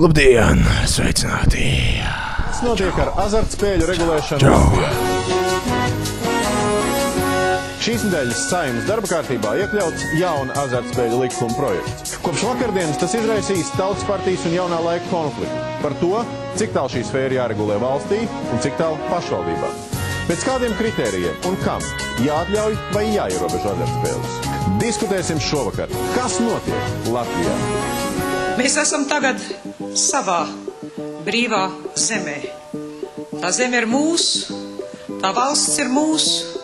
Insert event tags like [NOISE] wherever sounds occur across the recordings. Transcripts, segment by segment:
Labdien! Sveicināti! Kas notiek ar azartspēļu regulēšanu Latvijā? Šīs nedēļas saimnes darba kārtībā iekļauts jauna azartspēļu likuma projekts. Kopš vakardienas tas izraisīs tautas partijas un jaunā laika konfliktu par to, cik tālu šī sfēra jāregulē valstī un cik tālu pašvaldībā. Pēc kādiem kritērijiem un kam jāatļauj vai jāierobežo azartspēles? Diskutēsim šovakar, kas notiek Latvijā. Mēs esam tagad savā brīvā zemē. Tā zeme ir mūsu, tā valsts ir mūsu,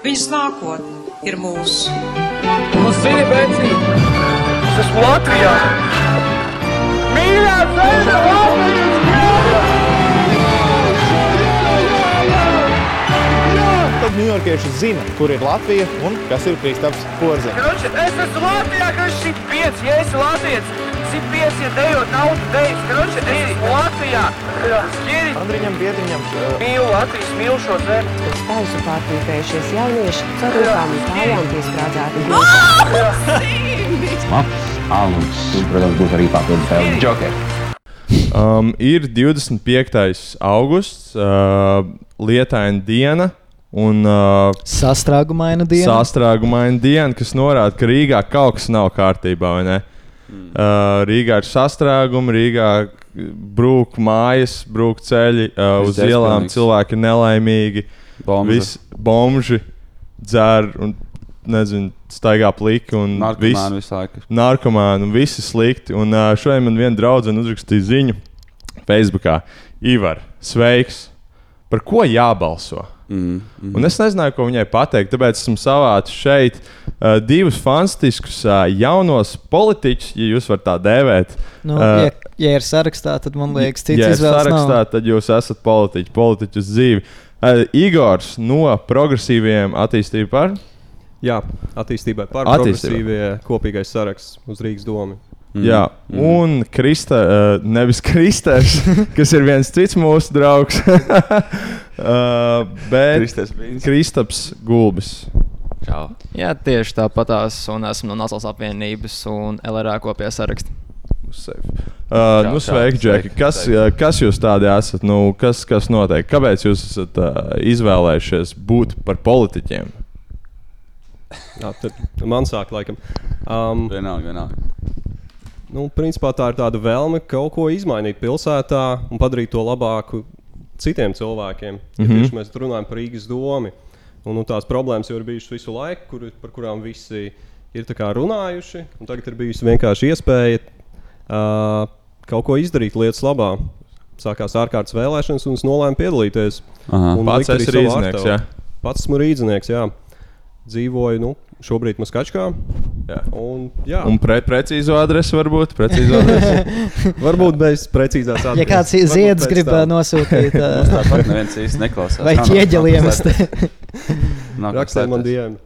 viņas nākotne ir mūsu. Mums ir beidzīgi. Es esmu Latvijā. Mīļā zeme, Latvijas Tad ņujorkieši zina, kur ir Latvija un kas ir Kristaps. Kroči, es esmu Latvijā, kas šit piec, ja esi Latvijas. Ir dejot naudu dejas. Es esmu Latvijā. Skiri. Andriņam, Biedriņam, Mīlu Latvijas, mīlu šo zemi. Spēļu pārpīpējušies jaunieši rokām un kājām piesprādzēti gultā. labs alus. Un, protams, būs arī papildus vēl joker. Um, ir 25. augusts, uh, lietaina diena un uh, Sastrēgumaina diena. sastrēgumaina diena, kas norāda, ka Rīgā kaut kas nav kārtībā. vai ne? Uh, Rīgā ir sastrēgumi, Rīgā brūk mājas, brūk ceļi, uh, uz Viss ielām aizpilnīgs. cilvēki nelaimīgi. Bomža. Visi bomži dzer un nezinu, staigā pliki. Narkomāni visu laiku. narkomāni un visi slikti. Un uh, šodien man viena draudzene uzrakstīja ziņu Facebookā. Ivar, sveiks! Par ko jābalso? Mm, mm. Un es nezināju, ko viņai pateikt. Tāpēc esmu savācis šeit uh, divus fantastiskus uh, jaunos politiķus, ja jūs varat tā dēvēt. Nu, Ā, ja, ja ir sarakstā, tad man liekas, cits ja izvēles sarakstā, nav. tad jūs esat politiķi, politiķi uz dzīvi. Uh, Igors no progresīviem attīstību par. Jā, attīstībai par Attīstībai. progresīvie kopīgais saraksts uz Rīgas domu. Mm. Jā, un Krista, uh, nevis Kristers, [LAUGHS] kas ir viens cits mūsu draugs, uh, [LAUGHS] bet. Kristaps Gulbis. Čau. Jā, tieši tāpatās, un esmu no Nacionālās apvienības un LRA kopējā sevi. Uh, nu, čau, sveiki, Džeki. Kas, sveiki. uh, kas jūs tādi esat? Nu, kas, kas notiek? Kāpēc jūs esat uh, izvēlējušies būt par politiķiem? Jā, tad man sāk, laikam. Um, Vienalga, vienalga. Nu, principā tā ir tāda vēlme kaut ko izmainīt pilsētā un padarīt to labāku citiem cilvēkiem. Ja Mhm. tieši mēs runājam par Rīgas domu. Un, nu, tās problēmas jau ir bijušas visu laiku, kur, par kurām visi ir runājuši. un Tagad ir bijusi vienkārši iespēja uh, kaut ko izdarīt lietas labā. Sākās ārkārtas vēlēšanas, un es nolēmu piedalīties. Aha. Un Pats savu rīznieks, jā? Pats esmu rīznieks, jā. Dzīvoju nu, šobrīd Maskačkā. Jā. Un, jā, Un pre precīzo adresi varbūt? Precīzo [LAUGHS] adresi. varbūt bez precīzās Ja atbildes. kāds ziedus grib tam. ā, nosūtīt, [LAUGHS] ā, Tāpat neviens īsti neklausās. vai Nav- [LAUGHS] nav- ķieģeliem, nav es ko te. slēpties. Nav ko Rakstiet man dienu.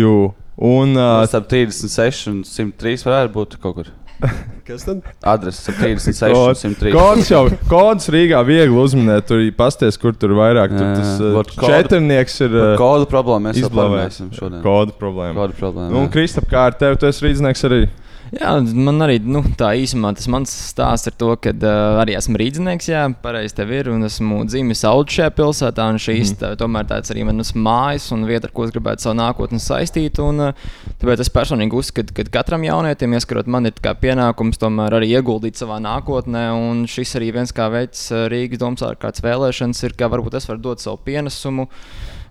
Jū. Un uh, Starp 36 un 103 varētu būt kaut kur. [LAUGHS] Kas tad? Adrese starp 36 un kods, 103. kods jau kods Rīgā viegli uzminēt. Tur ir pasties, kur tur vairāk. Tur tas Vot kodu- četrnieks ir uh, Kodu problēmu mēs parunāsim šodien. Kodu problēma. Kodu problēmu. Nu, un. Kristap, kā ar tevi? Tu esi rīznieks arī. Jā, man arī nu, tā īsumā tas mans stāsts ir to, ka uh, arī esmu rīznieks, jā, pareizi tev ir, un esmu dzimis audzis šajā pilsētā, un šīs tā, tomēr tāds arī manas mājas un vieta, ar ko es gribētu savu nākotni saistīt. Un, uh, tāpēc es personīgi uzskatu, ka katram jaunietim, ieskarot man, ir pienākums tomēr arī ieguldīt savā nākotnē, un šis arī viens kā veids Rīgas domas ārkārtas vēlēšanas ir, ka varbūt es varu dot savu pienesumu.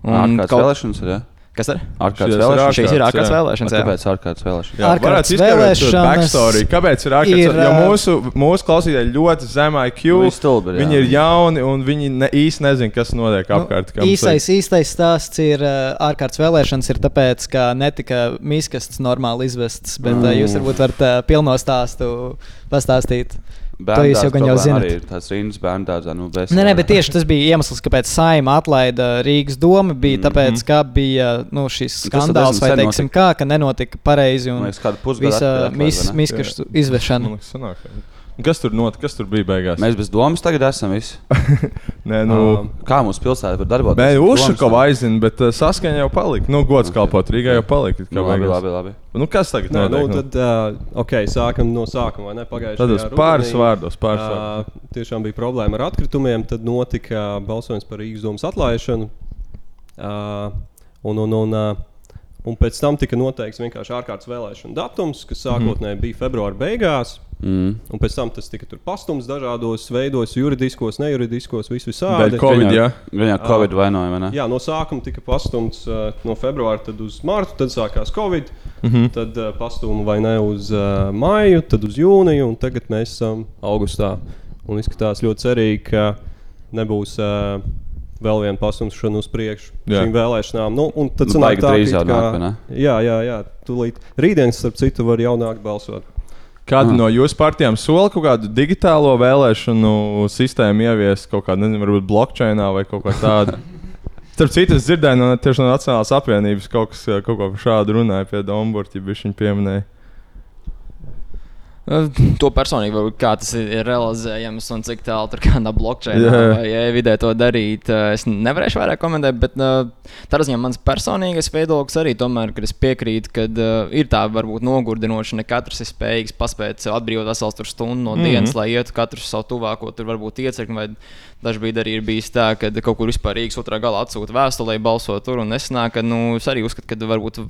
Ārkārtas vēlēšanas ir, jā? Kas ir? Ārkārtas vēlēšanas. Šīs ir Ārkārtas, vēlēšanas. jā. Kāpēc ārkārtas vēlēšanas? Jā, Ārkārtas varētu izskaidrot to vēlēšanas backstory. Kāpēc ir ārkārtas? ir, Jo ā, mūsu, mūsu klausītāji ļoti zem IQ. Viņi stulbi. Viņi ir jauni un viņi ne, īsti nezina, kas notiek apkārt. kam Nu, īsais, īstais stāsts ir uh, ārkārtas vēlēšanas, ir tāpēc, ka netika miskasts normāli izvests, bet uh, jūs varbūt varat uh, pilno stāstu pastāstīt. To jūs jau gan jau zinat. Arī ir tāds rindas bērnu dārzā. Nu, Nē, nē, bet tieši tas bija iemesls, kāpēc Saima atlaida Rīgas domu. Bija tāpēc, ka bija nu, šis. Tas skandāls, vai teiksim, kā, ka nenotika pareizi un liekas, kādu pusgadu visa atpakaļ atlaida, mis, vai ne? miskastu izvešana. Man liekas, sanāk. Kas tur notika? Kas tur bija beigās? Mēs bez domas tagad esam visi. [LAUGHS] Nē, nu, Um, Kā mūsu pilsēta var darboties? Nē, Ušakova aizina, bet uh, saskaņa jau palika. Nu, gods kalpot Rīgā jau palika. Nu, labi, labi, labi. Nu, kas tagad Nē, notiek? nu, tad, uh, ok, sākam no sākuma. Tad uz pāris vārdos pārsvarā. Uh, tiešām bija problēma ar atkritumiem. Tad notika balsojums par Rīgas domas atlaišanu. Uh, un, un, un, uh, un pēc tam tika noteikts vienkārši ārkārtas vēlēšana datums, kas sākotnēji mm. bija februāra beigās. Mm. Un pēc tam tas tika pastums dažādos veidos, juridiskos, nejuridiskos, vis visādi. Dēļ Covid, jā. Viņa Covid vainoja, vai ne? Jā, no sākuma tika pastums uh, no februāra tad uz martu, tad sākās Covid, Mhm. -hmm. tad uh, pastuma vai ne uz uh, maiju, tad uz jūniju, un tagad mēs esam augustā. Un izskatās ļoti cerīgi, ka nebūs uh, vēl viena pastumšana uz priekšu Jā. šīm vēlēšanām. Nu, un tad Nu, sanāk tā, drīz it jau nāk, ne? Jā, jā, jā. Tūlīt. Rītdien, starp citu, var jau nākt balsot. Kāda no jūsu partijām sola kaut kādu digitālo vēlēšanu sistēmu ieviest, kaut kādā, nezinu, varbūt blockchainā vai kaut kā tāda? [LAUGHS] Starp citu, es dzirdēju no, tieši no Nacionālās apvienības kaut, kas, kaut ko šādu runāja pie Domburta, ja viņš viņu pieminēja. To personīgi, varbūt, kā tas ir realizējams un cik tālu tur kādā blockchainā Jā. vai e-vidē to darīt. eh, Es nevarēšu vairāk komentēt, bet uh, tādā ziņā mans personīgais viedoklis arī tomēr, kad es piekrītu, ka uh, ir tā varbūt nogurdinoša. Ne katrs ir spējīgs paspēt sev atbrīvot veselu stundu no Mhm. dienas, lai ietu katru savu tuvāko, tur varbūt iecirkni. Vai dažkārt arī ir bijis tā, ka kaut kur vispār Rīgas otrā galā atsūta vēstuli, lai balso tur un nesanāk. Ka, nu, es arī uzskatu, ka varbūt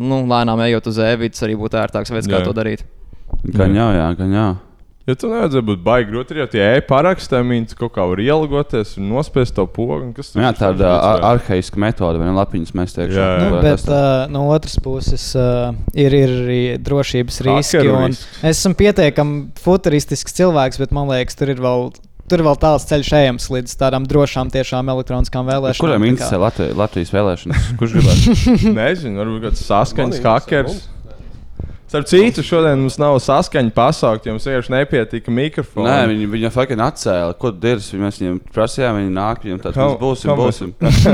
nu, lēnām ejot uz e-vidas arī būtu ērtāks veids, kā Jā. to darīt. Gan jau, jā, gan jau. Jo tur nevajadzēja būt baigi grūti. Jau tie e-parakstami, tu kaut kā var ielgoties un nospiest to pogu. Kas jā, tāda ar arhaiska metode, vai ne? Lapiņas mēs teiksim. Jā, jā. Nu, bet uh, no otras puses uh, ir, ir arī drošības riski. Es esmu pietiekami futuristisks cilvēks, bet man liekas, tur ir vēl. Tur vēl tāls ceļš ejams līdz tādām drošām, tiešām elektroniskām vēlēšanām. Kuriem interesē Latvijas, Latvijas vēlēšanas? Kurš gribētu? [LAUGHS] [LAUGHS] Nezinu, varbūt kāds saskaņas hackers. Starp citu, šodien mums nav saskaņa pasaukt, jo mums vienkārši nepietika mikrofons. Nē, viņi viņa fucking atcēla. Ko dari? Mēs viņiem prasījām, viņi nāk, viņiem tāds būsim, kam būsim.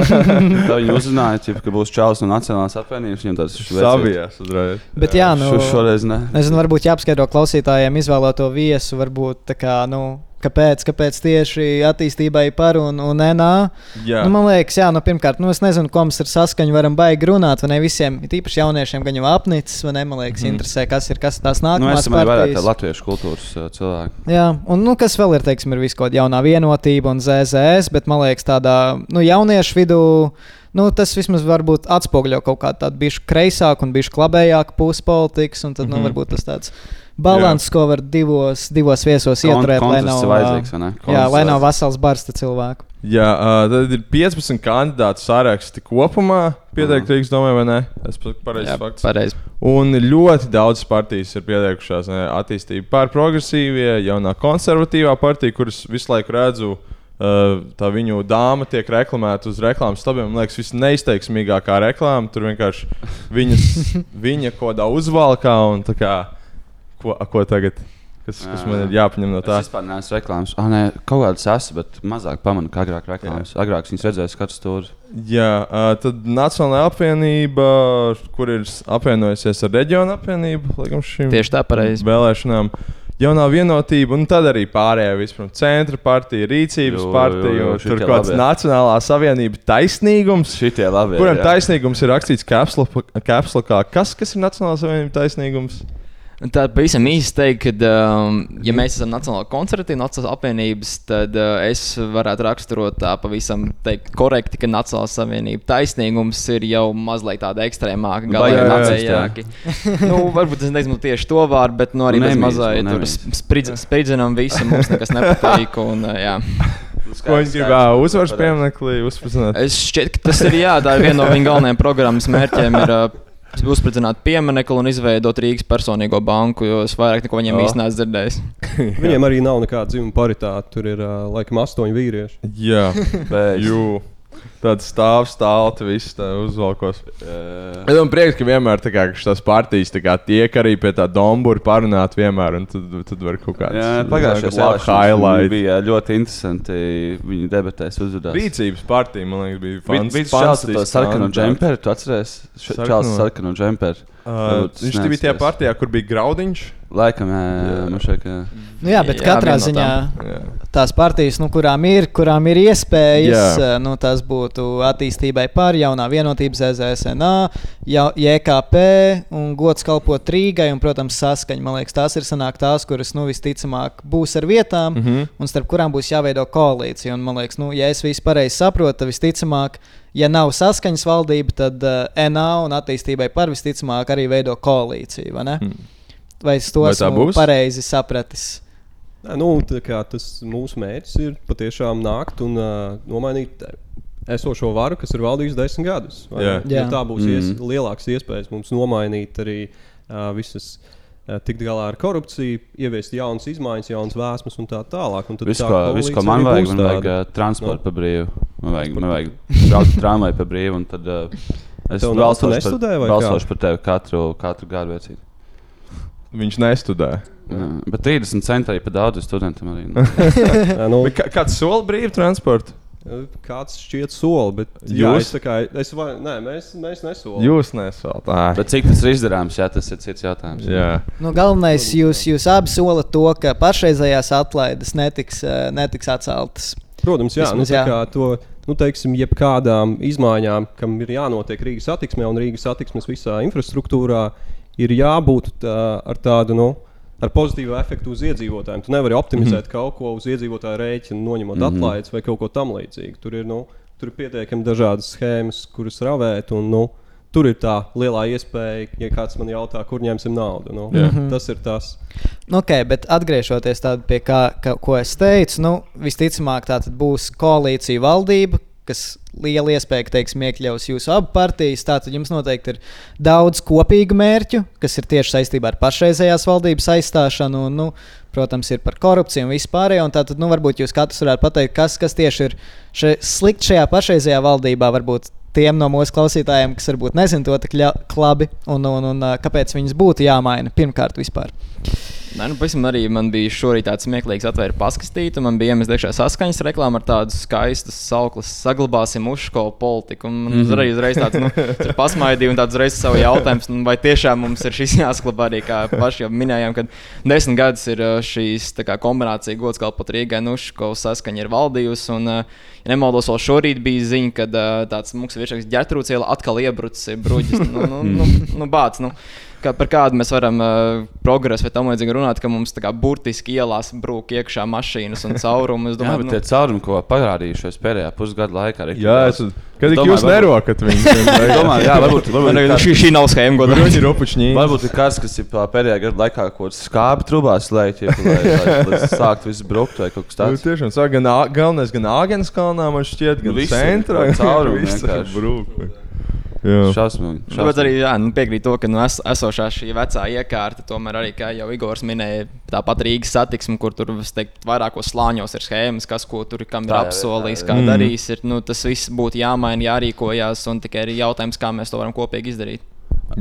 [LAUGHS] Tā viņi uzzināja, ķip, ka būs čaus no Nacionālās apvienības. Viņiem tāds Sabijās uzreiz. Bet jā, nu, Šo, šoreiz ne. Nezinu, varbūt jāapskaidro klausītājiem izvēlēto viesu, varbūt tā kā, nu, kāpēc, kāpēc tieši attīstībai par un, un NA. Jā. Nu, man liekas, jā, nu, pirmkārt, nu, es nezinu, ko mums ar saskaņu varam baigi runāt, vai ne visiem, it īpaši jauniešiem, gan jau apnicis, vai ne, man liekas, Mhm. interesē, kas ir, kas tās Nu, nākamās esam arī vairāk partijas. tādi latviešu kultūras cilvēki. Jā, un nu, kas vēl ir, teiksim, ir kāda jaunā vienotība un ZZS, bet man liekas, tādā nu, jauniešu vidū. Nu, tas vismaz varbūt atspoguļo kaut kādu tādu bijušu kreisāku un bijušu klabējāku pusi politikas, un tad, mm -hmm. nu, varbūt tas tāds balans, ko var divos, divos viesos Kon- ieturēt, lai nav, ir vajadzīgs, vai ne? jā, lai nav vesels barsta cilvēku. Jā, uh, tad ir 15 kandidātu saraksti kopumā. Pieteikti Rīgas domē, vai ne? Tas ir pareizs Jā, fakts. pareizi. Un ļoti daudz partijas ir pieteikušās ne, attīstību pār progresīvie, jaunā konservatīvā partija, kuras visu laiku redzu. Uh, tā viņu dāma tiek reklamēta uz reklāmas stabiem. Man liekas, visneizteiksmīgākā reklāma. Tur vienkārši viņas, [LAUGHS] viņa kaut kādā uzvalkā un tā kā, ko, a, ko tagad, kas, kas man ir jāpaņem no tā. Es vispār neesmu reklāmas. Ah, nē, kaut kādas esmu, bet mazāk pamanu, kā agrāk reklāmas. Agrāk viņas redzēju skatu stūri. Jā, tad Nacionālajā apvienība, kur ir apvienojusies ar reģionu apvienību, laikam šīm Tieši tā, pareizi. vēlēšanām. Jaunā vienotība, un tad arī pārējā vispār centra partija, rīcības Jo, partija, jo, un tur kaut kāds. Nacionālā savienība taisnīgums. Šitie labi. Kuram jā. taisnīgums ir rakstīts kapslokā? Kas, kas ir Nacionālā savienība taisnīgums? Tā pavisam īsi teikt, ka, um, ja mēs esam Nacionālā koncertīva, Nacionālās apvienības, tad uh, es varētu raksturot tā pavisam teikt, korekti, ka Nacionālās savienība taisnīgums ir jau mazliet tāda ekstrēmāka, Nu, galīgi nacistā. nacējāki. [LAUGHS] nu, varbūt es nezinu tieši to vārdu, bet nu, arī Nu, bez nemīlis, mazliet nu, spridz- spridzinām visu, mums nekas nepatīk. Un, uh, jā. Ko viņi grib uzvaras pieminekli uzspridzināt? Es šķiet, ka tas ir jā, tā ir viena no viņa galvenajām programmas mērķiem. Ir, uh, Uzspridzināt pieminiektu un izveidot Rīgas personīgo banku, jo es vairāk neko viņiem īstenībā neesmu dzirdējis. [LAUGHS] Viņiem arī nav nekāda dzimuma paritāte. Tur ir uh, laikam astoņi vīrieši. Jā, [LAUGHS] Bet- Jū. Tāds stāvs, stāvs, viss tā uzvalkos. Eh, Es domāju, prieks, ka vienmēr tā kā, šīs partijas tā kā, tiek arī pie tā dombura parunāt vienmēr, un tad, tad var kaut kāds pagājušajā labi gadā highlight. bija ļoti interesanti. Viņi debatēs uzvedās. Rīcības partija, man liekas, bija fans- Čāls ar to sarkanu džemperu, tu atceries? Čāls ar sarkanu džemperu. Uh, viņš bija tajā partijā, kur bija graudiņš. Laikam, jā, jā, man šeit, ka... Nu, jā, bet Jā, katrā viena no ziņā Jā. tās partijas, nu, kurām, ir, kurām ir iespējas, Jā. uh, nu, tas būtu attīstībai par jaunā vienotības ZZSNA, ja- JKP un gods kalpot Rīgai un, protams, saskaņa. Man liekas, tās ir sanāk tās, kuras, nu, visticamāk būs ar vietām mm -hmm. un starp kurām būs jāveido koalīcija. Un, man liekas, nu, ja es visu pareizi saprotu, visticamāk, ja nav saskaņas valdība, tad uh, NA un attīstībai par visticamāk arī veido koalīciju, vai ne? Mm. Vai es to Vai esmu būs? pareizi sapratis? Nē, Nu, tā kā tas mūsu mērķis ir patiešām nākt un uh, nomainīt esošo varu, kas ir valdījusi desmit gadus. Jo Jā. Tā būs mm. ies, lielākas iespējas mums nomainīt arī uh, visas. uh, Tikt galā ar korupciju, ieviest jaunas izmaiņas, jaunas vēsmas un tā tālāk. Un tad Visu, tā ko, visu, ko man vajag, būs man vajag uh, transportu Nu. pa brīvu. Man vajag, man vajag braukt tramvaju pa brīvu. un Tad, uh, es balsošu par, kā? balsošu par tevi katru, katru gadu vecību. Viņš nestudē. Jā, Bet 30 centi arī par daudz studentam. Arī, [LAUGHS] nu. Nu, Bet kā- Kāds soli brīvu transportu? Kāds šķiet soli, bet Jūs? jā, es, kā, es vai, nē, mēs, mēs nesolam. Jūs nesolat. Bet cik tas ir izdarāms, jā, tas ir cits jautājums. Jā. Nu, galvenais, jūs, jūs abi solat to, ka pašreizējās atlaides netiks, netiks atceltas. Protams, jā, nu, Vismaz tā jā. to, nu, teiksim, jebkādām izmaiņām, kam ir jānotiek Rīgas satiksmē un Rīgas satiksmes visā infrastruktūrā, ir jābūt tā, ar tādu, nu, ar pozitīvu efektu uz iedzīvotājiem. Tu nevari optimizēt mm kaut ko uz iedzīvotāju rēķinu, noņemot mm. -hmm. atlaides vai kaut ko tamlīdzīgu. Tur ir, nu, tur ir pietiekami dažādas schēmas, kuras ravēt. Un, nu, Tur ir tā lielā iespēja, ja kāds man jautā, kur ņemsim naudu. Nu, Jā. Mhm. Tas ir tas. Nu, okay, bet atgriežoties pie kā, ka, ko es teicu, nu, visticamāk tā būs koalīcija valdība, kas liela iespēja, ka teiksim, iekļaus jūsu abu partijas. Tātad jums noteikti ir daudz kopīgu mērķu, kas ir tieši saistībā ar pašreizējās valdības aizstāšanu. Un, nu, protams, ir par korupciju un vispārējo. un Tātad, nu, varbūt jūs katrs varētu pateikt, kas, kas tieši ir še, slikti šajā pašreizējā valdībā. Varbūt tiem no mūsu klausītājiem, kas varbūt nezina to tik labi, un, un, un kāpēc viņas būtu jāmaina pirmkārt vispār. Nē, nu, pavisam arī man bija šorīt tāds smieklīgs atvērts paskastīts, un man bija iemest iekšā saskaņas reklāma ar tādu skaistu saukli, saglabāsim uzskolu politiku. Un man Mhm. uzreiz, uzreiz tāds, nu, pasmaidīja un tāds reiz savu jautājumu, nu, vai tiešām mums ir šis [LAUGHS] jāsaglabā arī, kā paši jau minējām, kad desmit gadus ir šīs kā, kombinācija gods kalpot Rīgai, nu, uzskolu saskaņa ir valdījusi. Un, ja nemaldos, vēl šorīt bija ziņa, ka tāds mūks virsraksts ģērtrūts iela atkal iebrucis bruģis. Nu, nu, nu, nu, bāc, nu. Kā, par kādu mēs varam uh, progresu vai tam līdzīgi runāt, ka mums tā kā burtiski ielās brūk iekšā mašīnas un caurumu. Es [LAUGHS] Jā, bet tie caurumi, ko parādījušies pēdējā pusgada laikā, arī Jā, es, kad [LAUGHS] Es domāju, jūs varbūt- nerokat viņus. Domāju, jā, varbūt, varbūt ir kāds- šī, šī nav schēma, godīgi. Bruņi rupučņī. Varbūt ir kāds, kas ir pēdējā gada laikā kaut kāds skābi trubās lēķi, lai, lai, lai [LAUGHS] sāktu visu brukt vai kaut kas Nu, tāds. tiešām, sāk, gan, galvenais gan Āgens kalnā, man šķiet, gan Visi centrā. ir caurumi vienkārši. brūk. Jā. Šausmīgi. Nu, bet arī jā, nu, piekrīt to, ka nu, es, esošā šī vecā iekārta, tomēr arī, kā jau Igors minēja, tāpat Rīgas satiksme, kur tur es teiktu, vairākos slāņos ir schēmas, kas ko tur kam ir Tā jau ir, apsolījis, tā kā ir. darīs. Ir, nu, tas viss būtu jāmaina, jārīkojas, un tikai ir jautājums, kā mēs to varam kopīgi izdarīt.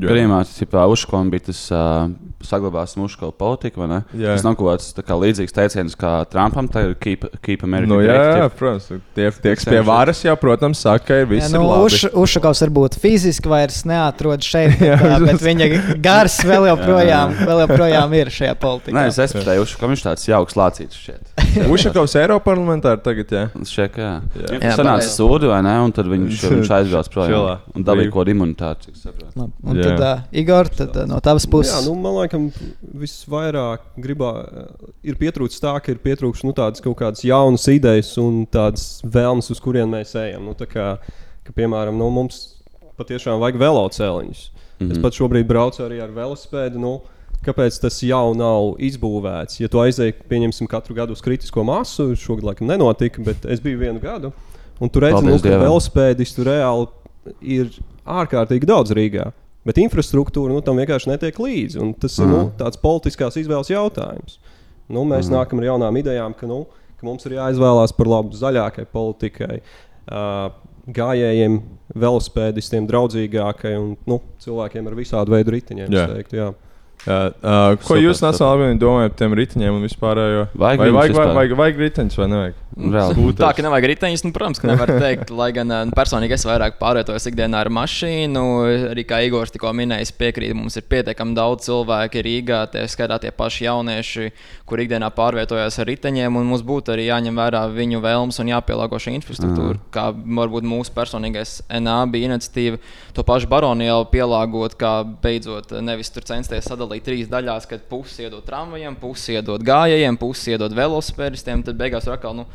Gadījumā Uškam bija tas uh, saglabāsim Uškola politiku, vai ne? Jā. Tas nav kaut kāds tā kā līdzīgs teiciens kā Trumpam, tā ir keep, keep America Nu, jā, great, jā, jeb- protams. Tie, tie kas pie varas, jau, protams, saka, ka ir viss Jā, nu, ir labi. Uš, Ušakovs varbūt fiziski vairs neatrod šeit, bet, [LAUGHS] Jā, tā, bet tas- viņa gars vēl joprojām, vēl joprojām ir šajā politikā. Nē, es respektēju Uškam, viņš tāds jauks lācīts šķiet. [LAUGHS] Ušakovs Eiroparlamentā ir tagad, jā. Tas ka jā. Jā. jā. Jā, Sanāca sūdi, vai ne? Un tad viņš, [LAUGHS] viņš aizbrauc projām. Un dabīja kaut kādu imunitāti, cik saprotu. Labi, Un Jā. Tad, uh, Igor, tad, uh, no tavas puses. Jā, nu, man liekas, visvairāk gribā, ir pietrūksts tā, ka ir pietrūksts nu, tādas kaut kādas jaunas idejas un tādas vēlmes, uz kurien mēs ejam. Nu, tā kā, ka, piemēram, nu, mums patiešām vajag velocēliņus. Mm -hmm. Es Mhm. pat šobrīd braucu arī ar velosipēdu. Nu, Kāpēc tas jau nav izbūvēts? Ja tu aizēji, pieņemsim, katru gadu uz kritisko masu, šogad laikam nenotika, bet es biju vienu gadu, un tur redzēju, Paldies ka Dievam. velosipēdistu reāli ir ārkārtīgi daudz Rīgā. Bet infrastruktūra nu, tam vienkārši netiek līdzi. Tas ir nu, Mhm. tāds politiskās izvēles jautājums. Nu, mēs Mhm. nākam ar jaunām idejām, ka, nu, ka mums ir jāizvēlās par labu zaļākai politikai, uh, gājējiem, velospēdistiem, draudzīgākai un nu, cilvēkiem ar visādu veidu riteņiem. Es Teiktu, jā. Jā, uh, ko Super, jūs super. nacionāli domājat par tiem riteņiem un vispārējo? Vajag vai vajag, vispār? vajag, vajag, vajag riteņus vai nevajag? Reāli. Tā ka nevajag riteņus, nu, protams, ka nevar [LAUGHS] teikt, lai gan nu, personīgi es vairāk pārvietojos ikdienā ar mašīnu. Arī kā Igors tikko minēja, es piekrītu, mums ir pietiekami daudz cilvēku Rīgā, tie skaitā tie paši jaunieši, kur ikdienā pārvietojas ar riteņiem, un mums būtu arī jāņem vērā viņu vēlmes un jāpielāgo šī infrastruktūra. Mm. Kā varbūt mūsu personīgais NA bija iniciatīva to pašu baronielu pielāgot, kā beidzot nevis tur censties sadalīt trīs daļās, kad pusi iedod tramvajiem, pusi iedod gājējiem, pusi iedod velosipēdistiem, tad beigās atkal. Nu,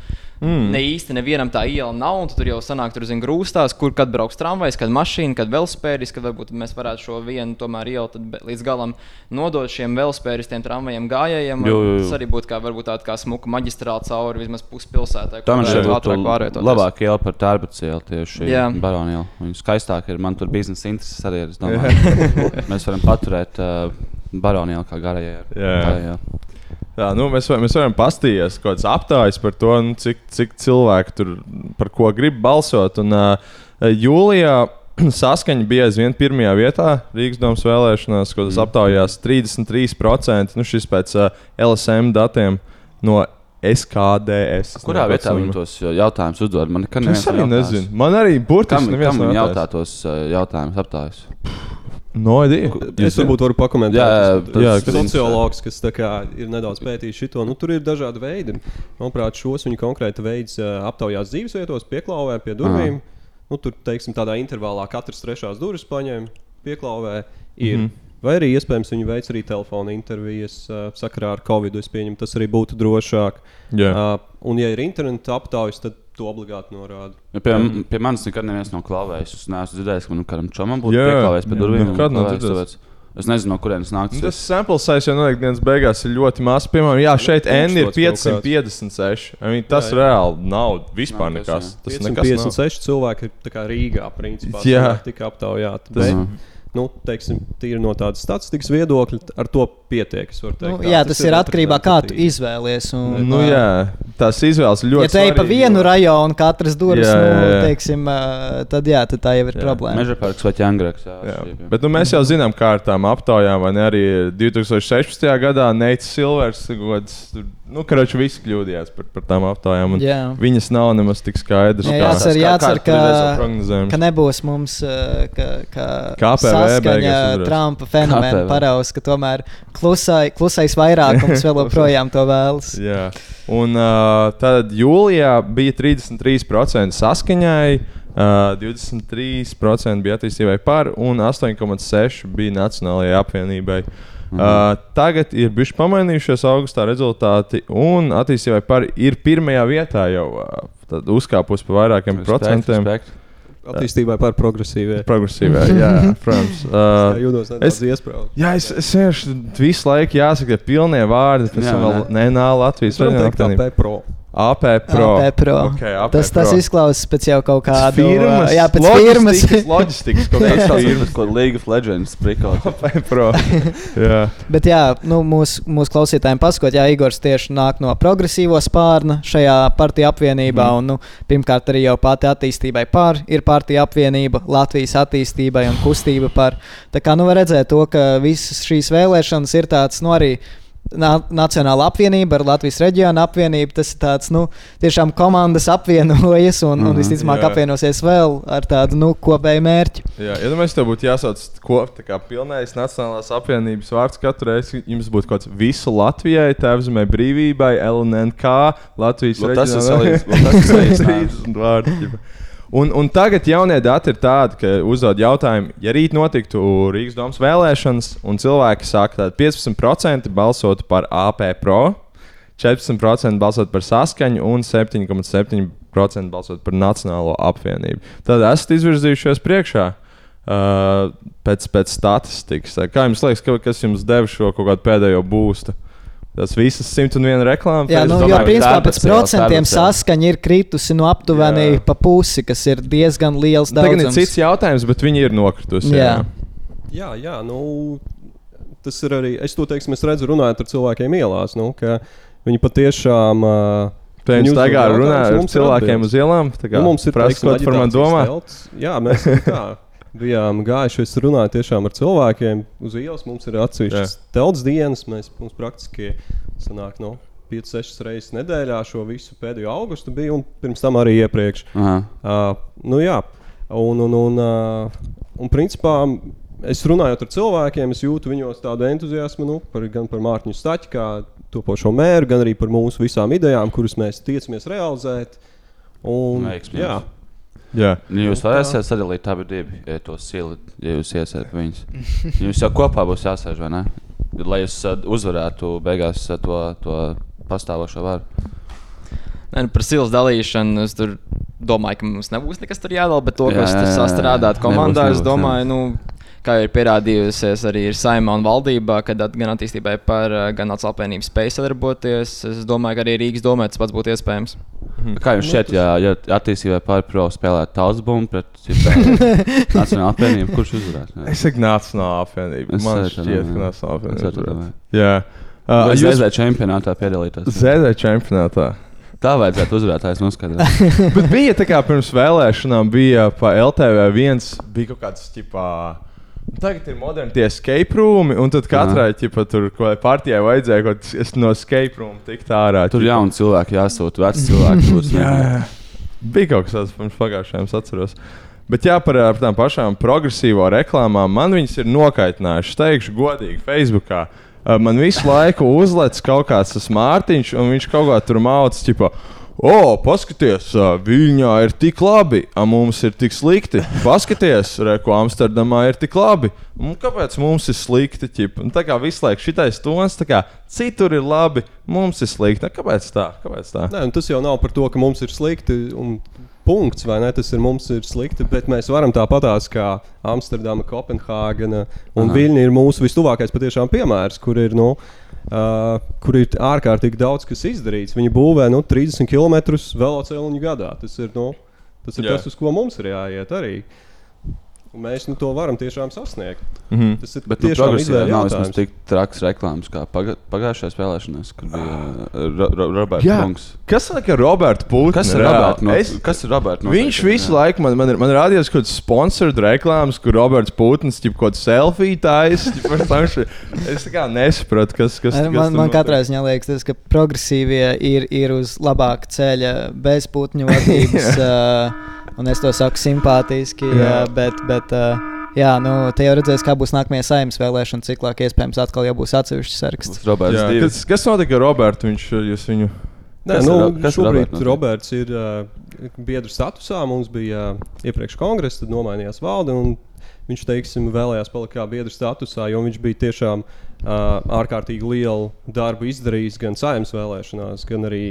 Mm. Ne īsti nevienam tā iela nav, tu tur jau sanāk, tur zina grūstās, kur kad brauks tramvajs, kad mašīna, kad velospēris, kad varbūt mēs varētu šo vienu tomēr ielu līdz galam nodot šiem velospēristiem, tramvajiem, gājējiem. Jo, jo, jo. Tas arī būtu kā, tāda kā smuka maģistrāla cauri vismaz puspilsētai. Tā man šeit ātrāk pārvietoties. labāk iela par tērpats ielu tieši Jā. Baronielu. Viņa skaistāk ir, man tur biznesa intereses arī ir. Mēs varam paturēt uh, Baronielu kā garajai. Jā. Jā, nu, mēs, va- mēs varam paskatīties kaut kādas aptājas par to, nu, cik, cik cilvēki tur par ko grib balsot. Un, uh, jūlijā [CLEARS THROAT] saskaņa bija aizvien pirmajā vietā Rīgas domas vēlēšanās, ko tas aptaujās 33%. Nu, šis pēc uh, LSM datiem no SKDS. Es Kurā vietā viņi tos jautājumus uzdod? Man nekad Es neviens arī nav jautājis. nezinu. Man arī burtiski neviens nav jautājis. jautā tos jautājumus aptājas? No idea. Es varbūt varu pakomentēt. Jā, jā, Es- jā, tas- sociologs, kas kā ir nedaudz pētījis šo. Nu, tur ir dažādi veidi. Manuprāt, šos viņa konkrēti veids aptaujās dzīvesvietos, pieklauvē pie durvīm. Nu, tur, teiksim, tādā intervālā katrs trešās durvis paņem, pieklauvē. Ir. Mm. Vai arī iespējams viņi veic arī telefona intervijas uh, sakarā ar Covid. Es pieņemu, tas arī būtu drošāk. Jā. Uh, un, ja ir interneta aptaujas, tad to obligāti norāda. Ja pie, pie manis nekad neviens nav klauvējis. Es neesmu dzirdējis, ka man kādam čomam būtu Jā, pieklāvējis pie jā, durvīm. nekad nav tāpēc Es nezinu, no kurienes nāk Nu, tas. Tas sample size jau noteikti dienas beigās ir ļoti mazs. Piemēram, jā, šeit N ir Tūkstots kaut 556. I mean, tas Jā, jā. reāli nav vispār tas, nekas. Tas nekas nav. 556 cilvēki ir tā kā Rīgā, principā. Jā. tika aptaujāti. Tas- Bet, nu, teiksim, tīri no tādas statistikas viedokļa, ar to pietiek. varu Nu, teikt. jā, tas ir atkarībā no kā tu izvēlies. Un, Nu, jā, tās izvēles ir ļoti Ja tu ej pa vienu jo- rajonu, katras durvis, Jā, jā, nu, jā. teiksim, ā, tad jā, tad tā jau ir Jā. problēma. Meža parks vai ķēngraks. Jā, Jā. jā. Bet nu, mēs jau zinām, kā ar tām aptaujām, vai ne? Arī 2016. gadā Neits Silvers, gods, tur, nu, karoči, visi kļūdījās par, par tām aptaujām. Viņas nav nemaz tik skaidras. Jā, kā- jācer, kā- jācer kā ir ka, ka nebūs mums ā, ka, ka KPV saskaņa. Trumpa fenomena KPV. paraus, ka tomēr klusai, klusais vairākums [LAUGHS] vēl joprojām to vēlas. Jā. Un uh, tad jūlijā bija 33% saskaņai, uh, 23% bija attīstībai par un 8,6% bija Nacionālajai apvienībai. Mm. Uh, tagad ir bijuši pamainījušies augustā rezultāti, un attīstībai par ir pirmajā vietā jau uh, tad uzkāpus pa vairākiem Respekt, procentiem. respekt. Attīstībai par progresīviem. Progresīvā, [LAUGHS] jā, protams. Es Uh, jūtos nedaudz iesprūdis. Jā, es, es vienkārši visu laiku jāsaka, ka pilnie vārdi, pēc tam vēl nā, Latvijas teikt, tā apvienība. P-Pro. AP Pro. AP Pro. Okay, AP tas, tas Pro. izklausās pēc jau kaut kāda firmas, Jā, pēc firmas. loģistikas, loģistikas kaut Tas ir [LAUGHS] firmas. kāda League of Legends prikals. AP Pro. [LAUGHS] jā. Bet, jā, nu, mūsu mūs klausītājiem pasakot, Jā, Igors tieši nāk no progresīvo spārna šajā partiju apvienībā. Mm. Un, nu, pirmkārt, arī jau pati attīstībai par ir partija apvienība, Latvijas attīstībai un kustība par. Tā kā nu var redzēt to, ka visas šīs vēlēšanas ir tāds, nu, arī. Na Nacionāla apvienība ar Latvijas reģionu apvienību. Tas ir tāds, nu, tiešām komandas apvienojas un, mm un visticamāk jā. apvienosies vēl ar tādu, nu, kopēju mērķi. Jā, ja domāju, tev būtu jāsauc kopā tā kā pilnējs Nacionālās apvienības vārds katru reizi, jums būtu kaut kāds visu Latvijai, tēvzemē brīvībai, LNK, Latvijas vēl tas ir salīdzinājums. 30 vārdi, ģipa. Un, un tagad jaunie dati ir tādi, ka uzdod jautājumu, ja rīt notiktu Rīgas domas vēlēšanas, un cilvēki saka, ka 15% balsotu par AP Pro, 14% balsot par saskaņu un 7,7% balsot par Nacionālo apvienību. Tad esat izvirzījušies priekšā. Uh, pēc, pēc statistikas, kā jums liekas, ka, kas jums deva šo pēdējo būstu? Tas visas 101 reklāmas. Jā, nu, jo principā pēc procentiem saskaņa ir kritusi no aptuveni Jā. pa pusi, kas ir diezgan liels Tagad ir daudzums. cits jautājums, bet viņi ir nokritusi. Jā. Jā, jā, nu, tas ir arī. Es to teiksim, es redzu, runājot ar cilvēkiem ielās, nu, ka viņi patiešām. Uh, Te viņi jums uzdod tagad runā jautājumus, ar cilvēkiem atbildes. uz ielām, tā kā nu, mums ir prasa, teiksim, ko par mani domā? Jā, mēs tā. Bijām gājuši, es runāju tiešām ar cilvēkiem uz ielas. Mums ir atsevišķas telts dienas, mēs mums praktiski sanāk no 5-6 reizes nedēļā šo visu pēdējo augustu biju, un pirms tam arī iepriekš. Aha. Uh, nu, jā, un, un, un, uh, un principā es runājot ar cilvēkiem, es jūtu viņos tādu entuziasmu nu, par, gan par Mārtiņu Staķu, kā topošo mēru, gan arī par mūsu visām idejām, kuras mēs tiecamies realizēt. Un, Veiksmi jā. Jā. Ja jūs varēsiet sadalīt abi divi, ja to sili, ja jūs iesiet viņus. Jums jau kopā būs jāsēž, vai ne? Lai jūs uh, uzvarētu beigās uh, to, to pastāvošo varu. Nē, nu, par silas dalīšanu es tur domāju, ka mums nebūs nekas tur jādala, bet to, Jā, kas jā, tur jā, jā. sastrādāt Nebūs, komandā, es nebūs, domāju, nu, kā jau ir pierādījusies arī ir saimā un valdībā, kad at- gan attīstībai par eh, gan nacionālo apvienību spēju sadarboties. Es domāju, ka arī Rīgas domē tas pats būtu iespējams. Kā Nu, jums šķiet, ja, ja attīstībai pāri pro spēlētu tautas bumbu pret citu [LAUGHS] nacionālu apvienību, kurš uzvarētu? Es saku, Nacionālā apvienība. Es Man šķiet, ka domāju. varētu. Jā. Vai Uh, ZZ čempionātā piedalīties? ZZ čempionātā. Tā vajadzētu uzvarētājs noskaidrot. [LAUGHS] Bet bija tā kā pirms vēlēšanām, bija pa LTV viens, bija kaut kāds tipā. Tagad ir moderni tie escape roomi, un tad katrai ķipa, tur, partijai vajadzēja, kaut kas no escape room tikt ārā. Tur ķipa. jauni cilvēki jāsūta, veci [LAUGHS] cilvēki būs. Jā, jā. Bija kaut kas tāds pirms pagājušajiem, es atceros. Bet jā, par, par tām pašām progresīvo reklāmām man viņas ir nokaitinājušas. Es teikšu, godīgi, Facebookā. Man visu laiku uzlec kaut kāds tas Mārtiņš, un viņš kaut kā tur mācās, tipo, o, paskaties, Viņā ir tik labi, a mums ir tik slikti. Paskaties, re, ko Amsterdamā ir tik labi. Un kāpēc mums ir slikti? ķip? Un tā kā visu laiku šitais tons, kā citur ir labi, mums ir slikti. Kāpēc tā? Kāpēc tā? Nē, nu, tas jau nav par to, ka mums ir slikti. Un... Punkts, vai ne? Tas ir mums ir slikti, bet mēs varam tāpatās kā Amsterdama, Kopenhāgena un Aha. Viļņa ir mūsu vistuvākais patiešām piemērs, kur ir, nu, uh, kur ir ārkārtīgi daudz kas izdarīts. Viņi būvē nu, 30 km velosipēdu gadā. Tas ir, nu, tas, ir Jā. tas, uz ko mums ir jāiet arī. Un mēs nu, to varam tiešām sasniegt. Mhm. Tas ir Bet nu, progresīvā nav vismaz tik traks reklāmas kā paga pagājušajās vēlēšanās, kur bija uh, Ro Ro Roberts Jā, Bunks. kas saka, Roberts Putins? Kas ir Roberts? No, kas ir Roberts? Viņš visu laiku man, man, ir- man rādījās kaut kāds sponsored reklāmas, kur Roberts jau kaut kādu selfiju taisa. Es kā nesapratu, kas, kas, kas Man, man katrā ziņā liekas, tas, ka progresīvie ir, ir uz labāka ceļa bez putņu vadības. [LAUGHS] un es to saku simpātiski, Jā. uh, bet, bet uh, jā, nu, te jau redzēs, kā būs nākamajā saimnes vēlēšana ciklā, ka iespējams atkal jau būs atsevišķs saraksts. Jā, kas, kas notika ar Robertu? Viņš jūs viņu. Nē, Kas nu, ir kas ir šobrīd Roberts? Roberts ir uh, biedru statusā. Mums bija uh, iepriekš kongress, tad nomainījās valde. un Viņš teiksim, vēlējās palikt kā biedru statusā, jo viņš bija tiešām uh, ārkārtīgi lielu darbu izdarījis gan saimnes vēlēšanās, gan arī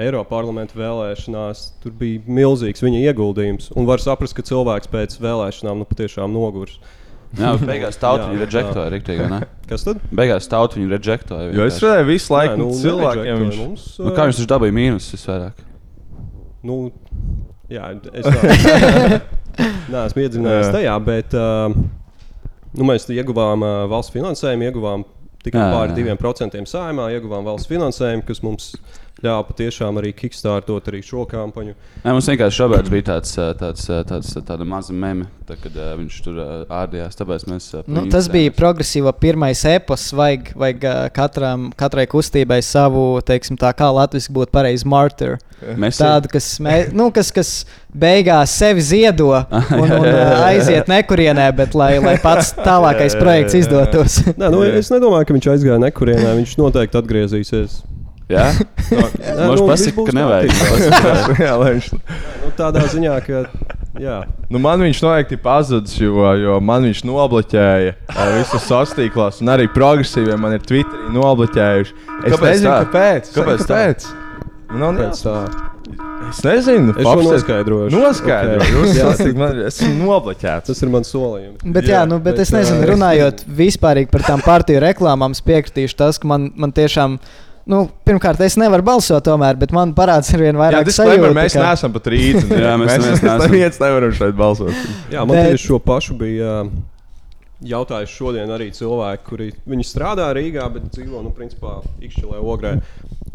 Eiropas parlamenta vēlēšanās. Tur bija milzīgs viņa ieguldījums. Un var saprast, ka cilvēks pēc vēlēšanām nu, patiešām nogurs. Jā, beigās [LAUGHS] tauta viņu rejektoja, ne? [LAUGHS] Kas tad? Beigās tauta viņu rejektoja. Jo es redzēju visu laiku Nē, nu, cilvēkiem. Viņš... mums, Nu, kā viņš taču dabūja mīnus visvairāk? Nu, jā, es tā- [LAUGHS] neesmu iedzinājies Jā. tajā, bet uh, nu, mēs ieguvām uh, valsts finansējumu, ieguvām tikai pāri diviem procentiem saimā, ieguvām valsts finansējumu, kas mums ļāva patiešām arī kickstartot arī šo kampaņu. Nē, mums vienkārši Roberts bija tāds, ā, tāds, ā, tāds tāda maza meme, tā, kad ā, viņš tur ārdījās. Tāpēc mēs. par Nu, tas bija progresīvā pirmais epos, vajag, vajag katram, katrai kustībai savu, teiksim, tā kā latviešu būtu pareizi, martyr. Mēs Tādu, kas, mē, nu, kas, kas beigās sevi ziedo [LAUGHS] un, un aiziet nekurienē, bet lai, lai pats tālākais projekts izdotos. Nē, nu, es nedomāju, ka viņš aizgāja nekurienē. Viņš noteikti atgriezīsies. Jā, [LAUGHS] Nē, Mums nu, [LAUGHS] pasaka, ka nevajag. kārtībā. Jā, viņš. nu, tādā ziņā, ka. Jā. Nu, man viņš noteikti ir pazudis, jo, jo man viņš nobloķēja visus tīklos, un arī progresīvie man ir Twitterī nobloķējuši. Es Kāpēc nezinu, tā? kāpēc. Kāpēc tā? kāpēc? Man nav Pēc tā. Es nezinu, Es šo Papsēt- noskaidrošu. Noskaidroju. Ok. Jūs Jā. esat man- esmu nobloķēts. Tas ir mans solījums. Bet, jā, Jā, nu, bet, bet, es nezinu, runājot vispār par tām partiju reklāmām, es piekritīšu tas, ka man, man tiešām. Nu, pirmkārt, es nevaru balsot, tomēr, bet man parādās ar vien Jā, vairāk sajūta, mēs ka- neesam pat rīti. [LAUGHS] Jā, mēs mēs, mēs neesam. neviens nevaram šeit balsot. Jā, man Bet- tieši šo pašu bija uh, jautājis šodien arī cilvēki, kuri viņi strādā Rīgā, bet dzīvo nu, principā Ikšķilē, Ogrē.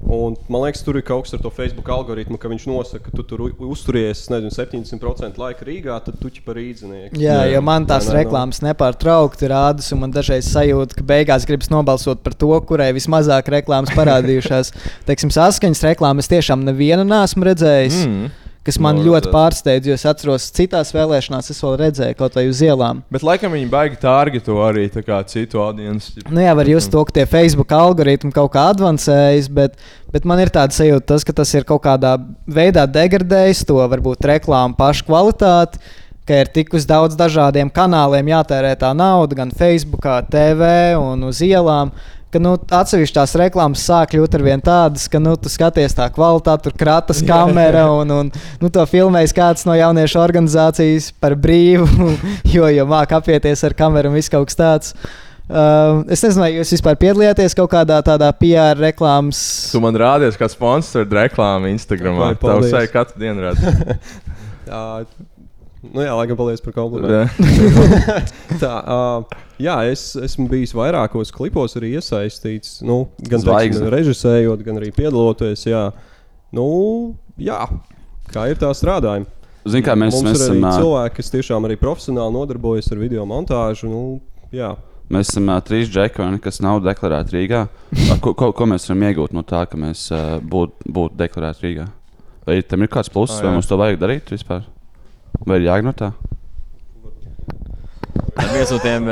Un, man liekas, tur ir kaut kas ar to Facebook algoritmu, ka viņš nosaka, ka tu tur uzturies nezinu, 70% laika Rīgā, tad tu ķipa par rīdzinieku. Jā, jo man tās Vai ne? reklāmas nepārtraukti rādas, un man dažreiz sajūta, ka beigās gribas nobalsot par to, kurai vismazāk reklāmas parādījušās. [LAUGHS] Teiksim, saskaņas reklāmas tiešām nevienu nesmu redzējis. Mm. Kas man No, ļoti pārsteidz, jo es atceros, citās vēlēšanās es vēl redzēju kaut vai uz ielām. Bet laikam viņi baigi targeto arī citu audienci. Nu, jā, var just to, ka tie Facebook algoritmi kaut kā avansējas, bet, bet man ir tāda sajūta, tas, ka tas ir kaut kādā veidā degradējis to varbūt reklāmu pašu kvalitāti. Ka ir tik uz daudz dažādiem kanāliem jātērē tā nauda, gan Facebook, TV un uz ielām. Ka nu, atsevišķās reklāmas sāk kļūt ar vien tādas, ka nu, tu skaties tā kvalitāti, tur kratas kamera un, un nu, to filmējas kāds no jauniešu organizācijas par brīvu, [LAUGHS] jo, jo māk apieties ar kameru un viss kaut kas tāds. Uh, es nezinu, vai jūs vispār piedalījāties kaut kādā tādā PR reklāmas. Tu man rādies, kā sponsors reklāmu Instagram. Paldies. sēž katru dienu redzēt. [LAUGHS] [LAUGHS] Nu jā, laikam, paldies par Jā. komplimentu. [LAUGHS] Tā, uh, jā, es esmu bijis vairākos klipos arī iesaistīts. Nu, gan teiksim, režisējot, gan arī piedaloties. Jā, nu, jā kā ir tā strādājumi. Zini, kā mēs- Mums mēs ir esam, cilvēki, kas tiešām arī profesionāli nodarbojas ar video montāžu. Nu, jā. Mēs esam uh, trīs ne, kas nav deklarēti Rīgā. A, Ko, ko, ko mēs varam iegūt no tā, ka mēs uh, būtu būt deklarēti Rīgā? Vai tam ir kāds pluss, vai mums to vajag darīt vispār? Vai ir jāignor tā? Viens no tiem,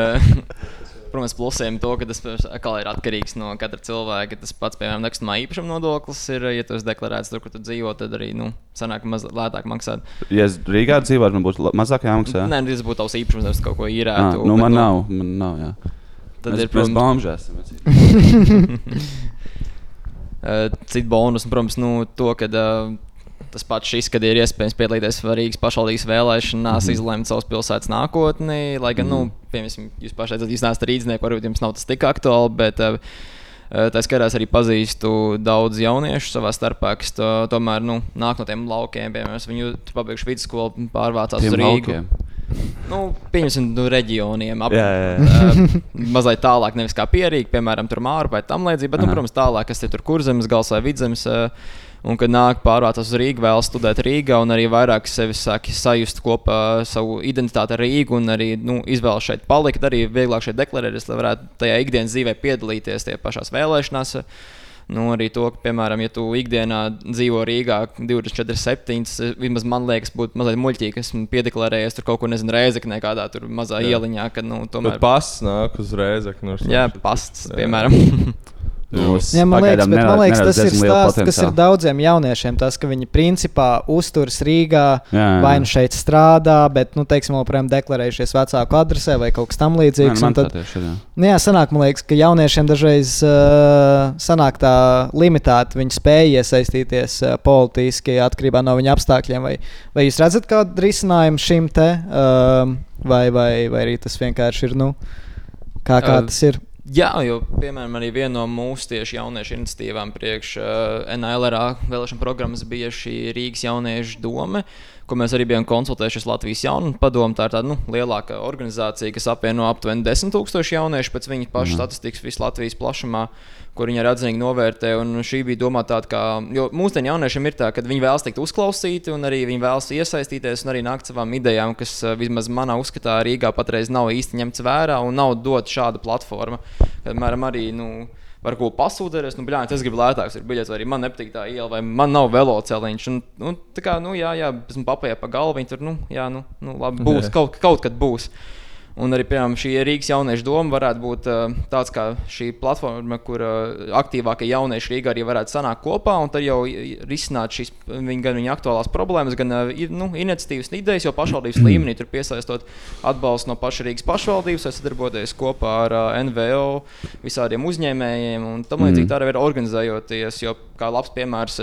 protams, plusiem to, ka tas atkal ir atkarīgs no katra cilvēka. Tas pats, piemēram, nekustamā īpašuma nodoklis ir, ja tas deklarēts tur, kur tu dzīvo, tad arī, nu, sanāk mazliet lētāk maksāt. Ja es Rīgā dzīvotu, man būtu mazāk jāmaksā. Nē, nu, tas būtu tavs īpašums, nevis kaut ko īrētu. nu, bet, man nav. Man nav jā. Tad mēs, ir, protams. Eh, Cits bonus, protams, nu, to, ka uh, tas pats šis, kad ir iespējams piedalīties Rīgas pašvaldības vēlēšanās, mm -hmm. izlemt savas pilsētas nākotni. Lai gan, mm -hmm. nu, piemēram, jūs pašai jūs neesat rīznieki, varbūt jums nav tas tik aktuāli, bet uh, Tā skaitā arī pazīstu daudz jauniešu savā starpā, kas to, tomēr nu, nāk no tiem laukiem. Piemēram, viņi tur pabeiguši vidusskolu, pārvācās Tiem uz Rīgu. laukiem? Nu, pieņemsim, no reģioniem. Ap, Jā, jā, jā. mazliet tālāk, nevis kā pierīgi, piemēram, tur māra vai tam līdzīgi, bet, nu, protams, tālāk, kas ir tur kurzemes, gals vai vidzemes. Uh, Un, kad nāk pārvācās uz Rīgā, vēl studēt Rīgā, un arī vairāk sevi sāk sajust kopā savu identitāti ar Rīgu, un arī nu, izvēlas šeit palikt, arī vieglāk šeit deklarēties, lai varētu tajā ikdienas dzīvē piedalīties tie pašās vēlēšanās. Nu, arī to, ka, piemēram, ja tu ikdienā dzīvo Rīgā 24, 7, vismaz man liekas, būtu mazliet muļķīgi, ka esmu piedeklarējies tur kaut kur, nezinu, reizeknē, kādā tur mazā Jā. ieliņā, kad, nu, tomēr. Pasts nāk uzreiz. No Jā, pasts, piemēram. [LAUGHS] Jā, man liekas, bet, man liekas tas ir stāsts, kas ir daudziem jauniešiem. Tas, ka viņi principā uzturas Rīgā, Jā, jā. vai nu šeit strādā, bet, nu, teiksim, joprojām deklarējušies vecāku adresē vai kaut kas tamlīdzīgs. un tad- tieši jā. Nu, jā, sanāk, man liekas, ka jauniešiem dažreiz uh, sanāk tā limitēta viņa spēja iesaistīties uh, politiski atkarībā no viņa apstākļiem. Vai, vai jūs redzat kādu risinājumu šim te, uh, vai, vai, vai arī tas vienkārši ir, nu, kā, kā Uh, tas ir? Jā, jo, piemēram, arī viena no mūsu tieši jauniešu iniciatīvām priekš uh, NLRA vēlēšana programmas bija šī Rīgas jauniešu doma, ko mēs arī bijām konsultējušies Latvijas jaunu padomu. Tā ir tāda nu, lielāka organizācija, kas apvieno aptuveni 10 000 jauniešu pēc viņu pašu Mhm. statistikas visā Latvijas plašumā, kur viņi arī atzinīgi novērtē. Un šī bija domāta tāda, ka jo mūsdienu jauniešiem ir tā, ka viņi vēlas tikt uzklausīti un arī viņi vēlas iesaistīties un arī nākt savām idejām, kas eh, vismaz manā uzskatā Rīgā patreiz nav īsti ņemts vērā un nav dot šāda platforma. Piemēram, arī. Nu, Var ko pasūtīties, nu, bļāņ, es gribu lētāks, ir biļets, vai arī man nepatīk tā iela, vai man nav veloceliņš. Un, nu, tā kā, nu, jā, jā, esmu papējis pa galvu, viņi tur, nu, jā, nu, nu labi, būs, Jā. [LAUGHS] kaut, kaut kad būs. Un arī piemēram, šī Rīgas jauniešu doma varētu būt uh, tāds, kā šī platforma, kur uh, aktīvākie jaunieši Rīgā arī varētu sanākt kopā un tad jau risināt šīs viņa, gan viņa aktuālās problēmas, gan i- nu, iniciatīvas un idejas, jo pašvaldības līmenī tur piesaistot atbalstu no paša Rīgas pašvaldības, vai sadarboties kopā ar NVO, visādiem uzņēmējiem un tam līdzīgi. Mhm. Tā arī ir organizējoties, jo kā labs piemērs.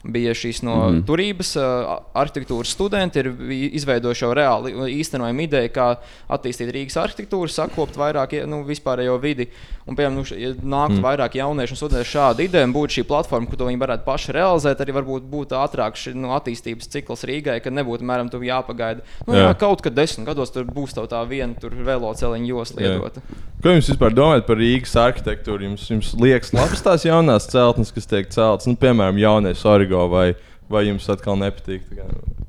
Bija šīs no mm. turības, uh, arhitektūras studenti, ir izveidojuši jau reāli īstenojumu ideju, kā attīstīt Rīgas arhitektūru, sakopt vairāk nu, vispārējo vidi. Un, piemēram, nu, ja nāktu Mm. vairāk jauniešu un studētu šādu ideju, būtu šī platforma, kur viņi varētu paši realizēt, arī varbūt būtu ātrāk šis nu, attīstības cikls Rīgai, kad nebūtu, piemēram, tur jāpagaida. Nu, jā. Jā. kaut kad desmit gados tur būs tā viena veloceliņa josla iedota. Ko jums vispār domājat par Rīgas arhitektūru? Jums, jums liekas, labas tās jaunās celtnes, kas tiek celtas, nu, piemēram, jaunais Origo, vai, vai jums atkal nepatīk? Tā kā-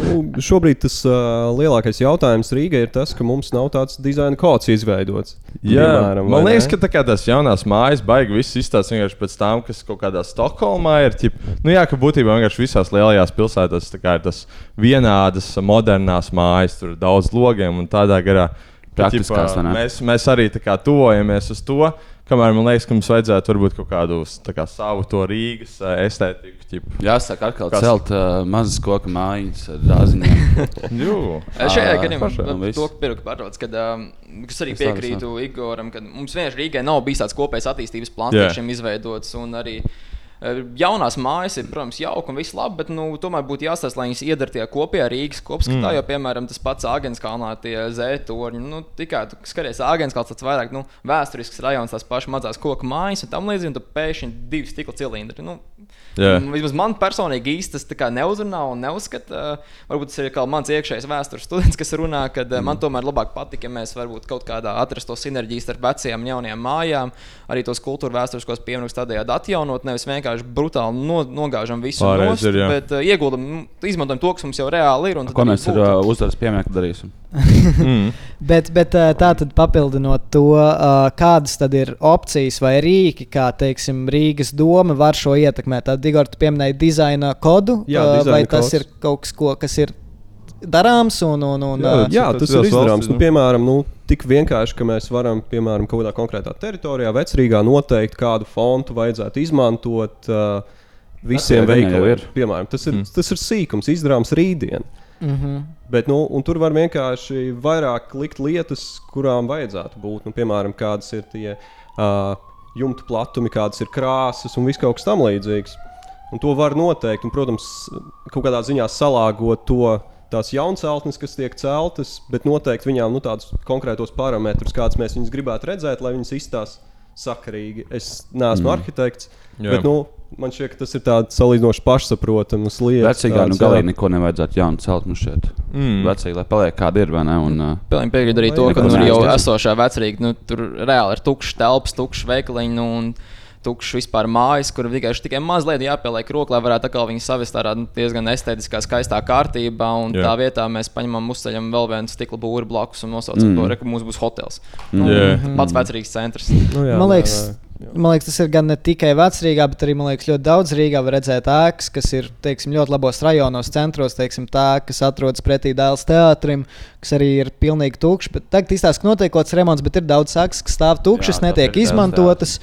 Nu, šobrīd tas uh, lielākais jautājums Rīgai ir tas, ka mums nav tāds dizaina kods izveidots. Jā, Piemēram, man liekas, ne? ka tā tās jaunās mājas baigas viss izstāsta vienkārši pēc tām, kas kaut kādā Stokholmā ir. Ķip, nu jā, ka būtībā vienkārši visās lielajās pilsētās tā kā ir tas vienādas, modernās mājas, tur ir daudz logiem un tādā garā. Praktiskās, ne? mēs, mēs arī tā kā tuvojamies uz to, kamēr man liekas, ka mums vajadzētu varbūt kaut kādu kā, savu to Rīgas estētiku. ķip. Jāsāk atkal Kas- celt uh, mazas koku mājiņas ar dāziņiem. [LAUGHS] Šajā gadījumā un viss. to pirku pārtrauc, kad um, kas arī piekrītu Igoram, ka mums vienkārši Rīgai nav bijis tāds kopējs attīstības plāns yeah. šim izveidots. un arī, eh, Jaunās mājas ir, protams, jauka un viss labi, bet nu, tomēr būtu jāstāsta, lai viņas iedara tajā kopējā Rīgas kopskatā. Mm. Jo, piemēram, tas pats Āgānskalnā, tie zētorņi, nu, tikai tu skaties, Āgānskalns tāds vairāk nu, vēsturisks rajons, tās pašas mazās koku mājas un tam līdzīgi, un tu pēkšņi divi stikla cilindri. Nu. Un Vismaz man personīgi īsti tas neuzrunā un neuzskata. Varbūt tas ir kā mans iekšējais vēstures students, kas runā, ka mm. man tomēr labāk patīk, ja mēs varbūt kaut kādā atrastu to sinerģiju starp vecajām un jaunajām mājām, arī tos kultūra vēsturiskos pieminekļus tādējādi atjaunot, nevis vienkārši brutāli no, nogāžam visu nost, ir, jā. bet uh, ieguldam, izmantojam to, kas mums jau reāli ir. un tad Ko mēs ar uh, uzvaras piemēru darīsim? [LAUGHS] Mm. Bet, bet ā, tā tad papildinot to, ā, kādas tad ir opcijas vai rīki, kā teiksim, Rīgas doma var šo ietekmēt. Tad, Igor, tu pieminēji dizaina kodu, Jā, dizaina vai tas kods. ir kaut kas, ko, kas ir darāms un, un, un Jā, jā tas tas ir izdarāms. Nu, piemēram, nu, tik vienkārši, ka mēs varam, piemēram, kaut kādā konkrētā teritorijā, vecrīgā, noteikt, kādu fontu vajadzētu izmantot uh, visiem veikaliem. ir. Piemēram, tas ir, Mm. mm. tas ir sīkums, izdarāms rītdien. mhm. Bet, nu, un tur var vienkārši vairāk likt lietas, kurām vajadzētu būt. Nu, piemēram, kādas ir tie uh, jumta platumi, kādas ir krāsas un viss kaut kas tamlīdzīgs. Un to var noteikt, un, protams, kaut kādā ziņā salāgot to tās jaunceltnes, kas tiek celtas, bet noteikti viņām nu, tādus konkrētos parametrus, kādus mēs viņus gribētu redzēt, lai viņas izstāsta sakarīgi. Es neesmu Mm. arhitekts, Jā. bet nu, man šķiet, ka tas ir tāds salīdzinoši pašsaprotams lietas. Vecīgā nu galīgi neko nevajadzētu jaunu celt mums šeit. Mm. Vecīgi, lai paliek kāda ir, vai ne? Un, uh, Pilnīgi piekrītu arī to, ka nu, jau esošā vecrīga, nu, tur reāli ir tukšs telpas, tukšs veikaliņš. Nu, un Tukšs vispār mājas, kur vienkārši tikai mazliet jāpieliek roka, lai varētu atkal viņu savest tādā nu, diezgan estētiskā, skaistā kārtībā. Un Jā. Jā. tā vietā mēs paņemam, uzceļam vēl vienu stikla būru blakus un nosaucam Mm. to, re, ka mums būs hotels. Jā. Pats vecrīgas centrs. Nu, jā, Man jā, liekas, jā. man liekas, tas ir gan ne tikai Vecrīgā, bet arī liekas, ļoti daudz Rīgā var redzēt ēkas, kas ir teiksim, ļoti labos rajonos, centros, teiksim, tā, kas atrodas pretī Dēls teātrim, kas arī ir pilnīgi tukšs. Bet Tagad izstāsta, ka notiek kaut kāds remonts, bet ir daudz ēkas, kas stāv tukšas, Jā, netiek tas ir Dēls izmantotas.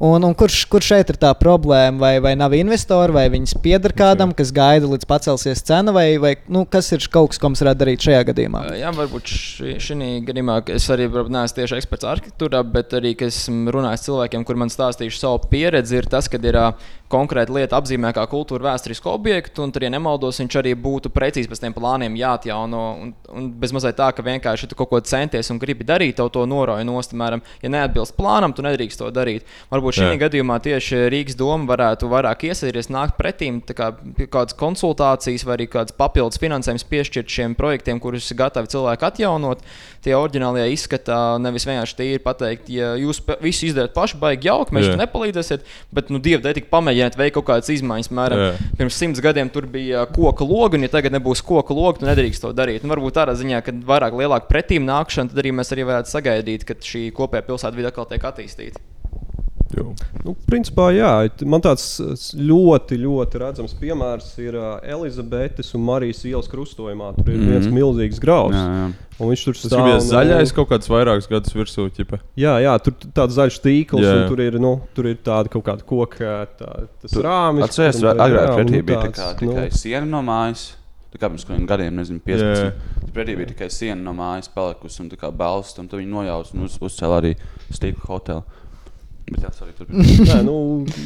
Un, un kurš, kurš šeit ir tā problēma? Vai, vai nav investori, vai viņas pieder kādam, kas gaida līdz pacelsies cena, vai, vai nu, kas ir kaut kas, ko mums varētu darīt šajā gadījumā? Jā, varbūt šī gadījumā es arī neesmu tieši eksperts arhitektūrā, bet arī esmu runājis cilvēkiem, kuriem man stāstījuši savu pieredzi, ir tas, ka ir konkrēta lieta apzīmē kā kultūra vēsturisku objektu, un tur, ja nemaldos, viņš arī būtu precīzi pēc tiem plāniem jāatjauno. Un, un bez mazliet tā, ka vienkārši tu kaut ko centies un gribi darīt, tev to noroja nost. Piemēram, ja neatbilst plānam, tu nedrīkst to darīt. Varbūt šī gadījumā tieši Rīgas doma varētu vairāk iesaistīties, nākt pretīm kā, kādas konsultācijas vai arī kādas papildus finansējums piešķirt šiem projektiem, kurus ir gatavi cilvēki atjaunot. Tie oriģinālie izskatā nevis vienkārši tīri pateikt, ja jūs visu izdarāt paši, baigi jauki, mēs jums nepalīdzēsim, bet, nu, dievu dēļ, tik pamēģiniet veikt kaut kādas izmaiņas. Mēram, Jā. pirms simts gadiem tur bija koka logi, un ja tagad nebūs koka logi, tu nedrīkst to darīt. Nu, varbūt tādā ziņā, ka vairāk lielāka pretīm nākšana, tad arī mēs arī varētu sagaidīt, ka šī kopējā pilsēta vide atkal tiek attīstīta. Jū. Nu, principā, jā, man tāds ļoti, ļoti redzams piemērs ir Elizabetes un Marijas ielas krustojumā. Tur ir mm -hmm. viens Mhm. milzīgs grauds. jā, jā. Un viņš tur stāv. bija nu, zaļais kaut kāds vairākus gadus virsū. Ķipa. Jā, jā, tur t- tāds zaļš tīkls, Jā, un jā. tur ir, nu, tur ir tāda kaut kāda koka, tā, tas rāmis. Atceries, un agrāk pretī nu, bija tāds, tikai, nu, tikai siena no mājas. Tā kā pirms gadiem, nezinu, 15. Jā. Tur pretī bija tikai siena no mājas palikusi un tā kā balsts, un tad viņi nojauca un uz, uzcēla arī stīku hotelu. Bet jā, sorry. [LAUGHS] Nē, nu,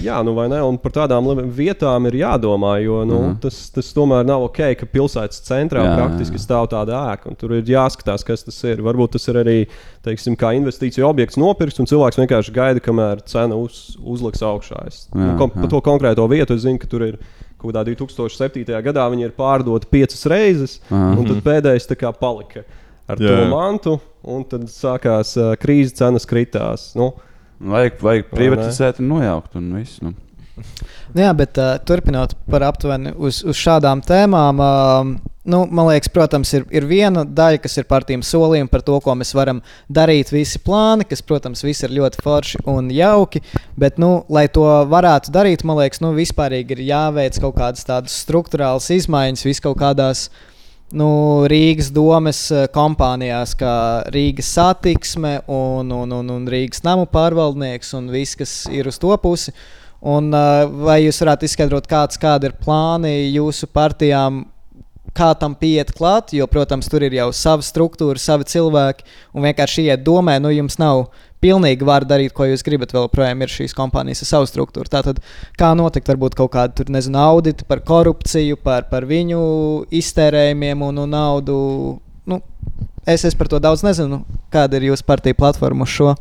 jā, nu vai ne? Un par tādām vietām ir jādomā, jo nu, Mhm. tas, tas tomēr nav ok, ka pilsētas centrā Jā, jā, jā, praktiski stāv tāda ēka. un Tur ir jāskatās, kas tas ir. Varbūt tas ir arī teiksim, kā investīcija objekts nopirkts, un cilvēks vienkārši gaida, kamēr cena uz, uzliks augšā. Es, Jā, nu, kom, jā. par to konkrēto vietu es zinu, ka tur ir. Kaut kādā 2007. gadā viņi ir pārdoti piecas reizes, Aha. un tad pēdējais tā kā palika ar Jā. to mantu, un tad sākās uh, krīze, cenas kritās. Nu, Vajag, vajag privatizēt un nojaukt un viss. Nu. Nu Jā, bet uh, turpinot par aptuveni uz, uz šādām tēmām, uh, nu, man liekas, protams, ir, ir viena daļa, kas ir par tiem solījumiem, par to, ko mēs varam darīt, visi plāni, kas, protams, viss ir ļoti forši un jauki. Bet, nu, lai to varētu darīt, man liekas, nu, vispārīgi ir jāveic kaut kādas tādas struktūrālas izmaiņas, vis kaut kādās. Nu, Rīgas domes eh, kompānijās, kā Rīgas satiksme un, un, un, un Rīgas namu pārvaldnieks un viss, kas ir uz to pusi. Un, uh, vai jūs varētu izskaidrot, kāds, kādi ir plāni jūsu partijām, kā tam pieiet klāt? Jo, protams, tur ir jau sava struktūra, savi cilvēki, un vienkārši iet domē, nu, jums nav pilnīgi var darīt, ko jūs gribat. Vēl projām ir šīs kompānijas ar savu struktūru. Tātad, kā notikt, varbūt kaut kāda tur, nezinu, audita par korupciju, par, par viņu iztērējumiem un, un naudu. Nu, es, es par to daudz nezinu. Kāda ir jūsu partija platforma uz šo?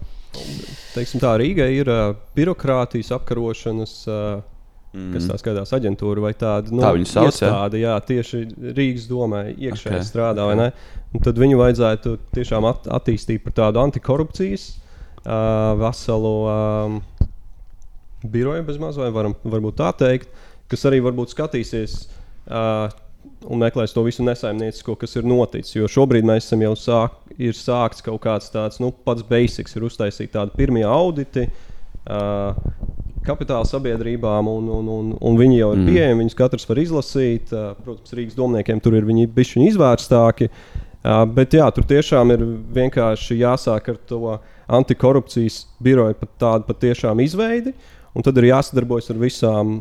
teiksim, tā Rīgai ir uh, birokrātijas apkarošanas. Uh, Mm. Kas tā skaitās, aģentūra vai tāda nu, Tā viņu sauc, jā? iestāde, jā, tieši Rīgas domē, iekšēji Ok, okay. strādā. ok. Okay. Un tad viņu vajadzētu tiešām at attīstīt par tādu antikorupcijas uh, veselu um, biroju, bez maz, vai varam, varbūt tā teikt, kas arī varbūt skatīsies. Uh, Un meklēs to visu nesaimniecisko, kas ir noticis. Jo šobrīd mēs esam jau sāk, ir sākts kaut kāds tāds, nu, pats basics, ir uztaisīt tādu pirmie auditi, uh, kapitāla sabiedrībām, un, un, un, un viņi jau ir Mm. pieejami. Viņus katrs var izlasīt. Uh, protams, Rīgas domniekiem tur ir viņi bijuši izvērstāki. Uh, bet jā, tur tiešām ir vienkārši jāsāk ar to antikorupcijas biroju pat tādu patiešām izveidi. Un tad ir jāsadarbojas ar visām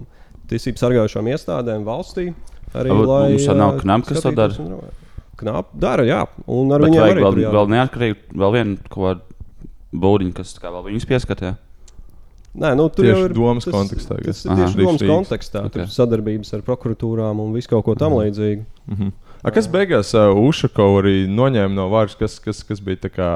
tiesību sargājušām iestādēm valstī. Arī, A, lai, mums jau nav ā, knap, kas to dara? un runā- Knap dara, jā. Un ar Bet viņiem arī vēl, tur vēl neatkarīgi, vēl vienu kaut kādu būdiņu, kas tā kā vēl viņus pieskatīja. Nē, nu, tur Tieši jau ir domas tas, kontekstā, Tas gan. ir tieši domas kontekstā. Okay. Tur sadarbības ar prokuratūrām un visu kaut ko tam līdzīgu. Mm -hmm. A, kas beigās uh, Ušakovs arī noņēma no varas, kas, kas, kas bija tā kā.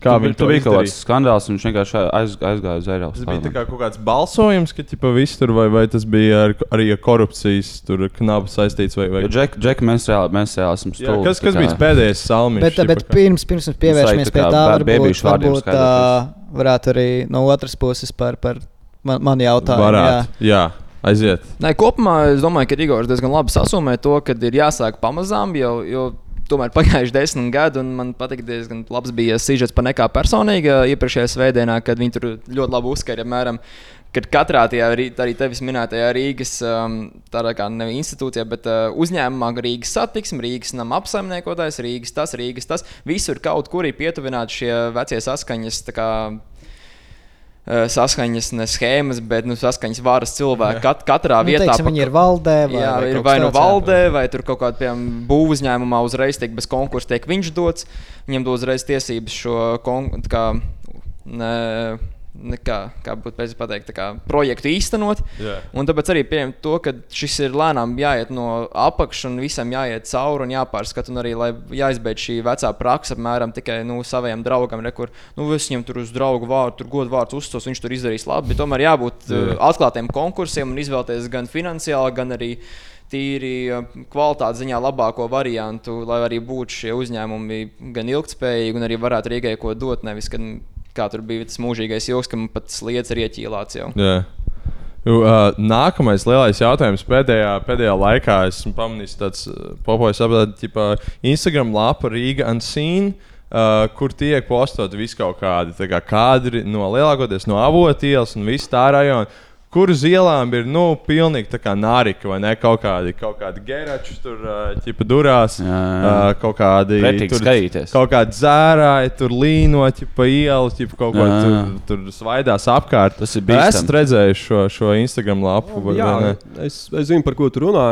Kā viņi to bija kaut kāds skandāls, un viņš vienkārši aiz, aizgāja uz Eiropas. Tas bija tā kā kaut kāds balsojums, ka viss tur vai, vai tas bija ar, arī ar korupcijas knapu saistīts. Vai, vai... Jo Džek, Džek, mēs reāli, mēs reāli esam Jā, stulbi. kas, kas kā- bija pēdējais salmiņš? Bet, bet pirms, pirms mēs pievēršamies tā pie tā, varbūt, varbūt tā varētu arī no otras puses par, par man, mani jautājumu. Varētu. Jā, aiziet. Nē, kopumā es domāju, ka Igors diezgan labi sasumē to, ka ir jāsāk pamazām, jo, jo tomēr pagājuši desmit gadi, un man patīk, diezgan labs bija sižets par nekā personīga iepriekšējā svētdienā, kad viņi tur ļoti labi uzskaita, apmēram. Kad katrā tajā rī- arī tevis minētajā Rīgas, um, tādā kā ne institūcijā, bet uh, uzņēmumā Rīgas satiksme, Rīgas nama apsaimniekotājs, Rīgas tas, Rīgas tas, visur kaut kur ir pietuvināti šie vecie saskaņas saskaņas, ne schēmas, bet nu, saskaņas varas cilvēki. Kat, katrā Nu, vietā teiksim, viņi ir valdē vai- jā, vai vai nu valdē, vai tur kaut kādā būvniecībā uzreiz tiek bez konkursa, tiek viņš dots. Viņam dod uzreiz tiesības šo kon, tā kā, ne, ne, kā, kā būtu pēc pateikt, kā projektu īstenot. Jā. Un tāpēc arī pieņemt to, ka šis ir lēnām jāiet no apakšas un visam jāiet cauri un jāpārskata. Un arī jāizbeidz šī vecā praksa, apmēram tikai nu, saviem draugam, re, kur nu, es viņam tur uz draugu vārdu, tur godu vārdu uzstos, viņš tur izdarīs labi. Tomēr jābūt Jā. uh, atklātiem konkursiem un izvēlēties gan finansiāli, gan arī tīri uh, kvalitātes ziņā labāko variantu, lai arī būtu šie uzņēmumi gan ilgspējīgi, gan arī varētu Rīgai ko dot. Nevis, kad, kā tur bija tas mūžīgais joks, ka man pat sliedas ir ieķīlāts jau. Ju, uh, nākamais lielais jautājums pēdējā, pēdējā laikā esmu pamanījis tāds uh, populārs apgabals, Instagram lapa Riga Unseen. Uh, kur tiek postoti visi kaut kādi kā kadri no lielākoties no avotielas un viss tā rajona. Kur uz ielām ir nu, pilnīgi tā kā nārika vai ne? Kaut kādi, kaut kādi gerači tur ķipa durās, Jā, jā. kaut kādi Pretīgi skatīties. Kaut kādi dzērāji tur līnoķi pa ielu, ķipa kaut ko Jā, tur, jā. tur svaidās apkārt. Tas ir bīstami. Esat redzējuši šo, šo Instagram lapu? vai- Jā, ne? es, es zinu, par ko tu runā.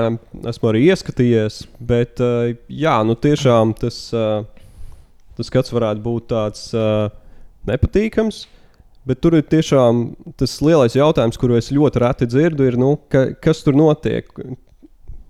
Esmu arī ieskatījies. Bet, jā, nu tiešām tas, tas skats varētu būt tāds nepatīkams. Bet tur ir tiešām tas lielais jautājums, kuru es ļoti reti dzirdu, ir, nu, ka, kas tur notiek.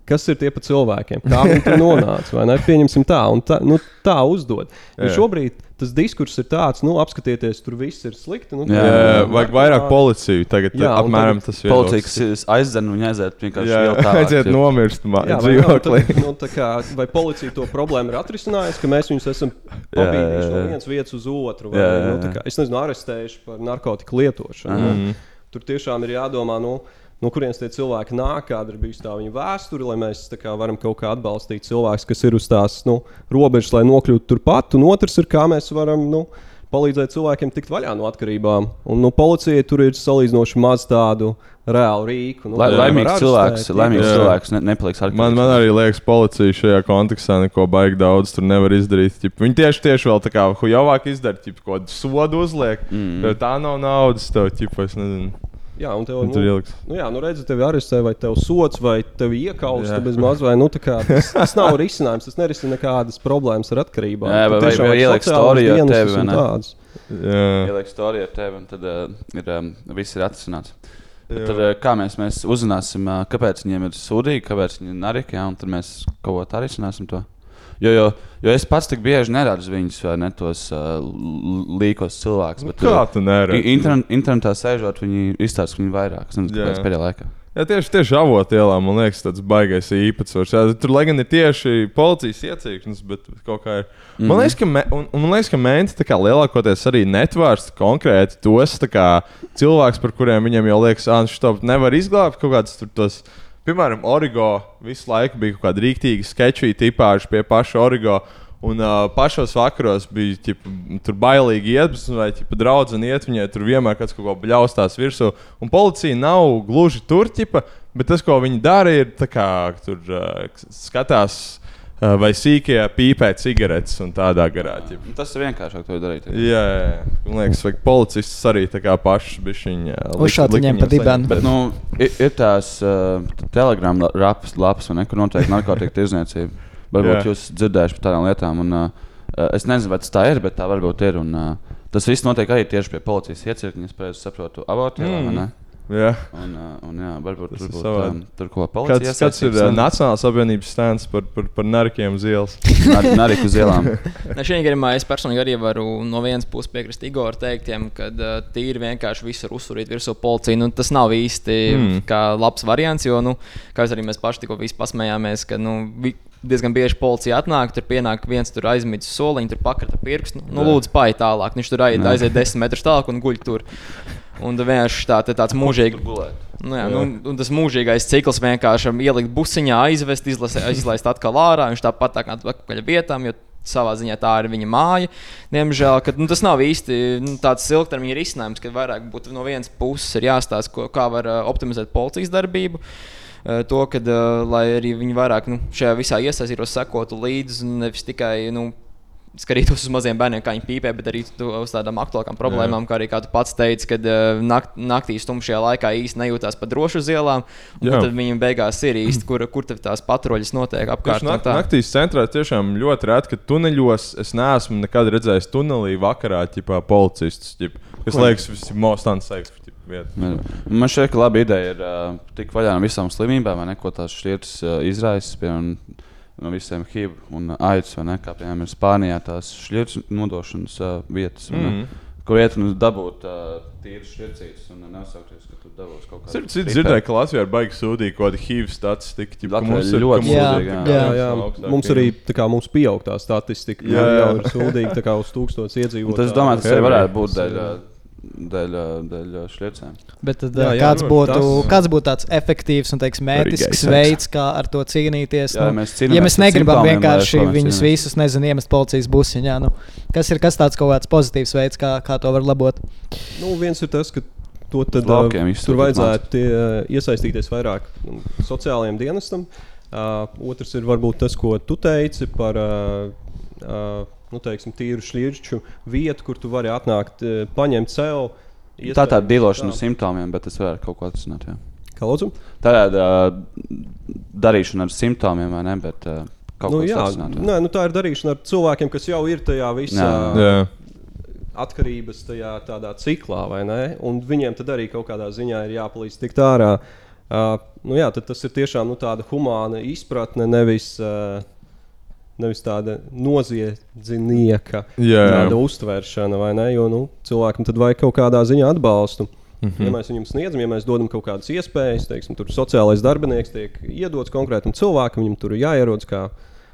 Kas ir tie pa cilvēkiem? Kā viņi tur nonāca? Pieņemsim tā, un tā, nu, tā uzdod. Jā. šobrīd tas diskurss ir tāds, nu, apskatieties, tur viss ir slikti. Nu, Jā, jā, vajag vairāk policiju. Tagad Jā, apmēram tas Policija, kas aizdzen un aiziet vienkārši Jā, tālāk, aiziet jā. nomirst Jā, dzīvoklī. nu, tā kā, vai policija to problēmu ir atrisinājusi, ka mēs viņus esam pabīdījuši no jā. vienas vietas uz otru, vai Jā, jā, nu, tā jā. kā, es nezinu, arestējuši par narkotiku lietošanu. Mhm. Mm. Tur tiešām ir jādomā, nu, no kurienes tie cilvēki nāk, kāda ir bijusi tā viņa vēsture, lai mēs kā, varam kaut kā atbalstīt cilvēkus, kas ir uz tās nu, robežas, lai nokļūtu turpat. Un otrs ir, kā mēs varam. Nu, Palīdzēt cilvēkiem tikt vaļā no atkarībām. Un nu, policija tur ir salīdzinoši maz tādu reālu rīku. Nu, Lai, laimīgs cilvēks, laimīgs cilvēks ne, nepaliks ar Man, man arī liekas, policija šajā kontekstā neko baigi daudz tur nevar izdarīt. Ķip, viņi tieši, tieši vēl tā kā hujovāk izdara, ķip, ko sodu uzliek. Mm. Mm. Tā nav naudas, tev ķip, es nezinu. Jā, un tev Un nu, ieliks. nu, jā, nu redzi, tevi arestē, vai tev sots, vai tevi iekausta bez maz, vai nu, tā kā, tas, tas nav [LAUGHS] risinājums. Tas nerisina nekādas problēmas ar atkarībām. Jā, vai- vai- vai sociālas storiju ar tevi, vai ne? tādas. Jā. Ieliek storiju ar tevi, un tad uh, ir, um, viss ir atrisināts. Bet. Tad, uh, kā mēs, mēs uzzināsim, uh, kāpēc viņiem ir sūdīgi, kāpēc viņi ir nariki, jā, un tad mēs kaut ko tādu risināsim. To. Jo, jo, jo es pats tik bieži neredzu viņus, vai ne tos uh, līkos cilvēkus. kā uh, tu neredzi? Intern, internetā sēžot, viņi izstāsta, ka viņi vairāk. Kāpēc pēdējā laikā. Jā, tieši, tieši avotielā man liekas, tas baisais īpatsvars. Jā, tur, lai gan ir tieši policijas iecirknis, bet kaut kā ir. Mm -hmm. Man Mhm. liekas, ka, me, un, un man liekas, ka kā lielākoties arī netvērst konkrēti tos kā, cilvēkus, par kuriem viņiem jau liekas, ah, šis nevar izglābt kaut kādas tur tos. Piemēram, Origo visu laiku bija kaut kāda rīktīva sketčī tipāža pie paša Origo. Un uh, pašos vakaros bija ķipa, tur bailīgi iet, vai ķipa, draudzene iet, viņai tur vienmēr kaut ko bļaustās virsū. Un policija nav gluži tur, ķipa, bet tas, ko viņi dara, ir kā tur uh, skatās, vai sīkie pīpē cigaretes un tādā garā. Ķipa. Nu, Tas ir vienkāršāk to darīt. Jā, jā, jā. man liekas, ka policists arī tā kā pašs bišķiņa. Uzšaut viņiem pa dibenu. Bet, nu, ir, ir tās uh, telegrāma lapas, lapas vai ne, kur notiek narkotika tirzniecība. Varbūt jūs dzirdējuši par tādām lietām. Un, uh, es nezinu, vai tas tā ir, bet tā varbūt ir. Un, uh, tas viss notiek arī tieši pie policijas iecirkņa, es saprotu, avotā. Mm. Jā. Un, uh, un, jā, varbūt Tas tur ir būtu savādi. um, tur ko policija Kāds, kāds ir uh, Nacionālās apvienības stends par, par, par narkiem uz ielas? Nariku uz ielām. [LAUGHS] Ne, šajā gadījumā es personīgi arī varu no vienas puses piekrist Igoram teiktiem, ka uh, tīri vienkārši visur uzsūrīt virsū policiju. Nu, tas nav īsti Mm. kā labs variants, jo, nu, kā arī mēs paši tikko pasmējāmies, ka nu, vi, diezgan bieži policija atnāk, tur pienāk viens tur aizmīts soliņš, tur pakrata pirksts. Nu, nu, lūdzu, paiet tālāk. Viņš tur aiziet desmit metrus tālāk un guļ tur. Un vienkārši tā, tā, tāds mūžīgs. Nu, jā, Jā. nu, un tas mūžīgais cikls vienkārši ielikt busiņā, aizvest, izlase, izlaist atkal ārā. Viņš tāpat tā kā atpakaļ vietām, jo savā ziņā tā ir viņa māja. Diemžēl kad, nu, tas nav īsti nu, tāds ilgtermiņa risinājums, ka vairāk būtu no vienas puses ir jāstāsta, ko, kā var optimizēt policijas darbību. To, kad, uh, lai arī viņi vairāk nu, šajā visā iesaistītos, sekotu līdzi, nevis tikai nu, skatītos uz maziem bērniem, kā viņi pīpē, bet arī tu- uz tādām aktuālām problēmām, kā arī kā tu pats teici, kad uh, nakt, naktīs tumšajā laikā īsti nejūtās pa drošu uz ielām. un Jā. Tad viņiem beigās ir īsti, kur, kur tās patruļas notiek apkārt. Tieši un nak tā. naktīs centrā tiešām ļoti reti, ka tuneļos es neesmu nekad redzējis tunelī vakarā ķipā, policistus. Ķip, kas liekas, tas ir most unsafe. ķip, vieta. Jā. Man šķiet, ka laba ideja ir uh, tik vaļā no visām slimībām, vai ne, ko tās šķirtas uh, izraisa piemēram, no visiem HIV un AIDS, vai ne, kā piemēram ir Spānijā tās šķirtas nodošanas uh, vietas, vai ne, Mhm. kur iet un dabūt uh, tīras šķircītas un nesaukties, ka tu dabūsi kaut Es kādu. ir dzirdēju, ka Latvijā ir baigi sūdīgi kaut kāda HIV statistika. ķip, mums ir- ļoti sūdīga, Jā, jā, jā. Mums arī tā kā mums pieaug tā statistika. Jā, Jā, jau ir sūdīgi tā kā uz tūkstotis Un iedzīvotāju. Tas, domāju, tas arī varētu būt Tas dēļ, dēļ, šķirtēm. Bet tad, Jā, jā, jā, kāds, nu, būtu, tas- kāds būtu tāds efektīvs un teiksim, mētisks veids, kā ar to cīnīties? Jā, nu, mēs cīnāmies ja mēs negribam vienkārši mēs viņus cīnāmies? visus nezinu, iemest policijas busiņā, nu, kas ir kas tāds kaut kāds pozitīvs veids, kā, kā to var labot? Nu, viens ir tas, ka to tad, Laukiem uh, tur vajadzētu tie, uh, iesaistīties vairāk nu, sociālajiem dienestam. Uh, otrs ir varbūt tas, ko tu teici par uh, uh, nu, teiksim, tīru šķirču vietu, kur tu vari atnākt, uh, paņemt sev. Tā tā dīlošana tā. simptomiem, bet tas var kaut ko atrisināt. jā. Kā lūdzu? Tāda uh, darīšana ar simptomiem, vai ne? Bet, uh, kaut Nu, ko jā, atrisināt. jā. nē, nu, tā ir darīšana ar cilvēkiem, kas jau ir tajā visā Jā. atkarības tajā tādā ciklā, vai ne? Un viņiem tad arī kaut kādā ziņā ir jāpalīdz tikt ārā. Uh, nu jā, tad tas ir tiešām nu, tāda humāna izpratne, nevis, uh, nevis tāda noziedznieka Jā, jā. tāda uztvēršana, vai ne? Jo nu, cilvēkam tad vajag kaut kādā ziņā atbalstu. Mhm. Ja mēs viņam sniedzam, ja mēs dodam kaut kādas iespējas, teiksim, tur sociālais darbinieks tiek iedots konkrētam cilvēkam, viņam tur ir jāierodas kā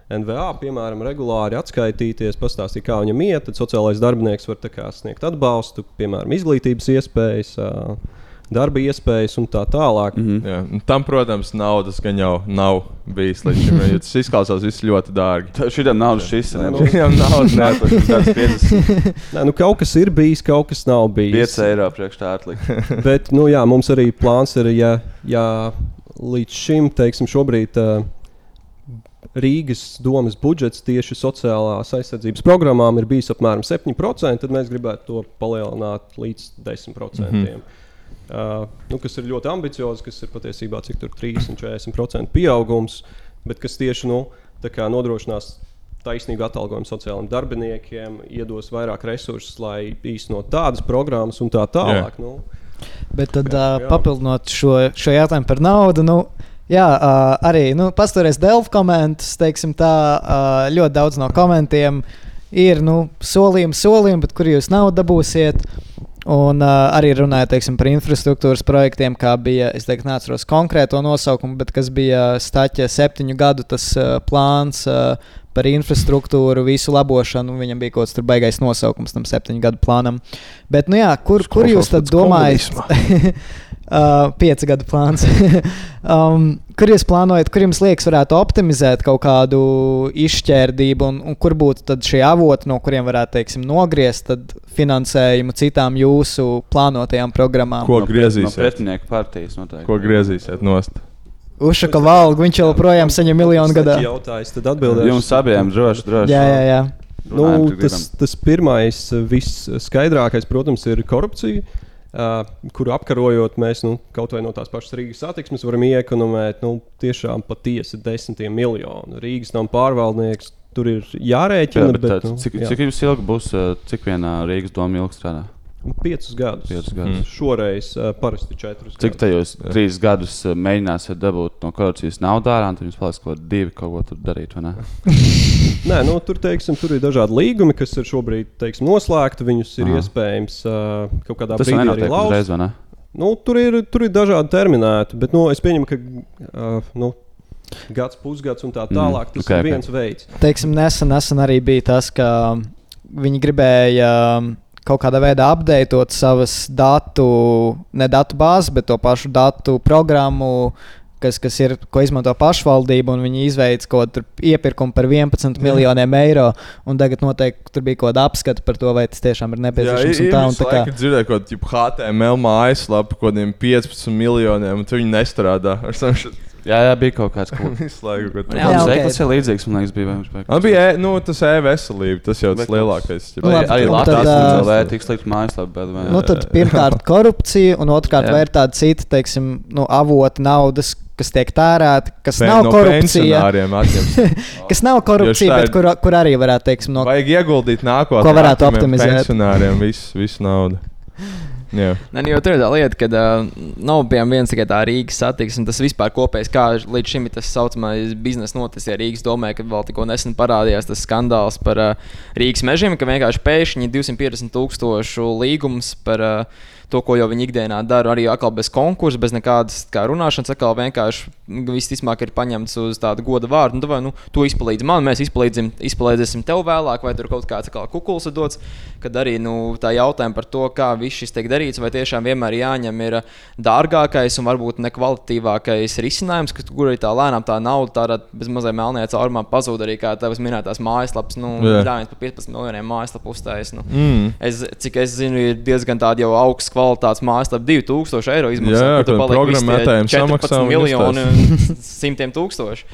NVA, piemēram, regulāri atskaitīties, pastāstīt, kā viņam iet. Tad sociālais darbinieks var kā sniegt atbalstu, piemēram, izglītības iespējas. ā, Darba iespējas un tā tālāk. Mm -hmm. Jā, un tam, protams, naudas gan jau nav bijis līdz šim. jo Tas izklausās viss ļoti dārgi. Šitam naudas šis ir. Viņam naudas [LAUGHS] 50 Nē, nu, kaut kas ir bijis, kaut kas nav bijis. 5 eiro priekš tā atlikt. [LAUGHS] Bet, nu, jā, mums arī plāns ir, ja, ja līdz šim, teiksim, šobrīd uh, Rīgas domas budžets tieši sociālās aizsardzības programmām ir bijis apmēram 7%, tad mēs gribētu to palielināt līdz 10%. Mm -hmm. Uh, nu, kas ir ļoti ambiciozi, kas ir patiesībā cik tur 30-40% pieaugums, bet kas tieši nu, tā kā nodrošinās taisnīgu atalgojumu sociālajiem darbiniekiem, iedos vairāk resursus, lai īstenot tādas programmas un tā tālāk. Nu, Bet tad, Jā, jā. papildinot šo, šo jautājumu par naudu, nu, jā, uh, arī nu, pastoties Delfu komentus, teiksim, tā uh, ļoti daudz no komentiem ir nu, solījumi, solījumi, bet kur jūs naudu dabūsiet. Un uh, arī runājot teiksim, par infrastruktūras projektiem, kā bija, es teiktu, neatceros konkrēto nosaukumu, bet kas bija Staķa septiņu gadu tas uh, plāns uh, par infrastruktūru, visu labošanu. Viņam bija kaut kāds tur baigais nosaukums tam septiņu gadu plānam. Bet, nu jā, kur, kur jūs tad domājat? [LAUGHS] uh, pieci gadu plāns. [LAUGHS] um, kur jūs plānojat, kur jums liekas, varētu optimizēt kaut kādu izšķērdību, un, un kur būtu tad šie avoti, no kuriem varētu teiksim, nogriezt tad finansējumu citām jūsu plānotajām programmām? Ko No griezīsiet? pretinieku partijas noteikti. Ko griezīsiet nost? Ušaka valgu, viņš joprojām saņem miljonu gadā. Jautājums, tad atbildēšu. Jums abiem droši, droši. Jā, jā, jā. Nu, tas, tas pirmais, visskaidrākais, protams, ir korupcija, uh, kuru apkarojot mēs nu, kaut vai no tās pašas Rīgas satiksmes varam iekonomēt nu, tiešām patiesi desmitiem miljonu. Rīgas nav pārvaldnieks, tur ir jārēķina. Jā, bet, bet, bet, nu, cik, jā. cik ilgi būs, cik vienā Rīgas doma ilgi strādā? Piecus gadus. Piecus gadus. Mm. Šoreiz uh, parasti četrus. Cik tajos trīs gadus uh, mēģināsiet dabūt no korupcijas naudu ārā, tad jums paliks kaut kādi divi kaut ko tur darīt, vai ne? [LAUGHS] Nē, nu, tur, teiksim, tur ir dažādi līgumi, kas ir šobrīd teiksim, noslēgti. Viņus ir Aha. iespējams uh, kaut kādā Tas brīdī arī ne? Nu, tur, ir, tur ir dažādi terminēti, bet nu, es pieņemu, ka uh, nu, gads, pusgads un tā tālāk. Tas ok, ir ok. viens veids. Teiksim, nesen, nesen arī bija tas, ka viņi gribēja um, kaut kādā veidā apdeitot savas datu, ne datu bāzes, bet to pašu datu programmu. Kas, kas ir, ko izmanto pašvaldība, un viņi izveica kaut kādu iepirkumu par 11 miljoniem eiro. un Tagad noteikti tur bija kaut kāda apskata par to, vai tas tiešām ir Jā, nepieciešams. ir un tā, kā, dzirdēju, ka HTML mājaslapa kaut kādiem 15 miljoniem, un viņi nestrādā. ar savu šo- Jā, jā, bija kaut kāds kaut [LAUGHS] Jā, tas ok. okay. ir līdzīgs, man liekas, bija. viņš bija- Man bija e, nu, tas e-veselība, tas jau tas Bet- lielākais. Nu, labi, Arī un Latvijas monēta tik slikta vai- nu, tad pirmkārt [LAUGHS] korupcija, un otrkārt vai ir tāda cita, teiksim, nu, avota naudas, kas tiek tērēta, kas Pen- nav no korupcija. [LAUGHS] kas nav korupcija, ir- bet kur, kur arī varētu teiksim, no Vajag ieguldīt nākotnē. Ko varētu optimizēt. Pensionāriem visu, visu naudu. Jā. [LAUGHS] Jo tur ir tā lieta, ka uh, nav piemēram viens tikai tā Rīgas satiksme, tas vispār kopējs, kā līdz šim ir tas saucamais biznesa noticis. Ja Rīgas domē, ka vēl tikko nesen parādījās tas skandāls par uh, Rīgas mežiem, ka vienkārši pēkšņi 250 tūkstošu līgums par uh, to, ko jau viņi ikdienā dara, arī atkal bez konkursa, bez nekādas kā, runāšanas, atkal vienkārši viss vismāk ir paņemts uz tādu goda vārdu. Nu, vai, nu, tu izpalīdzi man, mēs izpalīdzēsim tev vēlāk, vai tur kaut kāds atkal kukuls ir dots. Kad arī nu, tā jautājuma par to, kā viss šis tiek darīts, vai tiešām vienmēr jāņem ir dārgākais un varbūt nekvalitatīvākais risinājums, ka, kur arī tā lēnām tā nauda tādā bez mazai melnajā caurumā pazūd arī kā tavas minētās mājaslapas. Nu, Jā. Dāvins par 15 miljoniem mājaslapu uzstājas. Nu. Mm. Es, cik es zinu, ir diezgan tāda jau augsts kvalitātes mājaslapa, 2000 eiro izmaksā. Jā, kur tu kad paliek visi tie programmētājiem 14 samaksā uztais. un simtiem tūkstoši.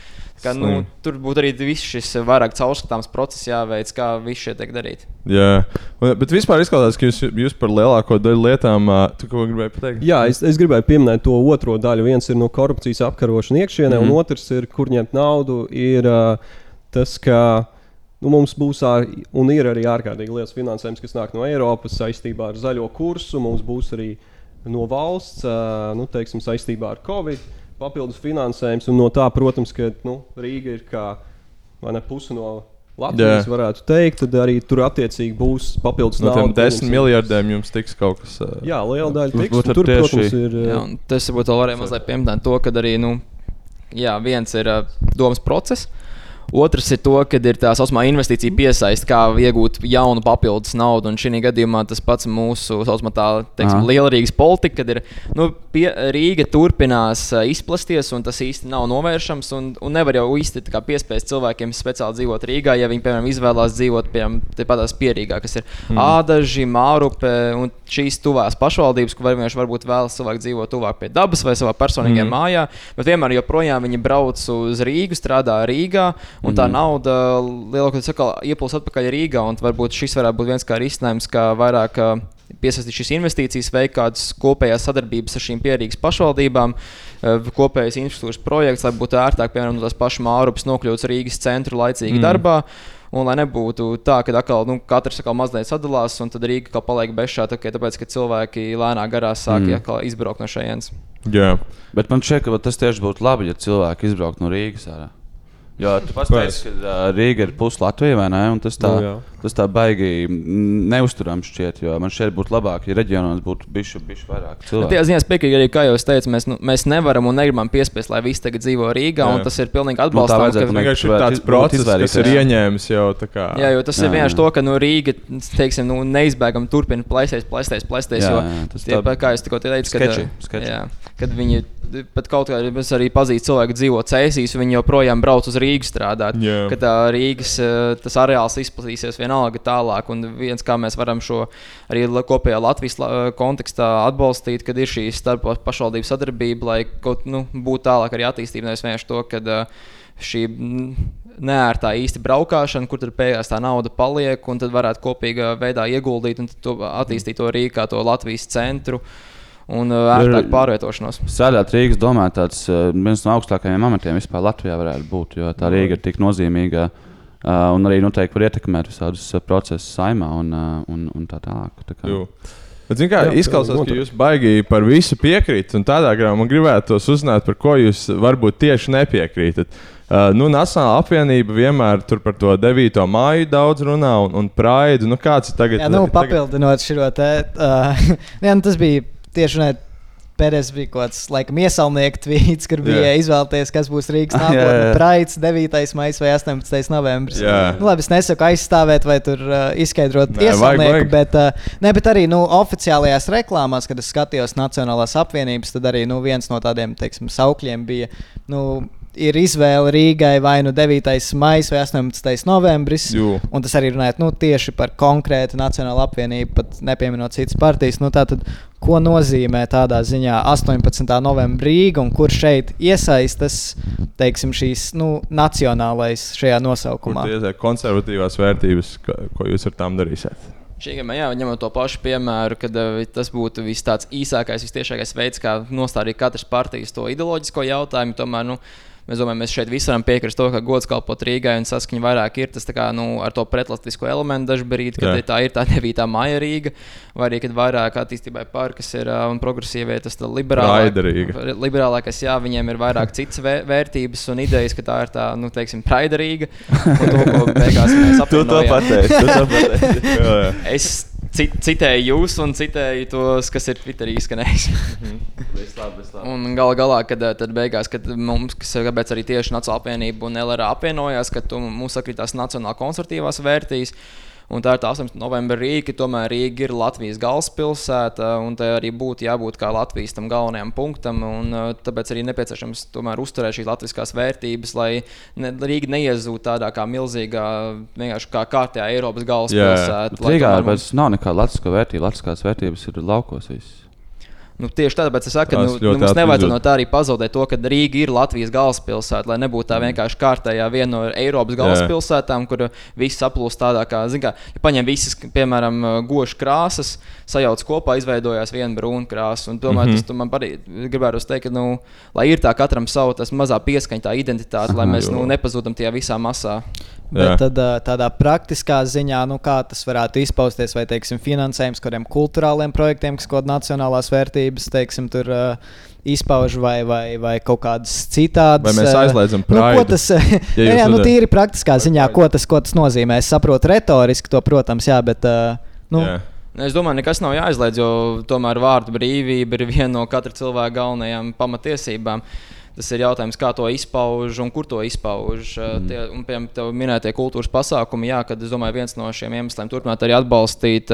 Kā, nu, tur būtu arī viss šis vairāk caurskatāms process jāveic, kā viss šie tiek darīt. Jā, bet vispār izskatās, ka jūs, jūs par lielāko daļu lietām, tu ko gribēji pateikt? Jā, es, es gribēju pieminēt to otro daļu. Viens ir no korupcijas apkarošana iekšienē, mm Mhm. -hmm. un otrs ir, kur ņemt naudu. Ir uh, tas, ka Nu, mums būs ār, un ir arī ārkārtīgi liels finansējums, kas nāk no Eiropas saistībā ar zaļo kursu. Mums būs arī no valsts, nu, teiksim, saistībā ar Covid papildus finansējums. Un no tā, protams, ka nu, Rīga ir kā ne, puse no Latvijas, Jā. varētu teikt. Tad arī tur attiecīgi būs papildus No tiem nauda, desmit miljardiem jums tiks kaut kas. Uh, Jā, liela daļa tiks. Un ar Tur, tieši- protams, ir. Jā, tas varbūt vēl varēja mazliet pieminēt to, ka arī nu, jā, viens ir uh, domas process. Otrs ir to, ka ir tā saucamā investīcija piesaiste, kā iegūt jaunu papildus naudu. Un šī gadījumā tas pats mūsu saucamā tā, teiksim, Aha. liela Rīgas politika, kad ir nu, pie, Rīga turpinās izplasties, un tas īsti nav novēršams. Un, un nevar jau īsti piespiest cilvēkiem speciāli dzīvot Rīgā, ja viņi, piemēram, izvēlās dzīvot tepatās pierīgā, kas ir mm. Ādaži, Mārupe un šīs tuvās pašvaldības, kur vienkārši varbūt vēlas cilvēku dzīvot tuvāk pie dabas vai savā personīgajā mm. mājā, bet vienmēr joprojām viņi brauc uz Rīgu, strādā Rīgā, un tā Mhm. nauda lielākoties ieplūst atpakaļ Rīgā, un varbūt šis varētu būt viens kā risinājums, kā vairāk ā, piesaistīt šīs investīcijas, veikt kādas kopējās sadarbības ar šīm pierīgas pašvaldībām, ā, kopējas infrastruktūras projekts, lai būtu ērtāk, piemēram, no tās pašas Mārupas nokļūt Rīgas centru laicīgi Mm. mm. darbā. Un lai nebūtu tā, ka atkal, nu, katrs atkal mazliet sadalās, un tad Rīga atkal paliek bez šā, tikai tāpēc, ka cilvēki lēnā garā sāk Mm. mm. izbraukt no šejienes. Jā. Bet man šķiet, ka tas tieši būtu labi, ja cilvēki izbrauktu no Rīgas. Ārā. Jo tu paskaidroji, ka uh, Rīga ir puse Latvijas, vai ne? Un tas tā, Nu, jā. tas tā baigi neusturams šķiet. Jo man šeit būtu labāk, ja reģionos būtu bijuši vairāk Nu, cilvēku. Tie ziņā spēcīgi arī, kā jau es teicu, mēs, nu, mēs nevaram un negribam piespiest, lai visi tagad dzīvo Rīgā, Jā. un tas ir pilnīgi Nu, tā atbalstāms. vajadzētu ka- man Vienkārši ir tāds process, kas ir ieņēmis jau tā kā. Jā, jo tas Jā, ir vienkārši jā. to, ka nu, Rīga teiksim, nu, neizbēgami turpina plēsties, plēsties, plēsties. Jā, Jo, jā, tas tie, tā- kā jūs tikko teicat, kad, Sketči, sketči. jā, kad viņi pat kaut kādā veidā arī pazīst cilvēku, dzīvo Cēsīs, un viņi joprojām brauc uz Rīgas strādāt. Jā. Kad tā Rīgas eh, tas areāls izplatīsies vienalga tālāk, un viens, kā mēs varam šo arī kopējā Latvijas la- kontekstā atbalstīt, kad ir šī starp pašvaldību sadarbība, lai kaut nu, būtu tālāk arī attīstība. Nevis vienkārši to, ka uh, šī neērtā īsti braukšana, kur beigās tā nauda paliek, un tad varētu kopīgā veidā ieguldīt un to attīstīt to Rīgā, to Latvijas centru un uh, ērtāku pārvietošanos. Strādāt Rīgas domē, tāds uh, viens no augstākajiem amatiem vispār Latvijā varētu būt, jo tā Rīga ir tik nozīmīga. Uh, un arī noteikti var ietekmēt visādus uh, procesus saimā un, uh, un, un tā tālāk. Tā kā. Bet, kā, Jā, izklausās, ka jūs baigi par visu piekrītat. un Tādā gadījumā man gribētos uzzināt, par ko jūs varbūt tieši nepiekrītat. Uh, nu, Nacionāla apvienība vienmēr tur par to 9. māju daudz runā un, un praidu. Nu, kāds ir tagad? Jā, nu, tagad- papildinot šo te. Uh, [LAUGHS] jā, nu, tas bija tieši ne. Pēdējais bija kaut kāds laikam iesaimnieks tvīts, kur bija Jā. izvēlēties, kas būs Rīgas nākotnē. [LAUGHS] jā. Praids 9. maija vai 18. novembris. Jā. Nu, labi, es nesaku aizstāvēt vai tur uh, izskaidrot iesaimnieku, bet, uh, ne, bet arī nu, oficiālajās reklāmās, kad es skatījos Nacionālās apvienības, tad arī nu, viens no tādiem teiksim, saukļiem bija. Nu, Ir izvēle Rīgai vai nu 9. maija vai 18. novembris. Jū. Un tas arī runājot nu, tieši par konkrētu Nacionālo apvienību, pat nepieminot citas partijas. Nu, tātad, ko nozīmē tādā ziņā 18. novembrī Rīga un kur šeit iesaistas teiksim, šīs nu, nacionālais šajā nosaukumā? tie ir konservatīvās vērtības, ka, ko jūs ar tām darīsiet? Šī gada, jā, ņemot to pašu piemēru, kad uh, tas būtu viss tāds īsākais, vistiešākais veids, kā nostādīt katras partijas to ideoloģisko jautājumu. Tomēr, nu, Mēs domājam, mēs šeit visi varam piekrist to, ka gods kalpot Rīgai un saskaņa vairāk ir tas kā, nu, ar to pretlatvisko elementu dažbrīd, kad Jā. tā ir tā 9. maija Rīga, vai arī kad vairāk attīstībai par, kas ir un progresīvie, tas tā liberālā- Praida Rīga. liberālākais, jā, viņiem ir vairāk citas vē vērtības un idejas, ka tā ir tā, nu, teiksim, praida Rīga. Un to, ko beigās mēs Tu to apvienojam. pateici, tu to pateici. [LAUGHS] Es ci- citēju jūs un citēju tos, kas ir Twitterī izskanējis. Labi. un gala galā, kad eh, tad beigās, kad mums, kas ir kāpēc arī tieši Nacionāla apvienība un LRA apvienojās, ka tu, mums sakritās nacionāla konservatīvās vērtības. Un tā ir tā 18. novembra Rīga, tomēr Rīga ir Latvijas galvaspilsēta, un tā arī būtu jābūt kā Latvijas tam galvenajam punktam. Un, eh, tāpēc arī nepieciešams tomēr uzturēt šīs latviskās vērtības, lai ne, Rīga neiezūtu tādā kā milzīgā, vienkārši kā kārtējā Eiropas galvaspilsēta. Rīgā tomēr nav nekāda latviskā vērtība. Latviskās vērtības ir laukos. Viss. Nu, tieši tāpēc es saku, ka nu, nu, mums nevajadzētu no tā arī pazaudēt to, ka Rīga ir Latvijas galvaspilsēta, lai nebūtu tā vienkārši kārtējā viena no Eiropas galvaspilsētām, kur viss saplūst tādā kā, zin kā, ja paņem visas, piemēram, gošas krāsas, sajauc kopā, izveidojās viena brūna krāsa. Un tomēr Mhm. mm -hmm. tas tu man arī gribētu teikt, ka, nu, lai ir tā katram savu tas mazā pieskaņa, tā identitāte, lai mēs nu, nepazūdam tajā visā masā. Bet tad, tādā praktiskā ziņā, nu, kā tas varētu izpausties, vai teiksim, finansējums kādiem kultūrāliem projektiem, kas kaut kādas nacionālās vērtības teiksim, tur, uh, izpauž, vai, vai, vai kaut kādas citādas. Vai mēs aizliedzam nu, ko Pride? tas, [LAUGHS] Ja jā, jā, nu, tīri praktiskā ziņā, ko tas, ko tas nozīmē. Es saprotu retoriski to, protams, jā, bet. ā, Nu, Jā. Es domāju, nekas nav jāizliedz, jo tomēr vārdu brīvība ir viena no katra cilvēka galvenajām pamatiesībām. Tas ir jautājums, kā to izpauž un kur to izpauž. Mm. Tie, un, piemēram, tev minētie kultūras pasākumi, jā, kad es domāju, viens no šiem iemesliem turpināt arī atbalstīt.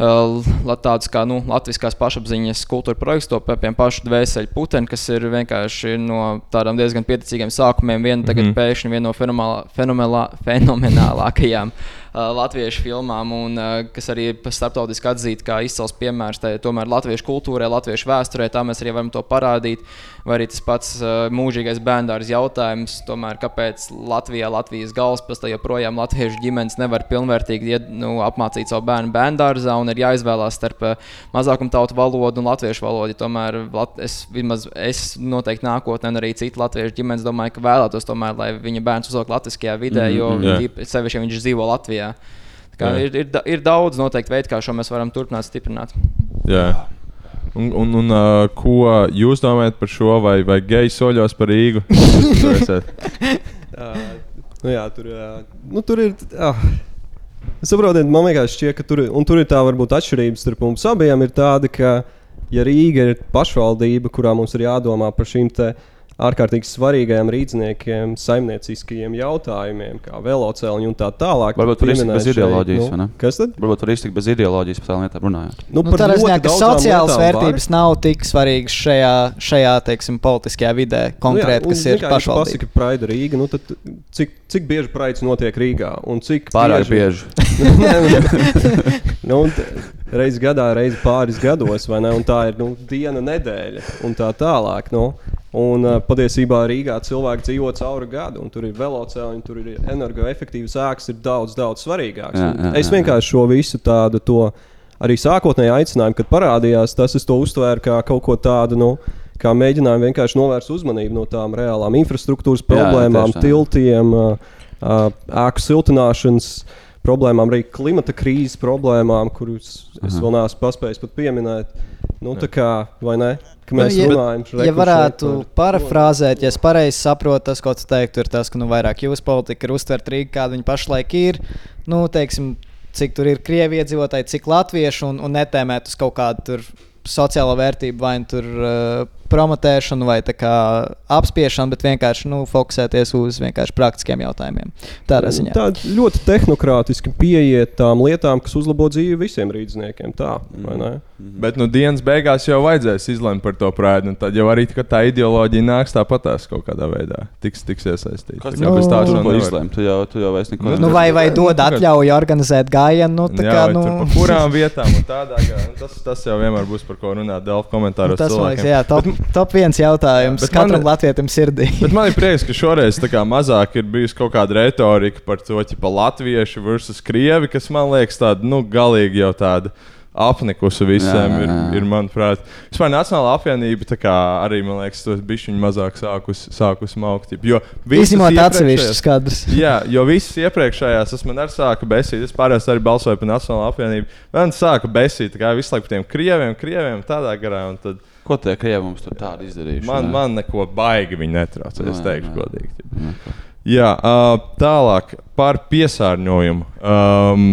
Tāds kā nu, latviskās pašapziņas kultūra projekts, to piemēram pašu dvēseli puteni, kas ir vienkārši no tādām diezgan pieticīgiem sākumiem. Viena tagad mm. -hmm. pēkšņi viena no fenomenālā, fenomenālā, [LAUGHS] fenomenālākajām latviešu filmām, un uh, kas arī ir starptautiski atzīta kā izcils piemērs tai tomēr latviešu kultūrai, latviešu vēsturē. Tā mēs arī varam to parādīt. Vai arī tas pats uh, mūžīgais bērndārs jautājums, tomēr, kāpēc Latvijā, Latvijas galvaspilsētā joprojām latviešu ģimenes nevar pilnvērtīgi ied, nu, apmācīt savu bērnu bērndārzā un ir jāizvēlās starp uh, mazākumtautu valodu un latviešu valodu. Tomēr es, vismaz, es noteikti nākotnē, un arī citu latviešu ģimenes domāju, ka vēlētos tomēr, lai viņa bērns uzaugt latviskajā vidē, Mhm, jo jā. tīp- sevišķi, viņš dzīvo Latvijā. Tā Kā, Jā. ir, ir, ir daudz noteikti veidu, kā šo mēs varam turpināt stiprināt. Jā. Un, un, un uh, ko jūs domājat par šo, vai, vai geju soļos par Rīgu? Uh, [LAUGHS] nu jā, tur, uh, nu, tur ir. Uh, Saprotiet, man vienkārši šķiet, ka tur, ir- un tur ir tā varbūt atšķirība starp mums abiem. Ir tāda, ka, ja Rīga ir pašvaldība, kurā mums ir jādomā par šīm te ārkārtīgi svarīgajiem rīzniekiem, saimnieciskajiem jautājumiem, kā veloceliņi un tā tālāk. Varbūt tu tur iztikt bez ideoloģijas. vai Nu, ne? kas tad? Varbūt tur iztikt bez ideoloģijas par tādām lietām runājot. Nu, Nu, par tādā ļoti ziņā, ka sociālas lietām var. vērtības nav tik svarīgas šajā, šajā teiksim, politiskajā vidē, konkrēti, nu, kas ir pašvaldība. Pasaka, Praida Rīga. Nu, tad, cik, cik bieži Praids notiek Rīgā? Un cik Pārāk bieži. [LAUGHS] nu, un t- reiz gadā, reiz pāris gados, vai ne? Un tā ir nu, diena, nedēļa un tā tālāk. Nu. Un uh, patiesībā Rīgā cilvēki dzīvo cauri gadu, un tur ir velosipēdi, tur ir energoefektīvas ēkas, ir daudz, daudz svarīgākas. Jā, Un jā, Es jā, vienkārši šo visu tādu to arī sākotnēji aicinājumu, kad parādījās, tas es to uztvēru kā kaut ko tādu. Nu, Kā mēģinājumu vienkārši novērst uzmanību no tām reālām infrastruktūras Jā, problēmām, tā. tiltiem, uh, uh, ēku siltināšanas problēmām, arī klimata krīzes problēmām, kurus es Aha. vēl neesmu paspējis pat pieminēt. Nu, tā kā, vai ne? Ka mēs Nu, ja- runājam Ja reku varētu šeit parafrāzēt, ja es pareizi saprotu, tas, ko tu teiktu, ir tas, ka nu, vairāk jūsu politika ir uztvert Rīgā, kāda viņa pašlaik ir. Nu, teiksim, cik tur ir krievi iedzīvotāji, cik latvieši un, un netēmēt uz kaut kādu tur sociālo vērtību, vai nu tur uh, promotēšanu, vai tā kā apspiešanu, bet vienkārši nu, fokusēties uz vienkārši praktiskiem jautājumiem. Tādā ziņā. Tā ļoti tehnokrātiski pieiet tām lietām, kas uzlabo dzīvi visiem rīzniekiem. Tā, vai ne? Bet nu, dienas beigās jau vajadzēs izlemt par to prātu. Tad jau arī tā ideoloģija nāks tāpatās kaut kādā veidā. Tiks, tiks iesaistīta. Kā tev bez tā jau var nevar. izlemt? Tu jau, tu jau vairs neko Nu, vai, vai dod atļauju organizēt gājienu? Nu, tā Jā, kā, vai nu, tur pa kurām vietām un tādā. Nu, Tas, tas jau vienmēr būs par ko runāt Delfa komentāros. tas, man liekas, cilvēkiem. jā, top, top viens jautājums man- katram latvietim sirdī. Bet man ir [LAUGHS] prieks, ka šoreiz mazāk ir bijusi kaut kāda retorika par to, ka latvieši versus krievi, kas man liekas tāda, nu, galīgi jau tāda. Apnikusi visiem, Jā, ir, jā, jā. ir manuprāt, vispār Nacionāla apvienība kā arī, man liekas, to bišķiņu mazāk sākus, sākus maukt. Jo iepriekšējās- atsevišķus kadrus. [LAUGHS] Jā, jo visas iepriekšējās, tas man arī sāka besīt. Es pārējās arī balsoju par Nacionālo apvienību. Man sāka besīt, kā visu laiku par tiem krieviem, krieviem tādā garā. un Tad Ko tie krievi mums tur tādu izdarījuši? man, ne? man neko baigi viņi netraucē. Es Nē, teikšu, godīgi. Neko. Jā, tālāk par piesārņojumu. Um,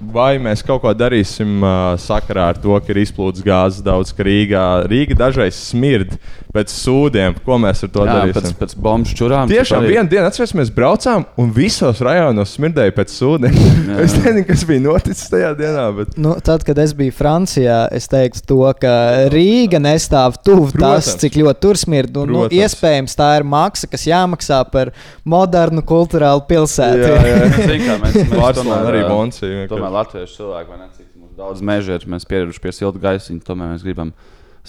vai mēs kaut ko darīsim uh, sakarā ar to, ka ir izplūdes gāzes daudz, ka Rīgā, Rīga dažreiz smird pēc sūdiem? Ko mēs ar to Jā, darīsim? pēc, pēc bombu čurām. Tiešām vienā dienā atcerieties, mēs braucām un visos rajonos smirdēja pēc sūdiem. [LAUGHS] es nezinu, kas bija noticis tajā dienā. Bet... Nu, tad, kad es biju Francijā, es teiktu, to, ka Rīga nestāv tuvu tas, cik ļoti tur smird. Un, nu, Protams. iespējams, tā ir maksa, kas jāmaksā par modernu kultūrālu pilsētu. Jā, jā. Zini, kā mēs, mēs Barcelona arī ā, Bonsi vienkārši. Tomēr latviešu cilvēki, vai ne, cik mums daudz meža ir, mēs pieraduši pie silta gaisiņa, tomēr mēs gribam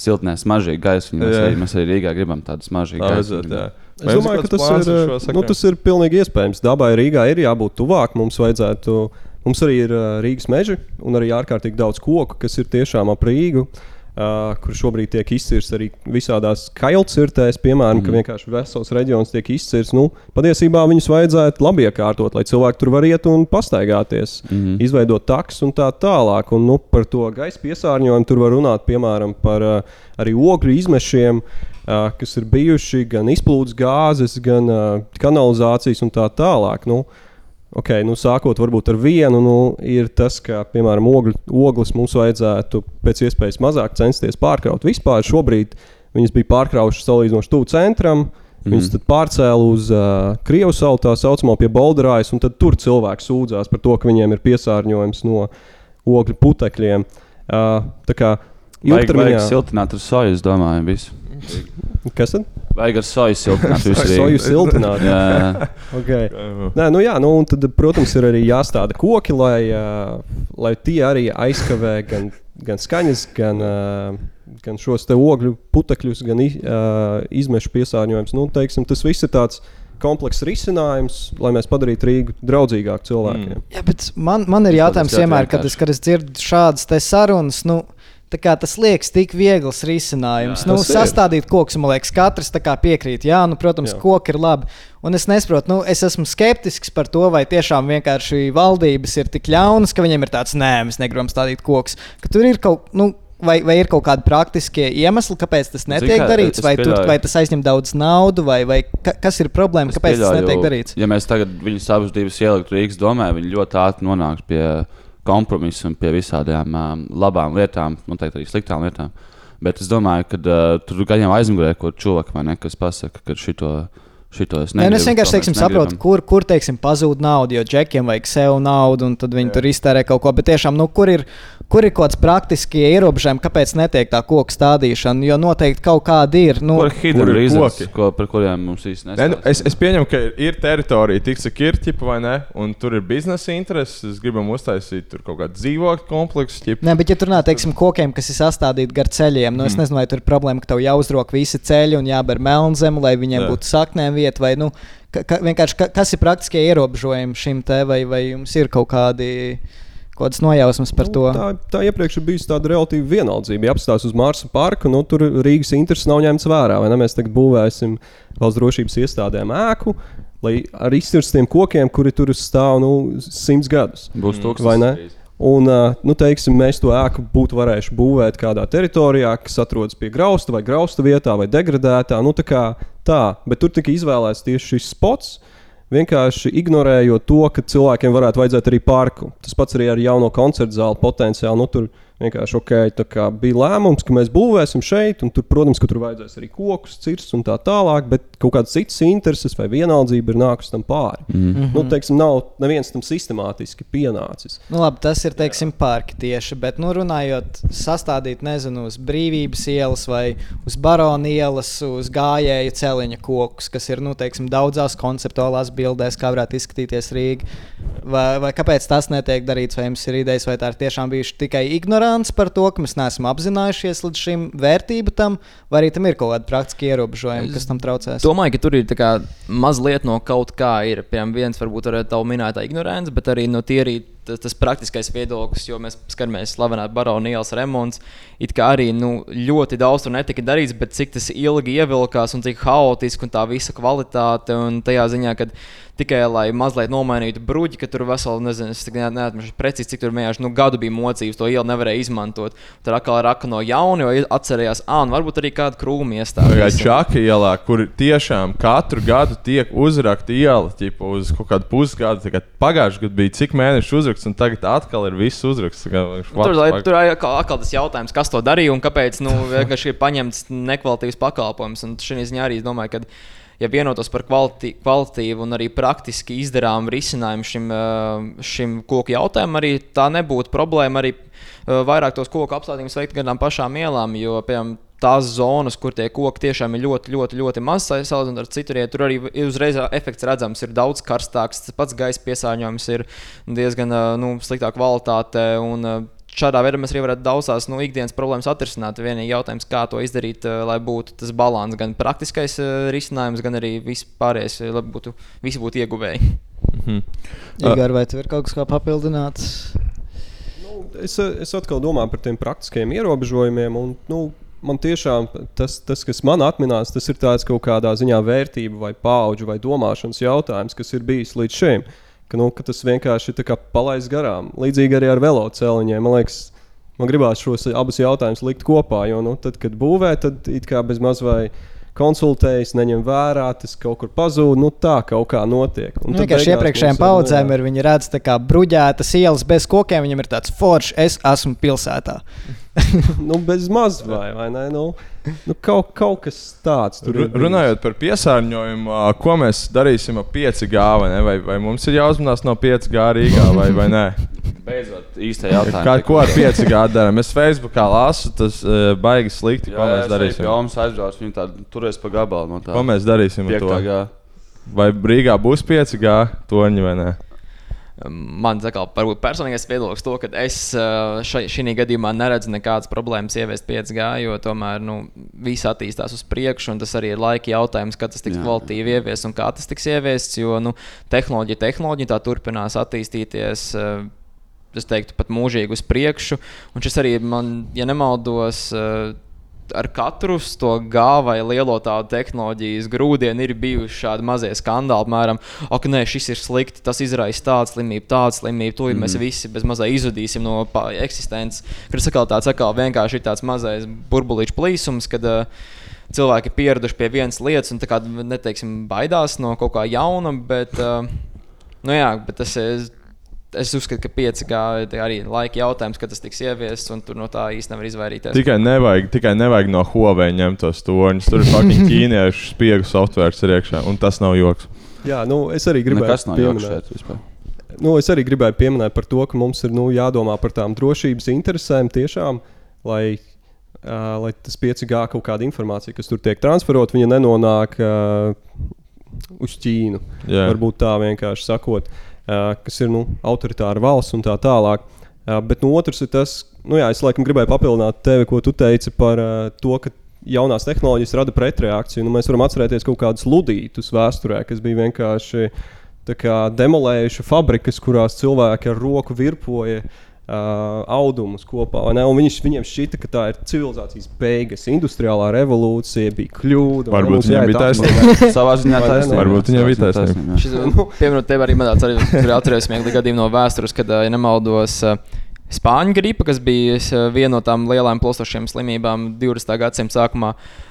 siltnē smaržīgu gaisiņu. Mēs, arī, mēs arī Rīgā gribam tādu smaržīgu Tā gaisiņu. jā. Es domāju, ka tas ir, nu, tas ir pilnīgi iespējams. Dabai Rīgā ir jābūt tuvāk. Mums vajadzētu, mums arī ir ā, Rīgas meži un arī ārkārtīgi daudz koku, kas ir tiešām ap Rīgu. Uh, kur šobrīd tiek izcirsts arī visādās kailcirtēs, piemēram, mm. ka vienkārši vesels reģions tiek izcirsts. Nu, patiesībā viņus vajadzētu labi iekārtot, lai cilvēki tur var iet un pastaigāties, mm. izveidot taksus un tā tālāk. Un, nu, par to gaisa piesārņojumu tur var runāt, piemēram, par uh, arī ogļu izmešiem. Uh, kas ir bijuši gan izplūdes gāzes, gan uh, kanalizācijas un tā tālāk. Nu, uh, Okay, nu, sākot varbūt ar vienu, nu, ir tas, ka, piemēram, ogļu, ogles mums vajadzētu pēc iespējas mazāk censties pārkraut. Vispār šobrīd viņas bija pārkraujušas salīdzinoši tuvu centram. Mm. Viņus tad pārcēla uz uh, Krievijas salu, tā saucamā pie Bolderājas, un tur cilvēki sūdzās par to, ka viņiem ir piesārņojums no ogļu putekļiem. Uh, tā kā ilgtermiņā... vajag siltināt ar soju, es domāju, visu. Kas tad? Vajag ar soju siltināt. soju siltināt. jā, jā. okay. Nē, nu jā, nu, un tad, protams, ir arī jāstāda koki, lai, uh, lai tie arī aizkavē gan, gan skaņas, gan, uh, gan šos ogļu putekļus, gan uh, izmešu piesārņojumus. Nu, teiksim, tas viss ir tāds komplekss risinājums, lai mēs padarītu Rīgu draudzīgāku cilvēkiem. Mm. Jā, bet man, man ir jautājums vienmēr, kad es, kad es dzirdu šādas sarunas. Nu, Tas liekas tik viegls risinājums. Jā, nu, sastādīt kokus, man liekas, katrs piekrīt. Jā, nu, protams, jā. koki ir labi. Un es nesaprotu, nu, es esmu skeptisks par to, vai tiešām vienkārši valdības ir tik ļaunas, ka viņiem ir tāds, nē, mēs negribam stādīt kokus. Ka tur ir kaut, nu, vai, vai ir kaut kādi praktiskie iemesli, kāpēc tas netiek kā, darīts, vai, tur, vai tas aizņem daudz naudas, vai, vai ka, kas ir problēma, kāpēc pieļauju, tas netiek darīts? Ja mēs tagad viņus abus divus ieliktu Rīgas domē, viņi ļoti ātri nonāks pie kompromisu un pie visādām um, labām lietām, noteikti arī sliktām lietām. Bet es domāju, ka uh, tur jau aizmugurē, ko cilvēki man nekas pasaka, ka šito. Šito es, negribu, Nē, es vienkārši teiksim, saprotu, kur, kur teiksim, pazūd nauda, jo džekiem vajag sev naudu, un tad viņi Jā. tur iztērē kaut ko. Bet tiešām, nu, kur ir, kur ir kaut kāds praktisks ierobežojums, kāpēc netiek tā koku stādīšana? Jo noteikti kaut kāda ir. Nu, kur ir koki, ko, par kuriem mums īstenībā nesaka? Nu, es, es pieņemu, ka ir teritorija, tik cik ir ķipa vai ne, un tur ir biznesa intereses. Es gribam uztaisīt tur kaut kādu dzīvokļu kompleksu. Ķipa. Nē, bet ja tur runā, teiksim, kokiem, kas ir sastādīti gar ceļiem, nu, es mm. nezinu, vai tur ir problēma, ka tev jāuzrok visi ceļi un jāber melnzem, lai viņiem Jā. būtu saknēm vieta vai, nu, ka, ka, vienkārši, ka, kas ir praktiskie ierobežojumi šim te, vai, vai jums ir kaut kādi kādas nojausmas par nu, to. Tā, tā iepriekš ir bijusi tāda relatīva vienaldzība. Ja apstāsta uz Marsa parku, nu, tur Rīgas intereses nav ņemts vērā. Mēs tagad būvēsim valsts drošības iestādēm ēku. Lai ar izcirstiem kokiem, kuri tur stāv nu, simts gadus. Būs tūkstoši. Vai ne? Un, nu, teiksim, mēs to ēku būtu varējuši būvēt kādā teritorijā, kas atrodas pie grausta vai grausta vietā vai degradētā. Nu, tā, kā, tā, bet tur tika izvēlēts tieši šis spots vienkārši ignorējot to, ka cilvēkiem varētu vajadzēt arī parku. Tas pats arī ar jauno koncertu zāli potenciāli. Nu, tur vienkārši okay, bija lēmums, ka mēs būvēsim šeit, un tur, protams, ka tur vajadzēs arī kokus, cirst un tā tālāk, bet kaut kādas citas intereses vai vienaldzība ir nākusi tam pāri. Mm -hmm. nu, teiksim, nav neviens tam sistemātiski pienācis. Nu, labi, tas ir teiksim, parki tieši, bet nu, runājot, sastādīt nezinu, uz brīvības ielas vai uz barona ielas, uz gājēju celiņa kokus, kas ir nu, teiksim, daudzās konceptuālās bildēs, kā varētu izskatīties Rīga. Vai, vai kāpēc tas netiek darīts, vai jums ir idejas, vai tā ir tiešām bijuši tikai ignorants par to, ka mēs neesam apzinājušies līdz šim vērtību tam, vai arī tam ir kaut kādi praktiski ierobežojumi, kas tam traucēs? Domāju, ka tur ir kā, mazliet no kaut kā ir. Piemēram, viens varbūt ir tā minētā ignorants, bet arī no arī tas, tas praktiskais viedoklis, jo mēs skatāmies slavenā barona ielas remonts. It kā arī nu, ļoti daudz tur netika darīts, bet cik tas ilgi ievilkās un cik haotiski un tā visa kvalitāte un tajā ziņā, ka tikai lai mazliet nomainītu bruģi, ka tur veseli, nezinu, es neatceros precīzi, cik tur vienkārši nu, gadu bija mocības, to ielu nevarēja izmantot. Tad atkal raka no jauna, jo atcerējās, ah, nu varbūt arī kāda krūma iestāde. Tā kā Čaka ielā, kur tiešām katru gadu tiek uzrakta iela, ķipa, uz kaut kādu pusgadu, pagājušajā gadā bija cik mēnešu uzrakta uzraksts, un tagad atkal ir viss uzraksts. Kā, tur tur, tur atkal, atkal tas jautājums, kas to darīja un kāpēc nu, [LAUGHS] vienkārši ir paņemts nekvalitatīvs pakalpojums. Un šī ziņā arī es domāju, ka ja vienotos par kvaliti, kvalitatīvu un arī praktiski izdarāmu risinājumu šim, šim koku jautājumam, arī tā nebūtu problēma arī vairāk tos koku apstādījumus veikt gan pašām ielām. Jo, piemēram, tās zonas, kur tie koki tiešām ir ļoti, ļoti, ļoti maz salīdzinot ar cituriem. Tur arī uzreiz efekts redzams, ir daudz karstāks. Pats gaisa piesārņojums ir diezgan nu, sliktā kvalitāte. Un, Šādā veidā mēs arī varētu daudzās nu, ikdienas problēmas atrisināt. Vienīgi jautājums, kā to izdarīt, lai būtu tas līdzsvars, gan praktiskais risinājums, gan arī vispārējais, lai būtu, visi būtu ieguvēji. Mm -hmm. Igar, vai tu vari kaut kas kā papildināt? Es, es atkal domāju par tiem praktiskiem ierobežojumiem. Un, nu, man tiešām tas, tas, kas man atminās, tas ir tāds kaut kādā ziņā vērtība vai paudžu vai domāšanas jautājums, kas ir bijis līdz šim. Ka, nu, ka tas vienkārši ir palaists garām. Līdzīgi arī ar velosipēdiņiem. Man liekas, man gribās šos abus jautājumus likt kopā. Jo, nu, tad, kad būvē, tad it kā bez maz vai konsultējas, neņem vērā, tas kaut kur pazūd. Nu, tā kaut kā notiek. Un Nu, tad vienkārši iepriekšējām paudzēm ir viņi redz tā kā bruģētas ielas bez kokiem. Viņam ir tāds foršs, es esmu pilsētā. [LAUGHS] nu, bez maz vai, vai ne? Nu, nu, kaut, kaut kas tāds tur ir. Runājot par piesārņojumu, ko mēs darīsim ar 5G? Vai, ne? vai, vai mums ir jāuzmanās no 5G Rīgā vai, vai nē? [LAUGHS] Beidzot, īstajā jautājumā. Kā, ko ar 5G darām? Es Facebookā lasu, tas uh, baigi slikti. Ko mēs darīsim? Jā, mums aizbrauc, viņi tādu turēs pa gabalu no tā. Ko mēs darīsim ar to? 5G? Vai Rīgā būs 5G torņi vai nē? Man varbūt personīgais viedoklis, to, ka es šajā gadījumā neredzu nekādas problēmas ieviest 5G, jo tomēr nu, viss attīstās uz priekšu, un tas arī ir laika jautājums, kad tas tiks kvalitīvi ieviests un kā tas tiks ieviests. Jo nu, tehnoloģija, tehnoloģija tā turpinās attīstīties. Es teiktu, pat mūžīgi uz priekšu. Un šis arī man, ja nemaldos, eh, ar katru to gāvu vai lielo tādu tehnoloģijas grūdienu ir bijuši šādi mazie skandāli. Piemēram, ak, nē, šis ir slikti, tas izraisa tādu slimību, tādu slimību, to mm. mēs Mhm. visi bez mazā izzudīsim no eksistences. Kas atkal tāds atkal vienkārši ir tāds mazais burbulīčs plīsums, kad uh, cilvēki ir pieraduši pie vienas lietas un tā kā neteiksim, baidās no kaut kā jauna, bet, uh, nu jā, bet tas ir. Es uzskatu, ka 5G ir arī laika jautājums, kad tas tiks ieviests, un tur no tā īstenībā nevar izvairīties. Tikai nevajag, tikai nevajag no Huawei ņemt tos torņus. Tur ir fucking [LAUGHS] ķīniešu spiegu softvērs iekšā, un tas nav joks. Jā, nu, es arī gribēju joks pieminēt. Nu, es arī gribēju pieminēt par to, ka mums ir nu, jādomā par tām drošības interesēm tiešām, lai, uh, lai tas 5G kaut kāda informācija, kas tur tiek transferota, viņa nenonāk uh, uz Ķīnu. Jā. Varbūt tā vienkārši sakot, uh, kas ir nu, autoritāra valsts un tā tālāk. Bet no otras ir tas, nu, jā, es laikam gribēju papildināt tevi, ko tu teici par to, ka jaunās tehnoloģijas rada pretreakciju. Nu, mēs varam atcerēties kaut kādus ludītus vēsturē, kas bija vienkārši kā demolējuši fabrikas, kurās cilvēki ar roku virpoja uh, audumus kopā. vai ne? Un Viņš, viņiem šķita, ka tā ir civilizācijas beigas, industriālā revolūcija, bija kļūda. Varbūt jāiet bija taisnība. [LAUGHS] Savā ziņā taisnība. Varbūt viņam bija taisnība. nu, piemēram, tev arī man tāds arī tur atceros [LAUGHS] smieklīgi gadījumi no vēstures, kad, ja nemaldos, ā, Spāņu gripa, kas bija ā, viena no tām lielām plosošiem slimībām 20. gadsimta sākumā,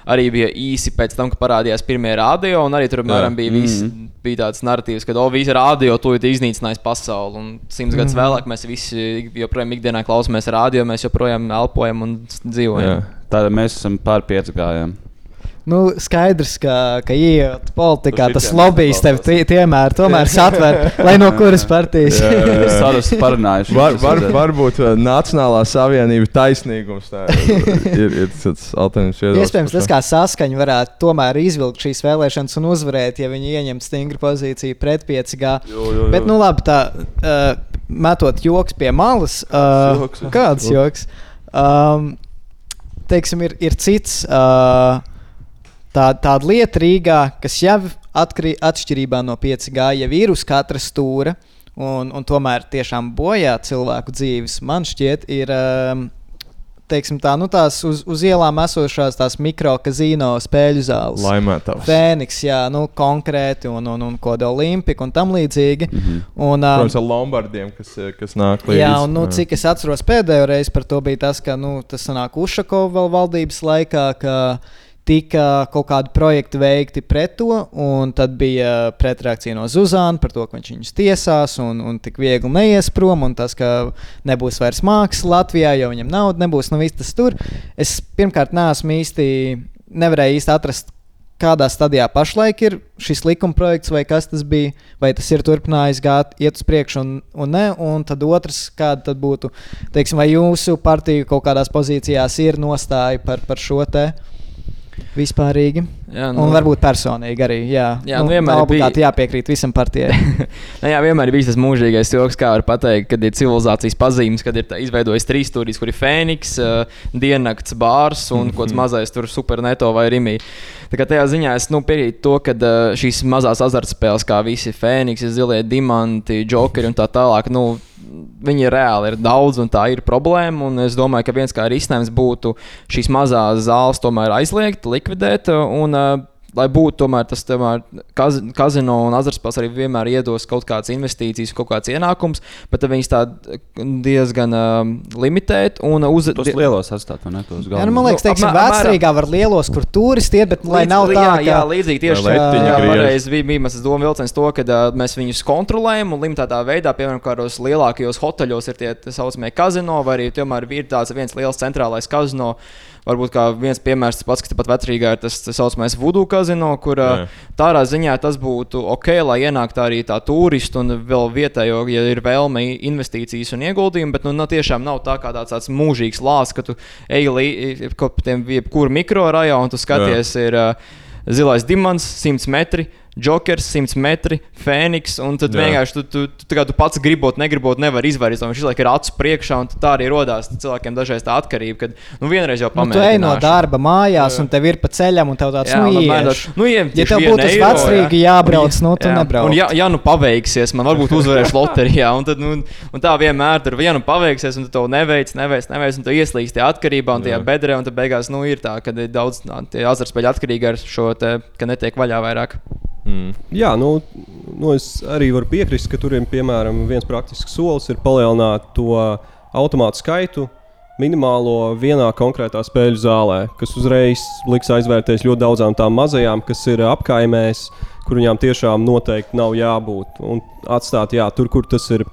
arī bija īsi pēc tam, kad parādījās pirmie radio. Un arī tur apmēram, bija, vis, Mhm. bija tāds narratīvs, ka oh, visi radio ir iznīcinājis pasauli. Un simts gadus Mhm. vēlāk mēs visi joprojām ikdienā klausāmies radio, mēs joprojām elpojam un dzīvojam. Tātad mēs esam pār 5 gājiem. Nu, skaidrs, ka, ka ienākot politikā, tas lobbyis tev tie- tiemēr tomēr [LAUGHS] satver, lai no kuras partijas. Sarus parunājuši. Var, var, varbūt uh, Nacionālā savienība taisnīgums tā ir, [LAUGHS] ir, ir tas alternatīvs viedoklis. Iespējams, tas kā saskaņa varētu tomēr izvilkt šīs vēlēšanas un uzvarēt, ja viņi ieņem stingru pozīciju pret 5G. Jo, jo, jo. Bet, nu, labi, tā uh, metot joks pie malas. Uh, kāds joks? Um, teiksim, ir, ir cits. Uh, Tā, tāda lieta Rīgā, kas jau atkarī, atšķirībā no 5G, jau ir uz katra stūra, un, un tomēr tiešām bojā cilvēku dzīves, man šķiet, ir um, teiksim, tā, nu, tās uz, uz ielām esošās tās mikro-kazino spēļu zāles. Laimētavas. Fēniks, jā, nu, konkrēti, un, un, un koda Olimpika un tam līdzīgi. Mhm. Un, um, Protams, ar Lombardiem, kas, kas nāk līdzi. Jā, un nu, cik es atceros pēdējo reizi par to bija tas, ka nu, tas sanāk Ušakovs vēl valdības laikā. Tika kaut kādi projekti veikti pret to, un tad bija pretreakcija no Zuzana par to, ka viņš viņus tiesās, un, un tik viegli neies prom, un tas, ka nebūs vairs māksla Latvijā, jo viņam nauda nebūs, nu viss tas tur. Es pirmkārt neesmu īsti, nevarēju īsti atrast, kādā stadijā pašlaik ir šis likuma projekts, vai kas tas bija, vai tas ir turpinājis gāt, iet uz priekšu, un, un nē. Un tad otrs, kāda tad būtu, teiksim, vai jūsu partija kaut kādās pozīcijās ir nostāja par, par šo te. Vispārīgi. Jā, nu, un varbūt personīgi arī. Jā, Jā, nu, nu, vienmēr bija- obligāti jāpiekrīt visam partijai. [LAUGHS] Nu, jā, vienmēr ir bijis tas mūžīgais joks, kā var pateikt, kad ir civilizācijas pazīmes, kad ir tā izveidojis trīs stūrīs, kur ir Fēniks, uh, diennakts bārs un kaut kāds mazais tur superneto vai rimī. Tā kā tajā ziņā es nu, piekrītu to, ka uh, šīs mazās azartspēles, kā visi Fēniks, zilie diamanti, jokeri un tā tālāk. Nu, viņi reāli ir daudz, un tā ir problēma. Un es domāju, ka viens kā risinājums būtu šīs mazās zāles tomēr aizliegt, likvidēt. Un, uh, lai būtu tomēr tas tomēr, kaz, kazino un azartspēles arī vienmēr iedos kaut kādas investīcijas, kaut kāds ienākums, bet viņas tā diezgan uh, limitēt un uz tos lielos atstāt, vai ne? Tos jā, nu, man liekas, teiksim, Vēsturīgā var lielos, kur turisti iet, bet lai līdz, nav tā, jā, ka... jā, līdzīgi tieši tā, pareizi bija, bija mans doma vilciens to, ka uh, mēs viņus kontrolējam un limitētā veidā, piemēram, kādos lielākajos hoteļos ir tie tā saucamie kazino, vai arī tomēr ir tāds viens liels centrālais kazino. Varbūt kā viens piemērs, tas pats, kas tepat vecrīgā ir tas tā saucamais Voodoo kazino, kur Jā. tādā ziņā tas būtu ok, lai ienāktu arī tā turistu un vēl vietējo, ja ir vēlme investīcijas un ieguldījumi, bet nu, nu, tiešām nav tā kā tāds, tāds mūžīgs lāsts, ka tu ej līdzi jebkuru mikrorajonu un tu skaties, Jā. ir uh, zilais dimants, 100 metri Jokers, 100 metri, Fēniks. Un tad Jā. vienkārši tu, tu, tu, tu, tu pats gribot, negribot, nevar izvairīties. Viņš laikam ir acu priekšā, un tā arī radās cilvēkiem dažreiz tā atkarība, kad nu, vienreiz jau pamēģināsi. Nu, tu ej no darba mājās, Jā. un tev ir pa ceļam, un tev tāds Jā, nu, ieš. nu, iem, ja tev būtu uz vecrīgi jābrauc, nu, tu jā. nebrauc. Un, ja, ja nu paveiksies, man varbūt uzvarēšu loterijā, un, tad, nu, un tā vienmēr tur, ja nu paveiksies, un tu to neveic, neveic, neveic, un tu ieslīgsti tajā atkarībā un tajā bedrē, un tad beigās nu, ir tā, ka ir daudz azartspēļu atkarīgi ar šo te, ka netiek vaļā vairāk. Mm. Jā, nu, nu es arī varu piekrist, ka tur ir piemēram viens praktisks solis, ir palielināt to automātu skaitu minimālo vienā konkrētā spēļu zālē, kas uzreiz liks aizvērties ļoti daudzām tām mazajām, kas ir apkaimēs, kur viņām tiešām noteikti nav jābūt. Un atstāt, jā, tur, kur tas ir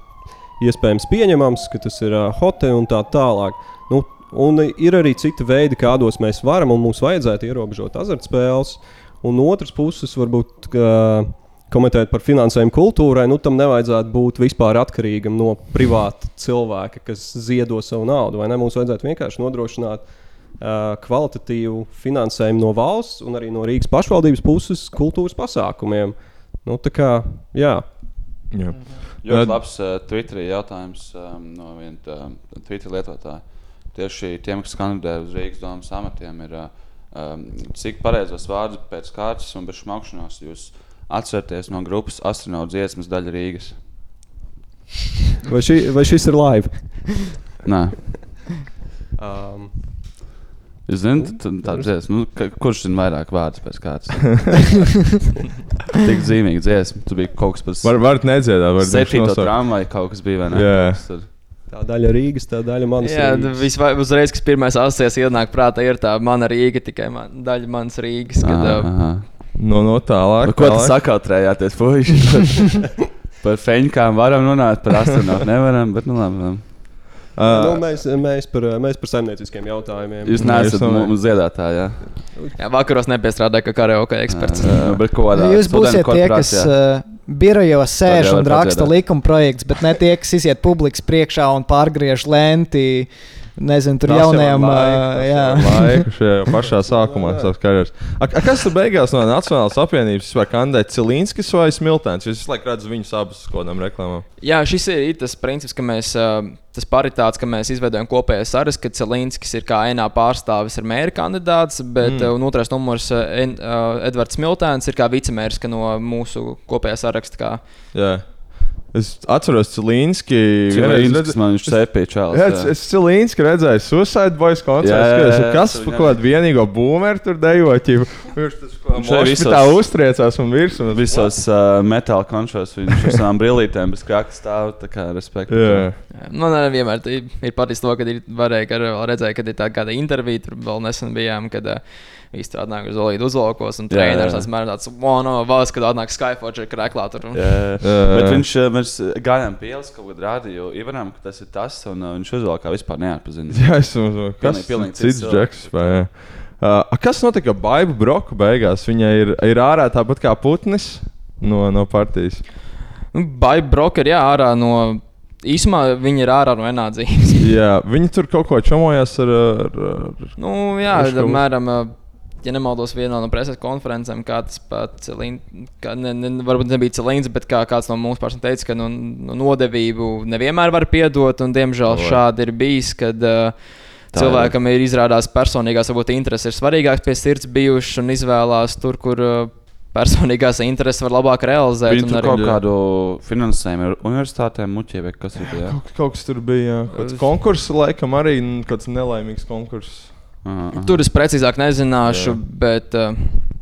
iespējams pieņemams, ka tas ir uh, hote un tā tālāk. Nu, un ir arī citi veidi, kādos mēs varam un mums vajadzētu ierobežot azartspēles. Uh, Un no otras puses, varbūt komentēt par finansējumu kultūrai, nu tam nevajadzētu būt vispār atkarīgam no privāta cilvēka, kas ziedo savu naudu. Mums vajadzētu vienkārši nodrošināt uh, kvalitatīvu finansējumu no valsts un arī no Rīgas pašvaldības puses kultūras pasākumiem. Nu, tā kā, jā. Jā. Ļoti labs uh, Twitter jautājums um, no viena uh, Twitter lietotāja. Tieši tiem, kas kandidē uz Rīgas domas amatiem, ir uh, um, cik pareizos vārdus pēc kārtas un bez šmaukšanās jūs atceraties no grupas astronautu dziesmas daļa Rīgas? Vai, šī, vai šis ir live? Nē. Um, Jūs zināt, tā dziesma, nu, ka, kurš zina vairāk vārdus pēc kārtas? [LAUGHS] Tik zīmīga dziesma. Tu biji kaut kas pats. Var, varat nedziedāt, varat Septīto tramvaju kaut kas bija, vai ne? Jā. Tā daļa Rīgas, tā daļa manas Jā, Rīgas. Visva, uzreiz, kas pirmais asociācijas ienāk prātā, ir tā mana Rīga, tikai man, daļa manas Rīgas. Kad, Aha. No, no tālāk. Par ko tas sakautrējāties, puiši? [LAUGHS] par feņkām varam runāt, par astronautu nevaram, bet nu labi. Uh, nu, mēs, mēs, par, mēs par saimnieciskiem jautājumiem. Jūs neesat mums ziedātāji. Jā. jā, vakaros nepiestrādāju kā karaoke eksperts. Jā, jā, bet ko tādu? Jūs būsiet tie, kas uh, birojos sēž un raksta likuma projekts, bet ne tie, kas iziet publikas priekšā un pārgriež lenti. Nezinu, tur jaunajam laikam, šajā [LAUGHS] pašā sākumā savas karjeras. A, a, kas tur beigās no Nacionālās apvienības vispār kandidēja Cilīnskis vai Smiltēns? Es visu laiku redzu viņus abus uz kādām reklāmām. Jā, šis ir, tas princips, ka mēs, tas paritāts, ka mēs izveidojam kopējais saraksts, ka Cilīnskis ir kā ENA pārstāvis ar mēra kandidāts, bet mm. otrais numurs Edvards Smiltēns ir kā vicemērs no mūsu kopējā saraksta. Kā. Jā. Es atceros, Cilīnski. Cilīnskis man viņš cepīja čāls. Es, es Cilīnski redzēju Suicide Boys koncertu. Kas par kaut kādu vienīgo boomeru tur dejot? Viņš arī visos, tā uztriecās un virs. Un visos uh, metāla končos viņš ar savām brillītēm bez krakas stāv. Tā kā respektu. Jā. Jā. Man arī vienmēr ir patiesi to, ka ir varēja redzēt, kad ir tā kāda intervija, tur vēl nesen bijām. Kad, uh, izstrādājām uz Olīdu uzvalkos, un treneris tāds mēram tāds, wow, no valsts, kad atnāk Skyforge ir krēklā tur. Un... Jā, jā. Bet viņš, mēs gājām pielas, kaut kad rādīju Ivaram, ka tas ir tas, un uh, viņš uzvalkā vispār neatpazina. Jā, es domāju, kas pilnīgi, pilnīgi cits džeks. Uh, kas notika Baiba Broka beigās? Viņa ir, ir ārā tāpat kā Putnis no, no partijas. Nu, Baiba Broka ir jā, ārā no Īsumā viņi ir ārā no enādzības. jā, viņi tur kaut ko čomojās ar. ar, ar nu, jā, apmēram ja nemaldos, vienā no preses konferencēm, kā tas pats ne, ne, varbūt nebija Celīns, bet kā kāds no mums pašiem teica, ka nu, nu, nodevību nevienmēr var piedot, un diemžēl šādi ir bijis. Kad, uh, Tā cilvēkam ir izrādās personīgās, varbūt intereses ir svarīgākas pie sirds bijušas un izvēlās tur, kur uh, personīgās intereses var labāk realizēt. Viņi un tur arī- kaut kādu finansējumu ar universitātēm muķē, vai kas tur bija. Kaut, kaut kas tur bija. jā. Kāds konkurss, laikam, arī kāds nelaimīgs konkurss. Aha. Tur es precīzāk nezināšu, Jā. jā. bet uh,